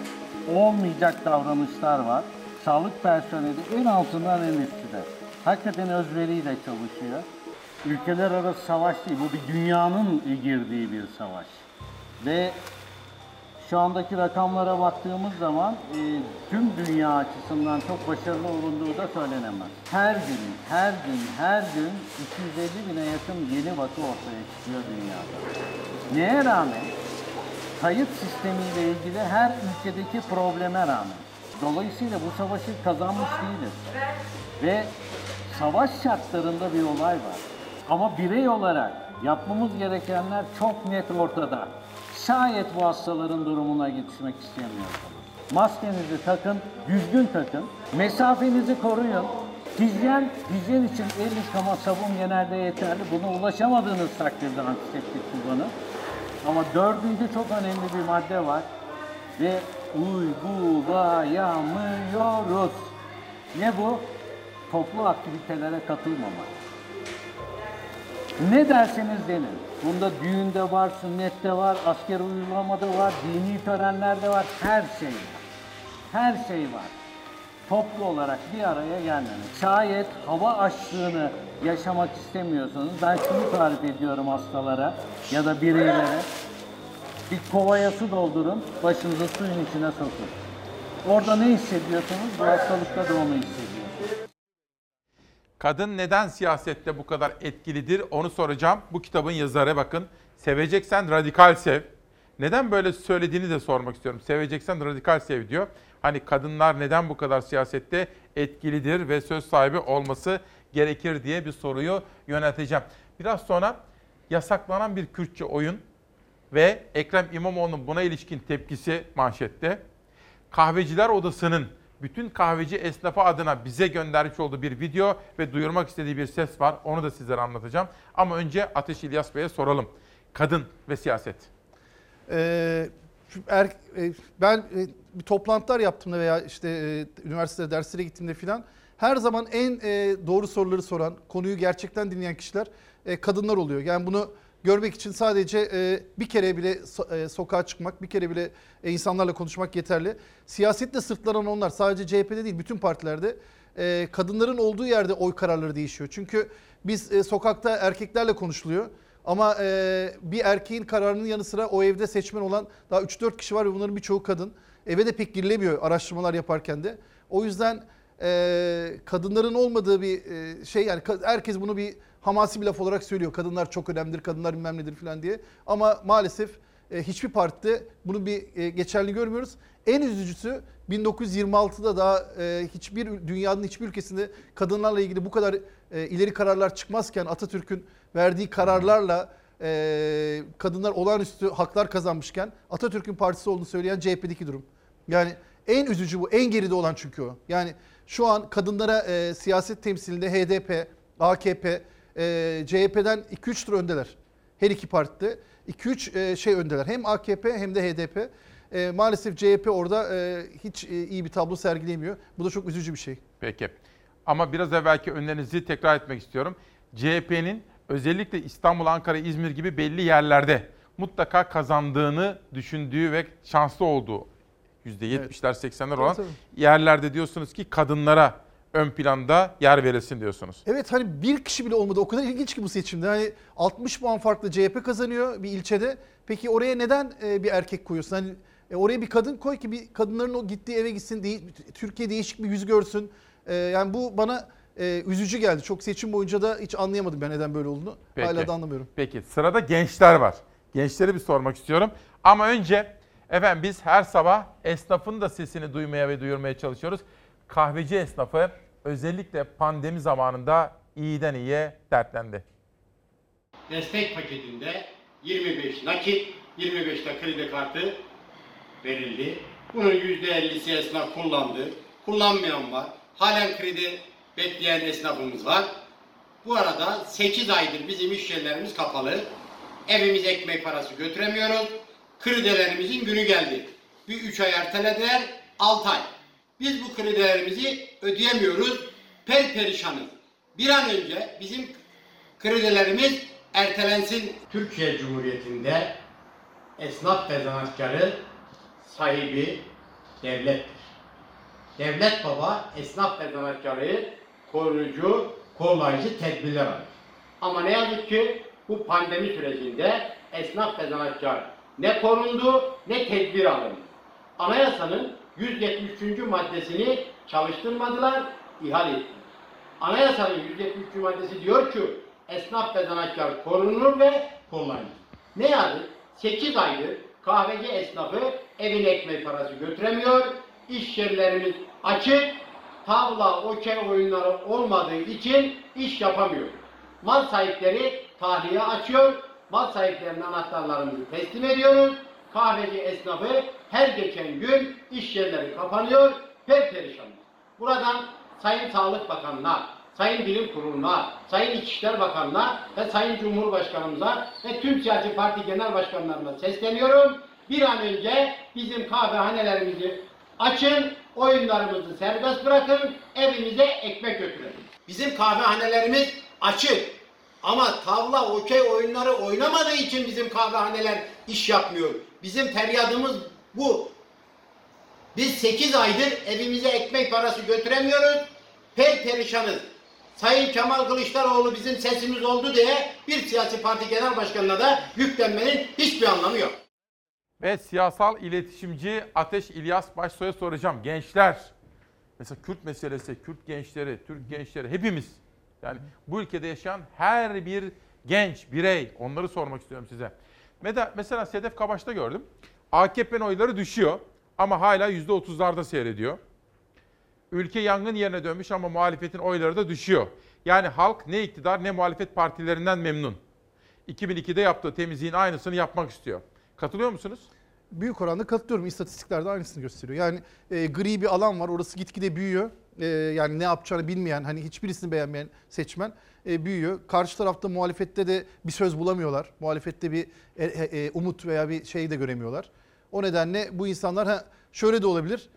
Olmayacak davranışlar var. Sağlık personeli en altından en üstüne. Hakikaten özveriyle çalışıyor. Ülkeler arası savaş değil, bu bir dünyanın girdiği bir savaş. Ve şu andaki rakamlara baktığımız zaman e, tüm dünya açısından çok başarılı olunduğu da söylenemez. Her gün, her gün, her gün 250 bine yakın yeni vaka ortaya çıkıyor dünyada. Neye rağmen? Kayıt sistemiyle ilgili her ülkedeki probleme rağmen. Dolayısıyla bu savaşı kazanmış değiliz. Ve savaş şartlarında bir olay var. Ama birey olarak yapmamız gerekenler çok net ortada. Şayet bu hastaların durumuna yetişmek istemiyorsanız. Maskenizi takın, düzgün takın. Mesafenizi koruyun. Hijyen, hijyen için el yıkama, sabun genelde yeterli. Buna ulaşamadığınız takdirde antiseptik kullanın. Ama dördüncü çok önemli bir madde var. Ve uygulayamıyoruz. Ne bu? Toplu aktivitelere katılmamak. Ne derseniz denin. Bunda düğünde var, sünnette var, asker uygulamada var, dini törenlerde var, her şey var. Her şey var. Toplu olarak bir araya gelmemek. Şayet hava açlığını yaşamak istemiyorsanız ben şunu tarif ediyorum hastalara ya da bireylere. Bir kovaya su doldurun, başınızı suyun içine sokun. Orada ne hissediyorsunuz? Bu hastalıkta da onu hissediyorsunuz. Kadın neden siyasette bu kadar etkilidir onu soracağım. Bu kitabın yazarı bakın. Seveceksen radikal sev. Neden böyle söylediğini de sormak istiyorum. Seveceksen radikal sev diyor. Hani kadınlar neden bu kadar siyasette etkilidir ve söz sahibi olması gerekir diye bir soruyu yönelteceğim. Biraz sonra yasaklanan bir Kürtçe oyun ve Ekrem İmamoğlu'nun buna ilişkin tepkisi manşette. Kahveciler Odası'nın bütün kahveci esnafı adına bize göndermiş olduğu bir video ve duyurmak istediği bir ses var. Onu da sizlere anlatacağım. Ama önce Ateş İlyas Bey'e soralım. Kadın ve siyaset. Ee, er- e, ben e, bir toplantılar yaptığımda veya işte e, üniversitede derslere gittiğimde filan her zaman en doğru soruları soran, konuyu gerçekten dinleyen kişiler kadınlar oluyor. Yani bunu görmek için sadece e, bir kere bile e, sokağa çıkmak, bir kere bile e, insanlarla konuşmak yeterli. Siyasetle sırtlanan onlar sadece CHP'de değil bütün partilerde e, kadınların olduğu yerde oy kararları değişiyor. Çünkü biz e, sokakta erkeklerle konuşuluyor. Ama e, bir erkeğin kararının yanı sıra o evde seçmen olan daha 3-4 kişi var ve bunların birçoğu kadın. Eve de pek girilemiyor araştırmalar yaparken de. O yüzden e, kadınların olmadığı bir e, şey yani herkes bunu bir hamasi bir laf olarak söylüyor. Kadınlar çok önemlidir, kadınlar bilmem nedir falan diye. Ama maalesef e, hiçbir partide bunun bir e, geçerli görmüyoruz. En üzücüsü 1926'da daha e, hiçbir dünyanın hiçbir ülkesinde kadınlarla ilgili bu kadar e, ileri kararlar çıkmazken Atatürk'ün verdiği kararlarla e, kadınlar olağanüstü haklar kazanmışken Atatürk'ün partisi olduğunu söyleyen CHP'deki durum. Yani en üzücü bu, en geride olan çünkü o. Yani şu an kadınlara e, siyaset temsilinde HDP, AKP, e, CHP'den 2-3 tur öndeler. Her iki partide 2-3 e, şey öndeler. Hem AKP hem de HDP. E, maalesef CHP orada e, hiç e, iyi bir tablo sergileyemiyor. Bu da çok üzücü bir şey. Peki. Ama biraz evvelki önlerinizi tekrar etmek istiyorum. CHP'nin özellikle İstanbul, Ankara, İzmir gibi belli yerlerde mutlaka kazandığını düşündüğü ve şanslı olduğu %70'ler 80'ler olan Tabii, yerlerde diyorsunuz ki kadınlara ön planda yer verilsin diyorsunuz. Evet hani bir kişi bile olmadı. O kadar ilginç ki bu seçimde. Hani 60 puan farklı CHP kazanıyor bir ilçede. Peki oraya neden e, bir erkek koyuyorsun? Hani e, oraya bir kadın koy ki bir kadınların o gittiği eve gitsin. değil- Türkiye değişik bir yüz görsün. E, yani bu bana e, üzücü geldi. Çok seçim boyunca da hiç anlayamadım ben neden böyle olduğunu. Peki. Hala da anlamıyorum. Peki sırada gençler var. Gençlere bir sormak istiyorum. Ama önce efendim biz her sabah esnafın da sesini duymaya ve duyurmaya çalışıyoruz. Kahveci esnafı özellikle pandemi zamanında iyiden iyiye dertlendi. destek paketinde 25 nakit, 25 de kredi kartı verildi. Bunun %50'si esnaf kullandı. Kullanmayan var. Halen kredi bekleyen esnafımız var. Bu arada 8 aydır bizim iş yerlerimiz kapalı. Evimize ekmek parası götüremiyoruz. Kredilerimizin günü geldi. Bir 3 ay ertelediler, 6 ay. Biz bu kredilerimizi ödeyemiyoruz. Perperişanız. Bir an önce bizim kredilerimiz ertelensin. Türkiye Cumhuriyeti'nde esnaf ve zanaatkarı sahibi devlettir. Devlet baba esnaf ve zanaatkarı koruyucu, kollayıcı tedbirler alır. Ama ne yazık ki bu pandemi sürecinde esnaf ve zanaatkar ne korundu ne tedbir alındı. Anayasanın 173. maddesini çalıştırmadılar, ihal ettiler. Anayasanın 173. maddesi diyor ki esnaf ve zanaatkar korunur ve kullanılır. Ne yazık 8 aydır kahveci esnafı evine ekmek parası götüremiyor. İş yerlerimiz açık. Tavla, okey oyunları olmadığı için iş yapamıyor. Mal sahipleri tahliye açıyor. Mal sahiplerine anahtarlarımızı teslim ediyoruz. Kahveci esnafı her geçen gün iş yerleri kapanıyor. Perperişan. Buradan Sayın Sağlık Bakanı'na, Sayın Bilim Kurulu'na, Sayın İçişler Bakanı'na ve Sayın Cumhurbaşkanımıza ve tüm siyasi parti genel başkanlarına sesleniyorum. Bir an önce bizim kahvehanelerimizi açın, oyunlarımızı serbest bırakın, evimize ekmek götürelim. Bizim kahvehanelerimiz açık. Ama tavla, okey oyunları oynamadığı için bizim kahvehaneler iş yapmıyor. Bizim feryadımız bu. Biz 8 aydır evimize ekmek parası götüremiyoruz. Perperişanız. Sayın Kemal Kılıçdaroğlu bizim sesimiz oldu diye bir siyasi parti genel başkanına da yüklenmenin hiçbir anlamı yok. Ve siyasal iletişimci Ateş İlyas Başsoy'a soracağım. Gençler, mesela Kürt meselesi, Kürt gençleri, Türk gençleri hepimiz. Yani bu ülkede yaşayan her bir genç, birey onları sormak istiyorum size. Mesela Sedef Kabaş'ta gördüm. AKP'nin oyları düşüyor ama hala %30'larda seyrediyor. Ülke yangın yerine dönmüş ama muhalefetin oyları da düşüyor. Yani halk ne iktidar ne muhalefet partilerinden memnun. 2002'de yaptığı temizliğin aynısını yapmak istiyor. Katılıyor musunuz? Büyük oranda katılıyorum. İstatistiklerde aynısını gösteriyor. Yani e, gri bir alan var. Orası gitgide büyüyor. E, yani ne yapacağını bilmeyen, hani hiçbirisini beğenmeyen seçmen e, büyüyor. Karşı tarafta muhalefette de bir söz bulamıyorlar. Muhalefette bir e, e, umut veya bir şey de göremiyorlar. O nedenle bu insanlar ha, şöyle de olabilir.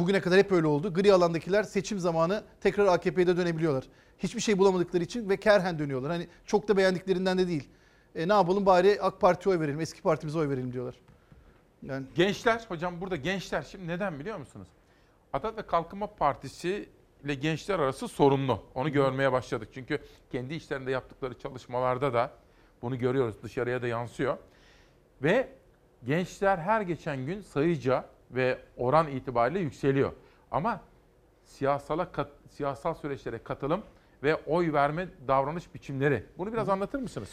Bugüne kadar hep öyle oldu. Gri alandakiler seçim zamanı tekrar AKP'ye de dönebiliyorlar. Hiçbir şey bulamadıkları için ve kerhen dönüyorlar. Hani çok da beğendiklerinden de değil. E, ne yapalım bari AK Parti'ye oy verelim, eski partimize oy verelim diyorlar. Yani Gençler, hocam burada gençler şimdi neden biliyor musunuz? Adalet ve Kalkınma Partisi ile gençler arası sorunlu. Onu görmeye başladık. Çünkü kendi işlerinde yaptıkları çalışmalarda da bunu görüyoruz. Dışarıya da yansıyor. Ve gençler her geçen gün sayıca ve oran itibariyle yükseliyor. Ama siyasala kat- siyasal süreçlere katılım ve oy verme davranış biçimleri. Bunu biraz anlatır mısınız?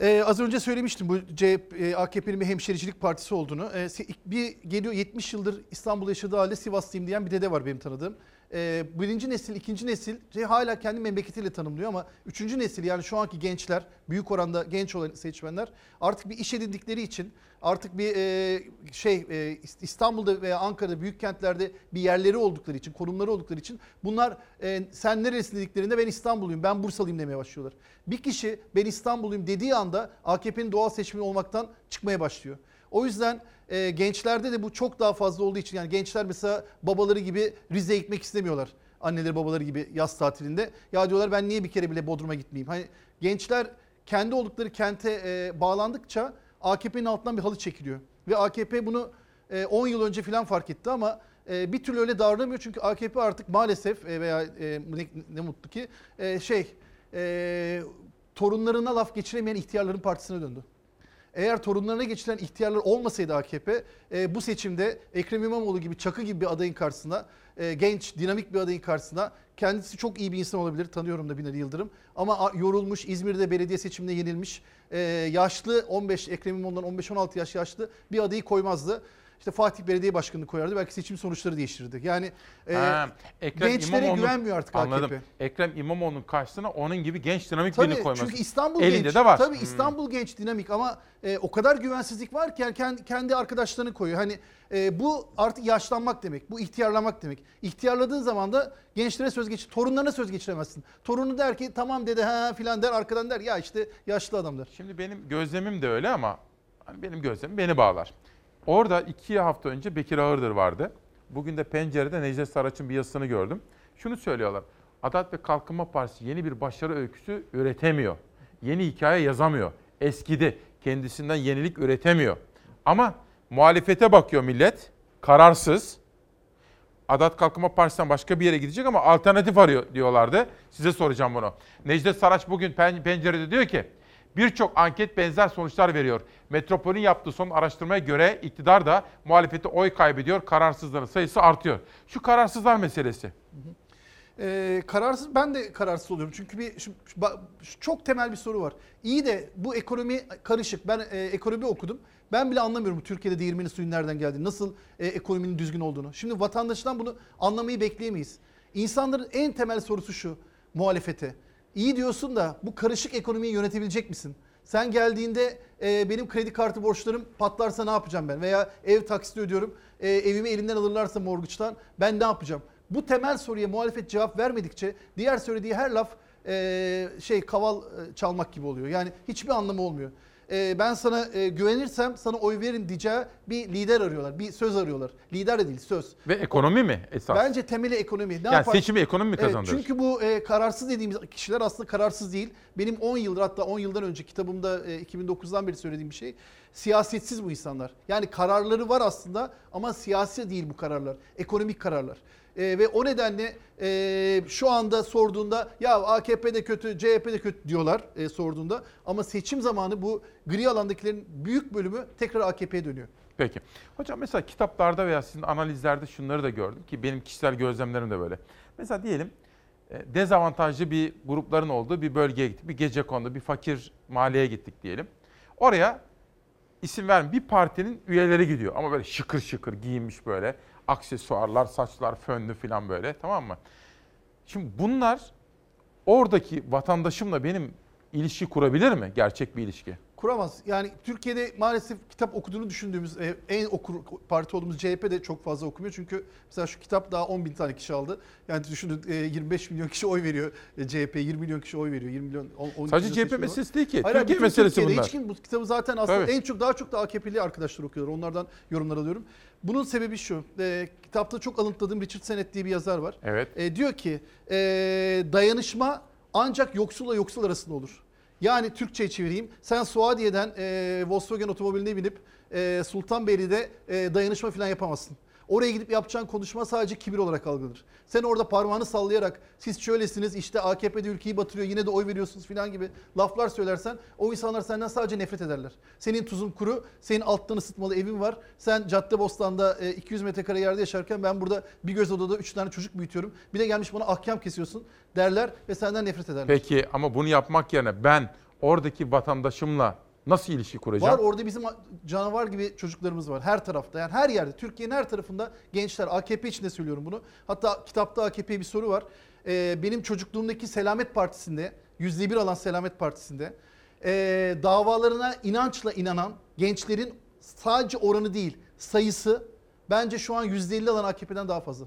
Ee, az önce söylemiştim bu CHP, e, AKP'nin bir hemşericilik partisi olduğunu. Ee, bir geliyor 70 yıldır İstanbul'da yaşadığı halde Sivaslıyım diyen bir dede var benim tanıdığım. Ee, birinci nesil, ikinci nesil şey, hala kendi memleketiyle tanımlıyor ama üçüncü nesil yani şu anki gençler, büyük oranda genç olan seçmenler artık bir iş edindikleri için artık bir e, şey e, İstanbul'da veya Ankara'da büyük kentlerde bir yerleri oldukları için, konumları oldukları için bunlar e, sen nerelisin dediklerinde ben İstanbulluyum, ben Bursalıyım demeye başlıyorlar. Bir kişi ben İstanbulluyum dediği anda AKP'nin doğal seçmeni olmaktan çıkmaya başlıyor. O yüzden e, gençlerde de bu çok daha fazla olduğu için yani gençler mesela babaları gibi Rize'ye gitmek istemiyorlar. Anneleri babaları gibi yaz tatilinde. Ya diyorlar ben niye bir kere bile Bodrum'a gitmeyeyim? Hani gençler kendi oldukları kente e, bağlandıkça AKP'nin altından bir halı çekiliyor. Ve AKP bunu e, 10 yıl önce falan fark etti ama e, bir türlü öyle davranamıyor. Çünkü AKP artık maalesef e, veya e, ne, ne mutlu ki e, şey e, torunlarına laf geçiremeyen ihtiyarların partisine döndü. Eğer torunlarına geçilen ihtiyarlar olmasaydı AKP e, bu seçimde Ekrem İmamoğlu gibi çakı gibi bir adayın karşısına e, genç dinamik bir adayın karşısına kendisi çok iyi bir insan olabilir tanıyorum da Binali Yıldırım ama yorulmuş İzmir'de belediye seçiminde yenilmiş e, yaşlı 15 Ekrem İmamoğlu'ndan 15-16 yaş yaşlı bir adayı koymazdı. İşte Fatih Belediye Başkanı'nı koyardı. Belki seçim sonuçları değiştirirdi. Yani e, Ha, Ekrem gençlere İmamoğlu'nun- güvenmiyor artık Anladım. AKP. Ekrem İmamoğlu'nun karşısına onun gibi genç dinamik Tabii birini koyması. çünkü İstanbul Elinde genç. de var. Tabii Hmm. İstanbul genç dinamik ama e, o kadar güvensizlik var ki yani kendi, kendi arkadaşlarını koyuyor. Hani e, bu artık yaşlanmak demek. Bu ihtiyarlamak demek. İhtiyarladığın zaman da gençlere söz geç, torunlarına söz geçiremezsin. Torunu der ki tamam dede ha filan der arkadan der ya işte yaşlı adamlar. Şimdi benim gözlemim de öyle ama hani benim gözlemim beni bağlar. Orada iki hafta önce Bekir Ağırdır vardı. Bugün de pencerede Necdet Saraç'ın bir yazısını gördüm. Şunu söylüyorlar. Adalet ve Kalkınma Partisi yeni bir başarı öyküsü üretemiyor. Yeni hikaye yazamıyor. Eskidi. Kendisinden yenilik üretemiyor. Ama muhalefete bakıyor millet. Kararsız. Adalet Kalkınma Partisi'nden başka bir yere gidecek ama alternatif arıyor diyorlardı. Size soracağım bunu. Necdet Saraç bugün pen- pencerede diyor ki birçok anket benzer sonuçlar veriyor. Metropol'ün yaptığı son araştırmaya göre iktidar da muhalefete oy kaybediyor. Kararsızların sayısı artıyor. Şu kararsızlar meselesi. Ee, kararsız ben de kararsız oluyorum çünkü bir şu- şu çok temel bir soru var. İyi de bu ekonomi karışık. Ben e, ekonomi okudum. Ben bile anlamıyorum Türkiye'de değirmenin suyun nereden geldiğini, nasıl e, ekonominin düzgün olduğunu. Şimdi vatandaştan bunu anlamayı bekleyemeyiz. İnsanların en temel sorusu şu muhalefete. İyi diyorsun da bu karışık ekonomiyi yönetebilecek misin? Sen geldiğinde e, benim kredi kartı borçlarım patlarsa ne yapacağım ben? Veya ev taksiti ödüyorum. E, evimi elimden alırlarsa morguçtan ben ne yapacağım? Bu temel soruya muhalefet cevap vermedikçe diğer söylediği her laf e, şey kaval e, çalmak gibi oluyor. Yani hiçbir anlamı olmuyor. E, ben sana e, güvenirsem sana oy verin diyeceği bir lider arıyorlar. Bir söz arıyorlar. Lider de değil söz. Ve ekonomi mi esas? Bence temeli ekonomi. Ne Yani yapar- seçimi ekonomi mi Evet, kazandırır? çünkü bu e, kararsız dediğimiz kişiler aslında kararsız değil. Benim 10 yıldır hatta 10 yıldan önce kitabımda e, 2009'dan beri söylediğim bir şey. Siyasetsiz bu insanlar. Yani kararları var aslında ama siyasi değil bu kararlar. Ekonomik kararlar. E, ve o nedenle e, şu anda sorduğunda ya AKP de kötü, CHP de kötü diyorlar e, sorduğunda. Ama seçim zamanı bu gri alandakilerin büyük bölümü tekrar AKP'ye dönüyor. Peki. Hocam mesela kitaplarda veya sizin analizlerde şunları da gördüm ki benim kişisel gözlemlerim de böyle. Mesela diyelim e, dezavantajlı bir grupların olduğu bir bölgeye gittik. Bir gece kondu, bir fakir mahalleye gittik diyelim. Oraya isim vermem bir partinin üyeleri gidiyor ama böyle şıkır şıkır giyinmiş böyle. Aksesuarlar, saçlar fönlü falan böyle tamam mı? Şimdi bunlar oradaki vatandaşımla benim ilişki kurabilir mi? Gerçek bir ilişki. kuramaz. Yani Türkiye'de maalesef kitap okuduğunu düşündüğümüz e, en okur parti olduğumuz CHP de çok fazla okumuyor. Çünkü mesela şu kitap daha 10 bin tane kişi aldı. Yani düşünün e, 25 milyon kişi oy veriyor e, CHP, 20 milyon kişi oy veriyor. 20 milyon 10, 12 Sadece CHP meselesi değil ki. Hayır, Türkiye meselesi Türkiye'de bunlar. Hiç kim bu kitabı zaten aslında Tabii. en çok daha çok da AKP'li arkadaşlar okuyorlar. Onlardan yorumlar alıyorum. Bunun sebebi şu. E, kitapta çok alıntıladığım Richard Sennett diye bir yazar var. Evet. E, diyor ki e, dayanışma ancak yoksulla yoksul arasında olur. Yani Türkçe'ye çevireyim. Sen Suadiye'den e, Volkswagen otomobiline binip e, Sultanbeyli'de e, dayanışma falan yapamazsın. Oraya gidip yapacağın konuşma sadece kibir olarak algılanır. Sen orada parmağını sallayarak siz şöylesiniz işte AKP'de ülkeyi batırıyor yine de oy veriyorsunuz falan gibi laflar söylersen o insanlar senden sadece nefret ederler. Senin tuzun kuru, senin alttan ısıtmalı evin var. Sen Caddebostan'da e, 200 metrekare yerde yaşarken ben burada bir göz odada 3 tane çocuk büyütüyorum. Bir de gelmiş bana ahkam kesiyorsun derler ve senden nefret ederler. Peki ama bunu yapmak yerine ben oradaki vatandaşımla nasıl ilişki kuracağım? Var orada bizim canavar gibi çocuklarımız var her tarafta. Yani her yerde Türkiye'nin her tarafında gençler AKP içinde söylüyorum bunu. Hatta kitapta AKP'ye bir soru var. Ee, benim çocukluğumdaki Selamet Partisi'nde %1 alan Selamet Partisi'nde ee, davalarına inançla inanan gençlerin sadece oranı değil sayısı bence şu an %50 alan AKP'den daha fazla.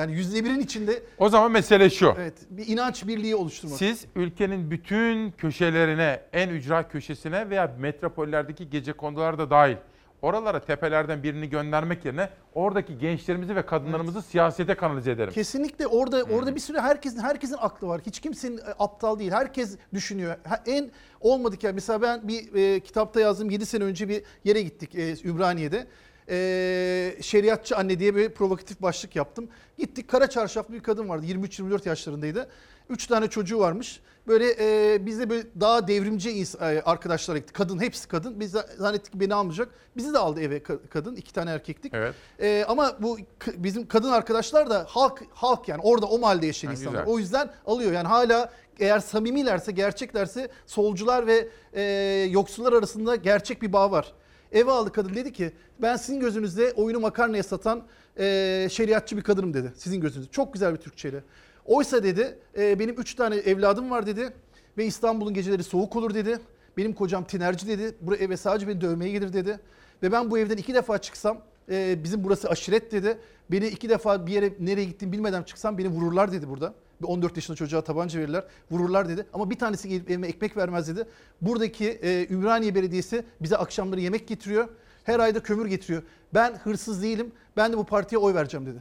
Yani %1'in içinde O zaman mesele şu. evet bir inanç birliği oluşturmak. Siz ülkenin bütün köşelerine, en ücra köşesine veya metropollerdeki gece kondular da dahil oralara tepelerden birini göndermek yerine oradaki gençlerimizi ve kadınlarımızı siyasete kanalize ederim. Kesinlikle orada orada bir sürü herkesin herkesin aklı var. Hiç kimsenin e, aptal değil. Herkes düşünüyor. En olmadık ya mesela ben bir e, kitapta yazdım 7 sene önce bir yere gittik e, Ümraniye'de. E, şeriatçı anne diye bir provokatif başlık yaptım. Gittik kara çarşaflı bir kadın vardı 23-24 yaşlarındaydı. Üç tane çocuğu varmış. Böyle e, biz de böyle daha devrimci e, arkadaşlar gittik. Kadın hepsi kadın. Biz zannettik ki beni almayacak. Bizi de aldı eve ka- kadın. iki tane erkektik. Evet. E, ama bu bizim kadın arkadaşlar da halk halk yani orada o mahallede yaşayan Ha, insanlar. güzel. O yüzden alıyor. Yani hala eğer samimilerse, gerçeklerse solcular ve e, yoksullar arasında gerçek bir bağ var. Eve aldı kadın dedi ki ben sizin gözünüzde oyunu makarnaya satan e, şeriatçı bir kadınım dedi. Sizin gözünüzde. Çok güzel bir Türkçeyle. Oysa dedi e, benim üç tane evladım var dedi ve İstanbul'un geceleri soğuk olur dedi. Benim kocam tinerci dedi. Buraya eve sadece beni dövmeye gelir dedi. Ve ben bu evden iki defa çıksam e, bizim burası aşiret dedi. Beni iki defa bir yere nereye gittiğimi bilmeden çıksam beni vururlar dedi burada. Bir 14 yaşında çocuğa tabanca verirler. Vururlar dedi. Ama bir tanesi gelip evime ekmek vermez dedi. Buradaki e, Ümraniye Belediyesi bize akşamları yemek getiriyor. Her ayda kömür getiriyor. Ben hırsız değilim. Ben de bu partiye oy vereceğim dedi.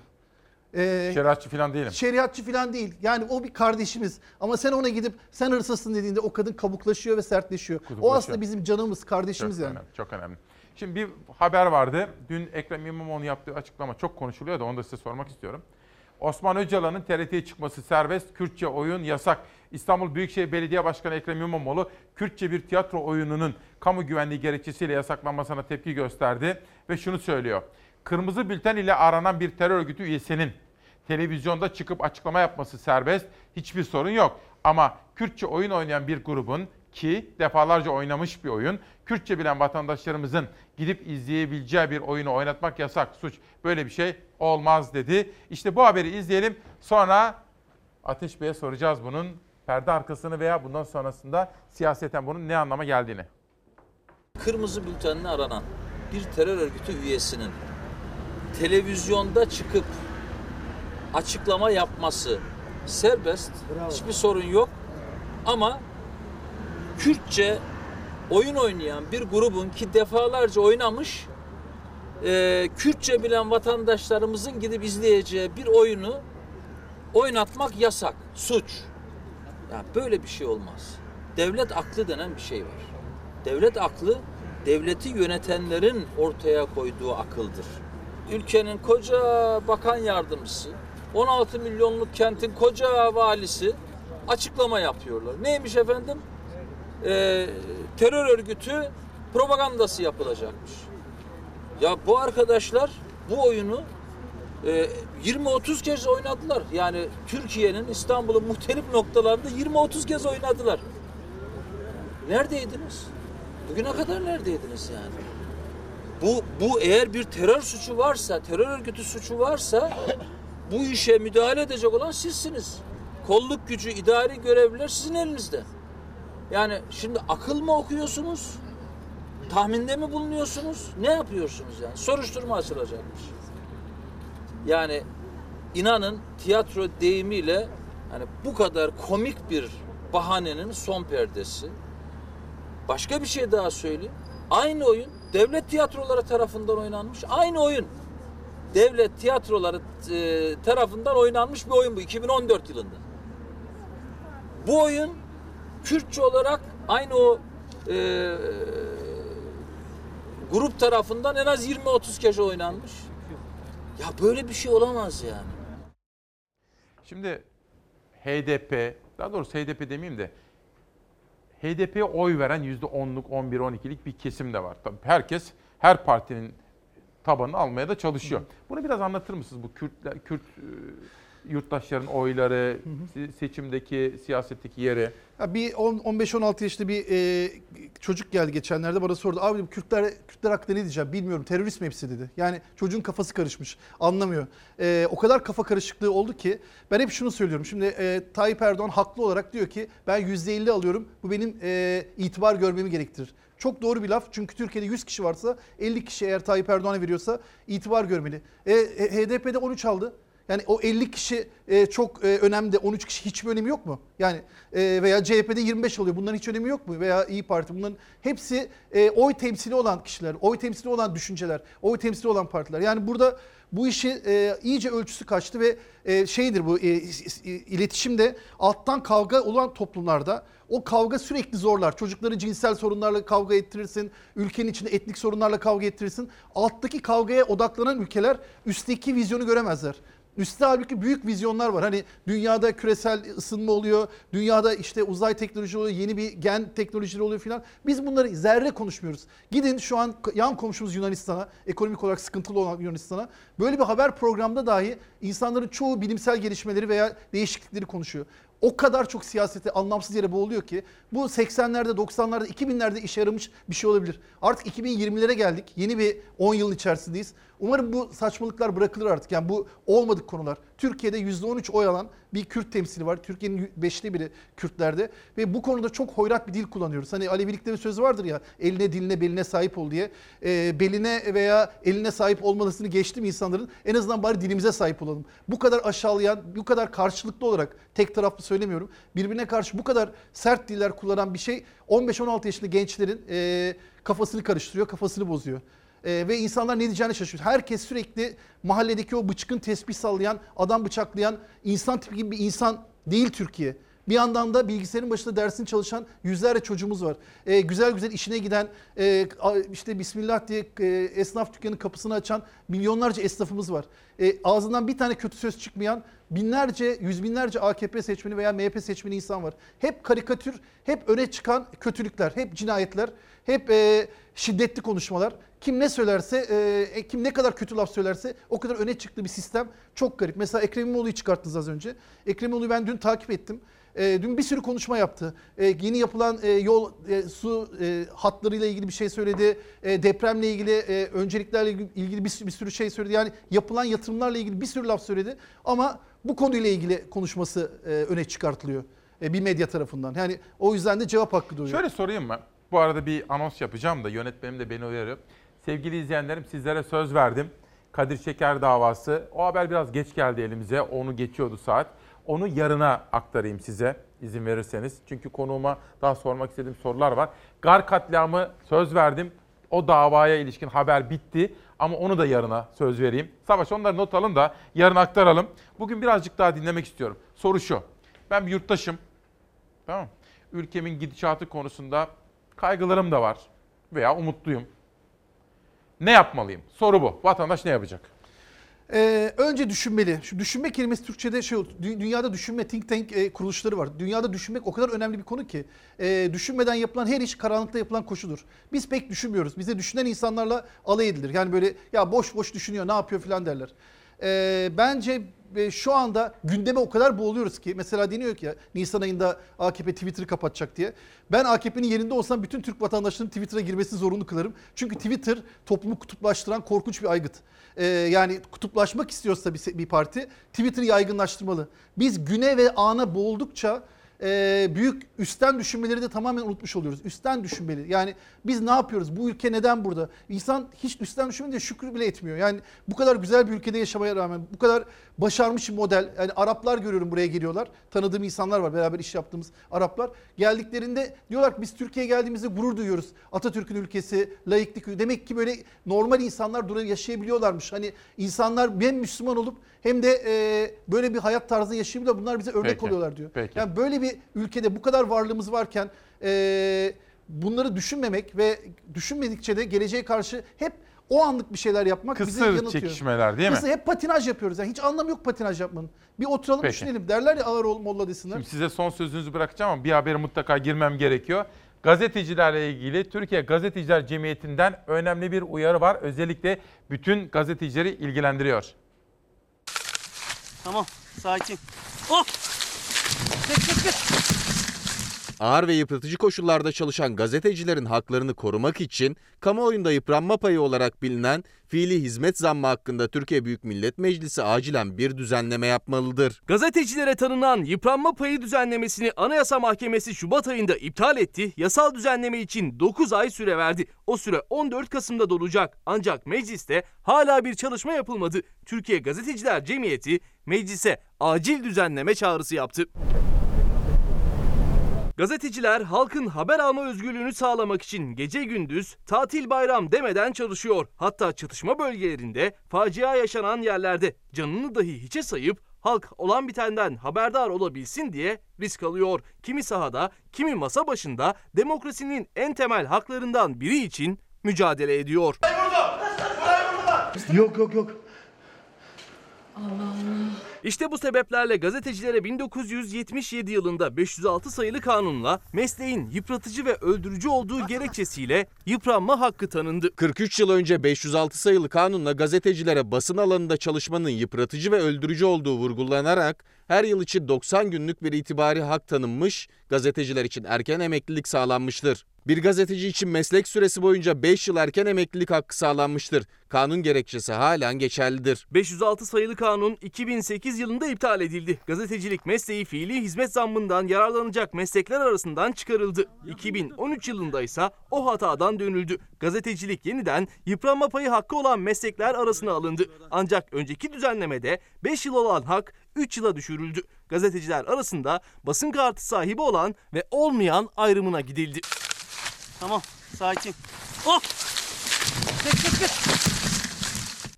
E, Şeriatçı falan değilim. Şeriatçı falan değil. Yani o bir kardeşimiz. Ama sen ona gidip sen hırsızsın dediğinde o kadın kabuklaşıyor ve sertleşiyor. O aslında bizim canımız, kardeşimiz Çok yani. önemli, çok önemli. Şimdi bir haber vardı. Dün Ekrem İmamoğlu'nun yaptığı açıklama çok konuşuluyor da onu da size sormak istiyorum. Osman Öcalan'ın TRT'ye çıkması serbest, Kürtçe oyun yasak. İstanbul Büyükşehir Belediye Başkanı Ekrem İmamoğlu, Kürtçe bir tiyatro oyununun kamu güvenliği gerekçesiyle yasaklanmasına tepki gösterdi ve şunu söylüyor. Kırmızı bülten ile aranan bir terör örgütü üyesinin televizyonda çıkıp açıklama yapması serbest, hiçbir sorun yok. Ama Kürtçe oyun oynayan bir grubun ki defalarca oynamış bir oyun, Kürtçe bilen vatandaşlarımızın gidip izleyebileceği bir oyunu oynatmak yasak, suç. Böyle bir şey olmaz dedi. İşte bu haberi izleyelim. Sonra Ateş Bey'e soracağız bunun perde arkasını veya bundan sonrasında siyaseten bunun ne anlama geldiğini. Kırmızı bültenle aranan bir terör örgütü üyesinin televizyonda çıkıp açıklama yapması serbest, hiçbir sorun yok. Ama Kürtçe oyun oynayan bir grubun ki defalarca oynamış, e, Kürtçe bilen vatandaşlarımızın gidip izleyeceği bir oyunu oynatmak yasak, suç. Ya böyle bir şey olmaz. Devlet aklı denen bir şey var. Devlet aklı devleti yönetenlerin ortaya koyduğu akıldır. Ülkenin koca bakan yardımcısı, 16 milyonluk kentin koca valisi açıklama yapıyorlar. Neymiş efendim? Ee, terör örgütü propagandası yapılacakmış. Ya bu arkadaşlar bu oyunu e, 20-30 kez oynadılar. Yani Türkiye'nin İstanbul'un muhtelif noktalarında 20-30 kez oynadılar. Neredeydiniz? Bugüne kadar neredeydiniz yani? Bu, bu eğer bir terör suçu varsa, terör örgütü suçu varsa bu işe müdahale edecek olan sizsiniz. Kolluk gücü, idari görevliler sizin elinizde. Yani şimdi akıl mı okuyorsunuz? Tahminde mi bulunuyorsunuz? Ne yapıyorsunuz yani? Soruşturma açılacakmış. Yani inanın tiyatro deyimiyle hani bu kadar komik bir bahanenin son perdesi. Başka bir şey daha söyleyeyim. Aynı oyun devlet tiyatroları tarafından oynanmış. Aynı oyun. Devlet tiyatroları e, tarafından oynanmış bir oyun bu 2014 yılında. Bu oyun Kürtçe olarak aynı o e, grup tarafından en az 20-30 kez oynanmış. Ya böyle bir şey olamaz yani. Şimdi HDP, daha doğrusu HDP demeyeyim de HDP'ye oy veren %10'luk, 11, 12'lik bir kesim de var. Tabii herkes her partinin tabanını almaya da çalışıyor. Bunu biraz anlatır mısınız bu Kürtler, Kürt e, yurttaşların oyları, se- seçimdeki, siyasetteki yeri? Ya bir 10 15-16 yaşında bir e, çocuk geldi geçenlerde bana sordu. Abi Kürtler Kürtler hakkında ne diyeceğim bilmiyorum. Terörist mi hepsi dedi. Yani çocuğun kafası karışmış. Anlamıyor. E, o kadar kafa karışıklığı oldu ki ben hep şunu söylüyorum. Şimdi e, Tayyip Erdoğan haklı olarak diyor ki ben %50 alıyorum. Bu benim e, itibar görmemi gerektirir. Çok doğru bir laf. Çünkü Türkiye'de 100 kişi varsa 50 kişi eğer Tayyip Erdoğan'a veriyorsa itibar görmeli. E, HDP'de 13 aldı. Yani o 50 kişi e, çok e, önemli de 13 kişi hiçbir önemi yok mu? Yani e, veya CHP'de 25 alıyor. Bunların hiç önemi yok mu? Veya İyi Parti bunların hepsi e, oy temsili olan kişiler, oy temsili olan düşünceler, oy temsili olan partiler. Yani burada bu işi e, iyice ölçüsü kaçtı ve e, şeydir bu e, iletişimde alttan kavga olan toplumlarda o kavga sürekli zorlar. Çocukları cinsel sorunlarla kavga ettirirsin. Ülkenin içinde etnik sorunlarla kavga ettirirsin. Alttaki kavgaya odaklanan ülkeler üstteki vizyonu göremezler. Üstte halbuki büyük vizyonlar var. Hani dünyada küresel ısınma oluyor. Dünyada işte uzay teknoloji oluyor. Yeni bir gen teknolojileri oluyor filan. Biz bunları zerre konuşmuyoruz. Gidin şu an yan komşumuz Yunanistan'a, ekonomik olarak sıkıntılı olan Yunanistan'a. Böyle bir haber programda dahi insanların çoğu bilimsel gelişmeleri veya değişiklikleri konuşuyor o kadar çok siyasete anlamsız yere boğuluyor ki bu 80'lerde, 90'larda, 2000'lerde işe yaramış bir şey olabilir. Artık 2020'lere geldik. Yeni bir 10 yılın içerisindeyiz. Umarım bu saçmalıklar bırakılır artık. Yani bu olmadık konular. Türkiye'de %13 oy alan bir Kürt temsili var. Türkiye'nin beşte biri Kürtlerde. Ve bu konuda çok hoyrat bir dil kullanıyoruz. Hani Alevilikte bir söz vardır ya eline diline beline sahip ol diye. E, beline veya eline sahip olmalısını geçtim insanların. En azından bari dilimize sahip olalım. Bu kadar aşağılayan, bu kadar karşılıklı olarak tek taraflı söylemiyorum. Birbirine karşı bu kadar sert diller kullanan bir şey 15-16 yaşında gençlerin e, kafasını karıştırıyor, kafasını bozuyor. Ee, ve insanlar ne diyeceğini şaşırıyor. Herkes sürekli mahalledeki o bıçkın tesbih sallayan, adam bıçaklayan insan tipi gibi bir insan değil Türkiye. Bir yandan da bilgisayarın başında dersini çalışan yüzlerce çocuğumuz var. Ee, güzel güzel işine giden, e, işte Bismillah diye e, esnaf dükkanının kapısını açan milyonlarca esnafımız var. E, ağzından bir tane kötü söz çıkmayan binlerce, yüz binlerce AKP seçmeni veya MHP seçmeni insan var. Hep karikatür, hep öne çıkan kötülükler, hep cinayetler, hep e, şiddetli konuşmalar. Kim ne söylerse, e, kim ne kadar kötü laf söylerse o kadar öne çıktığı bir sistem çok garip. Mesela Ekrem İmamoğlu'yu çıkarttınız az önce. Ekrem İmamoğlu'yu ben dün takip ettim. E, dün bir sürü konuşma yaptı. E, yeni yapılan e, yol, e, su e, hatlarıyla ilgili bir şey söyledi. E, depremle ilgili, e, önceliklerle ilgili bir, bir sürü şey söyledi. Yani yapılan yatırımlarla ilgili bir sürü laf söyledi. Ama bu konuyla ilgili konuşması e, öne çıkartılıyor e, bir medya tarafından. Yani o yüzden de cevap hakkı doğuyor. Şöyle sorayım mı? Bu arada bir anons yapacağım da yönetmenim de beni uyarıyor. Sevgili izleyenlerim sizlere söz verdim. Kadir Şeker davası. O haber biraz geç geldi elimize. Onu geçiyordu saat. Onu yarına aktarayım size izin verirseniz. Çünkü konuğuma daha sormak istediğim sorular var. Gar katliamı söz verdim. O davaya ilişkin haber bitti. Ama onu da yarına söz vereyim. Savaş onları not alın da yarın aktaralım. Bugün birazcık daha dinlemek istiyorum. Soru şu. Ben bir yurttaşım. Tamam Ülkemin gidişatı konusunda kaygılarım da var. Veya umutluyum. Ne yapmalıyım? Soru bu. Vatandaş ne yapacak? Ee, önce düşünmeli. Şu düşünme kelimesi Türkçe'de şey dünyada düşünme think tank e, kuruluşları var. Dünyada düşünmek o kadar önemli bir konu ki e, düşünmeden yapılan her iş karanlıkta yapılan koşudur. Biz pek düşünmüyoruz. Bize düşünen insanlarla alay edilir. Yani böyle ya boş boş düşünüyor ne yapıyor filan derler. E, bence e, şu anda gündeme o kadar boğuluyoruz ki mesela deniyor ki ya Nisan ayında AKP Twitter'ı kapatacak diye. Ben AKP'nin yerinde olsam bütün Türk vatandaşlarının Twitter'a girmesini zorunlu kılarım. Çünkü Twitter toplumu kutuplaştıran korkunç bir aygıt. Ee, yani kutuplaşmak istiyorsa bir, bir parti Twitter'ı yaygınlaştırmalı. Biz güne ve ana boğuldukça e, büyük üstten düşünmeleri de tamamen unutmuş oluyoruz. Üstten düşünmeli. Yani biz ne yapıyoruz? Bu ülke neden burada? İnsan hiç üstten düşünmeyince şükür bile etmiyor. Yani bu kadar güzel bir ülkede yaşamaya rağmen bu kadar başarmış bir model. Yani Araplar görüyorum buraya geliyorlar. Tanıdığım insanlar var beraber iş yaptığımız Araplar. Geldiklerinde diyorlar ki biz Türkiye'ye geldiğimizde gurur duyuyoruz. Atatürk'ün ülkesi, laiklik. Demek ki böyle normal insanlar burada yaşayabiliyorlarmış. Hani insanlar hem Müslüman olup hem de e, böyle bir hayat tarzı yaşayabiliyorlar. Bunlar bize örnek Peki. oluyorlar diyor. Peki. Yani böyle bir ülkede bu kadar varlığımız varken e, bunları düşünmemek ve düşünmedikçe de geleceğe karşı hep o anlık bir şeyler yapmak bizi Kısır yanıltıyor. çekişmeler değil mi? Kısır, hep patinaj yapıyoruz. Yani hiç anlamı yok patinaj yapmanın. Bir oturalım Peki. düşünelim. Derler ya ağır ol molla desinler. Şimdi size son sözünüzü bırakacağım ama bir habere mutlaka girmem gerekiyor. Gazetecilerle ilgili Türkiye Gazeteciler Cemiyeti'nden önemli bir uyarı var. Özellikle bütün gazetecileri ilgilendiriyor. Tamam, sakin. Oh! Geç, geç, geç. Ağır ve yıpratıcı koşullarda çalışan gazetecilerin haklarını korumak için kamuoyunda yıpranma payı olarak bilinen fiili hizmet zammı hakkında Türkiye Büyük Millet Meclisi acilen bir düzenleme yapmalıdır. Gazetecilere tanınan yıpranma payı düzenlemesini Anayasa Mahkemesi Şubat ayında iptal etti. Yasal düzenleme için 9 ay süre verdi. O süre 14 Kasım'da dolacak. Ancak mecliste hala bir çalışma yapılmadı. Türkiye Gazeteciler Cemiyeti meclise acil düzenleme çağrısı yaptı. Gazeteciler halkın haber alma özgürlüğünü sağlamak için gece gündüz tatil bayram demeden çalışıyor. Hatta çatışma bölgelerinde facia yaşanan yerlerde canını dahi hiçe sayıp halk olan bitenden haberdar olabilsin diye risk alıyor. Kimi sahada, kimi masa başında demokrasinin en temel haklarından biri için mücadele ediyor. Yok yok yok. İşte bu sebeplerle gazetecilere 1977 yılında 506 sayılı kanunla mesleğin yıpratıcı ve öldürücü olduğu gerekçesiyle yıpranma hakkı tanındı. 43 yıl önce 506 sayılı kanunla gazetecilere basın alanında çalışmanın yıpratıcı ve öldürücü olduğu vurgulanarak her yıl için 90 günlük bir itibari hak tanınmış, gazeteciler için erken emeklilik sağlanmıştır. Bir gazeteci için meslek süresi boyunca 5 yıl erken emeklilik hakkı sağlanmıştır. Kanun gerekçesi halen geçerlidir. 506 sayılı kanun 2008 yılında iptal edildi. Gazetecilik mesleği fiili hizmet zammından yararlanacak meslekler arasından çıkarıldı. 2013 yılında ise o hatadan dönüldü. Gazetecilik yeniden yıpranma payı hakkı olan meslekler arasına alındı. Ancak önceki düzenlemede 5 yıl olan hak 3 yıla düşürüldü. Gazeteciler arasında basın kartı sahibi olan ve olmayan ayrımına gidildi. Tamam, sakin. Oh! Geç, geç, geç.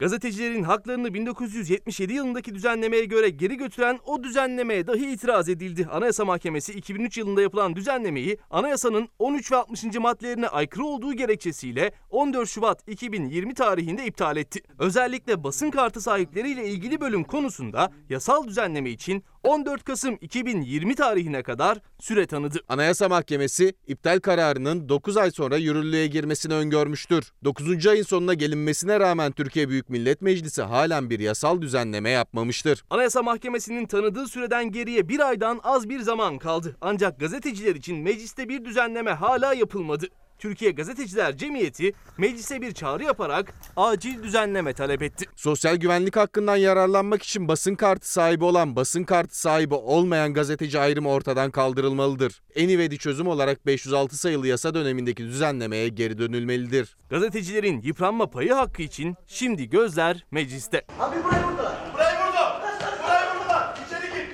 Gazetecilerin haklarını 1977 yılındaki düzenlemeye göre geri götüren o düzenlemeye dahi itiraz edildi. Anayasa Mahkemesi 2003 yılında yapılan düzenlemeyi anayasanın 13 ve 60. maddelerine aykırı olduğu gerekçesiyle 14 Şubat 2020 tarihinde iptal etti. Özellikle basın kartı sahipleriyle ilgili bölüm konusunda yasal düzenleme için 14 Kasım 2020 tarihine kadar süre tanıdı. Anayasa Mahkemesi iptal kararının 9 ay sonra yürürlüğe girmesini öngörmüştür. 9. ayın sonuna gelinmesine rağmen Türkiye Büyük Millet Meclisi halen bir yasal düzenleme yapmamıştır. Anayasa Mahkemesi'nin tanıdığı süreden geriye bir aydan az bir zaman kaldı. Ancak gazeteciler için mecliste bir düzenleme hala yapılmadı. Türkiye Gazeteciler Cemiyeti meclise bir çağrı yaparak acil düzenleme talep etti. Sosyal güvenlik hakkından yararlanmak için basın kartı sahibi olan basın kartı sahibi olmayan gazeteci ayrımı ortadan kaldırılmalıdır. En ivedi çözüm olarak 506 sayılı yasa dönemindeki düzenlemeye geri dönülmelidir. Gazetecilerin yıpranma payı hakkı için şimdi gözler mecliste. Abi burayı burada. Burayı burada. Burayı burada. İçeri gir.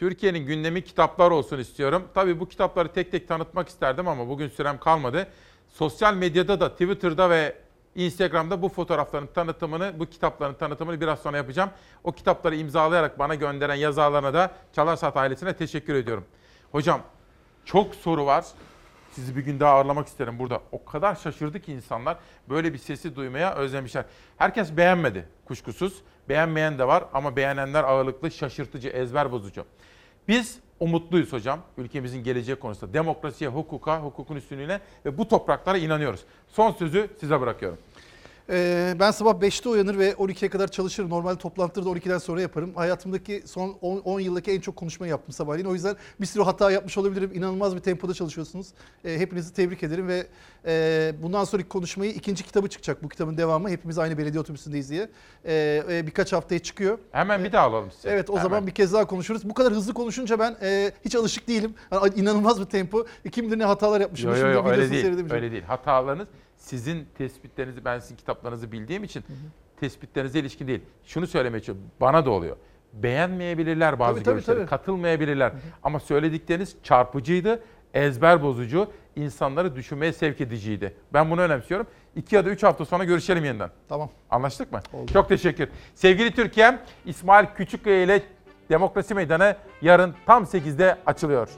Türkiye'nin gündemi kitaplar olsun istiyorum. Tabii bu kitapları tek tek tanıtmak isterdim ama bugün sürem kalmadı. Sosyal medyada da Twitter'da ve Instagram'da bu fotoğrafların tanıtımını, bu kitapların tanıtımını biraz sonra yapacağım. O kitapları imzalayarak bana gönderen yazarlarına da Çalarsat ailesine teşekkür ediyorum. Hocam çok soru var. Sizi bir gün daha ağırlamak isterim burada. O kadar şaşırdı ki insanlar böyle bir sesi duymaya özlemişler. Herkes beğenmedi kuşkusuz. Beğenmeyen de var ama beğenenler ağırlıklı, şaşırtıcı, ezber bozucu. Biz umutluyuz hocam ülkemizin geleceği konusunda. Demokrasiye, hukuka, hukukun üstünlüğüne ve bu topraklara inanıyoruz. Son sözü size bırakıyorum. Ee, ben sabah 5'te uyanır ve 12'ye kadar çalışırım. Normalde toplantıları da 12'den sonra yaparım. Hayatımdaki son 10, 10 yıldaki en çok konuşmayı yaptım sabahleyin. O yüzden bir sürü hata yapmış olabilirim. İnanılmaz bir tempoda çalışıyorsunuz. Ee, hepinizi tebrik ederim ve e, bundan sonraki konuşmayı ikinci kitabı çıkacak. Bu kitabın devamı. Hepimiz aynı belediye otobüsündeyiz diye. Ee, e, birkaç haftaya çıkıyor. Hemen bir daha alalım size. Evet o Hemen. zaman bir kez daha konuşuruz. Bu kadar hızlı konuşunca ben e, hiç alışık değilim. Yani inanılmaz bir tempo. Kim bilir ne hatalar yapmışım. Yo, yo, Şimdi yo, videosunu öyle değil. Öyle değil. Hatalarınız sizin tespitlerinizi ben sizin kitaplarınızı bildiğim için tespitlerinize ilişkin değil. Şunu söylemeye çalışıyorum. Bana da oluyor. Beğenmeyebilirler bazı Tabii, tabii, görüşleri, tabii. katılmayabilirler. Ama söyledikleriniz çarpıcıydı, ezber bozucu, insanları düşünmeye sevk ediciydi. Ben bunu önemsiyorum. İki ya da üç hafta sonra görüşelim yeniden. Tamam. Anlaştık mı? Çok teşekkür. Sevgili Türkiye'm, İsmail Küçükkaya ile Demokrasi Meydanı yarın tam 8'de açılıyor.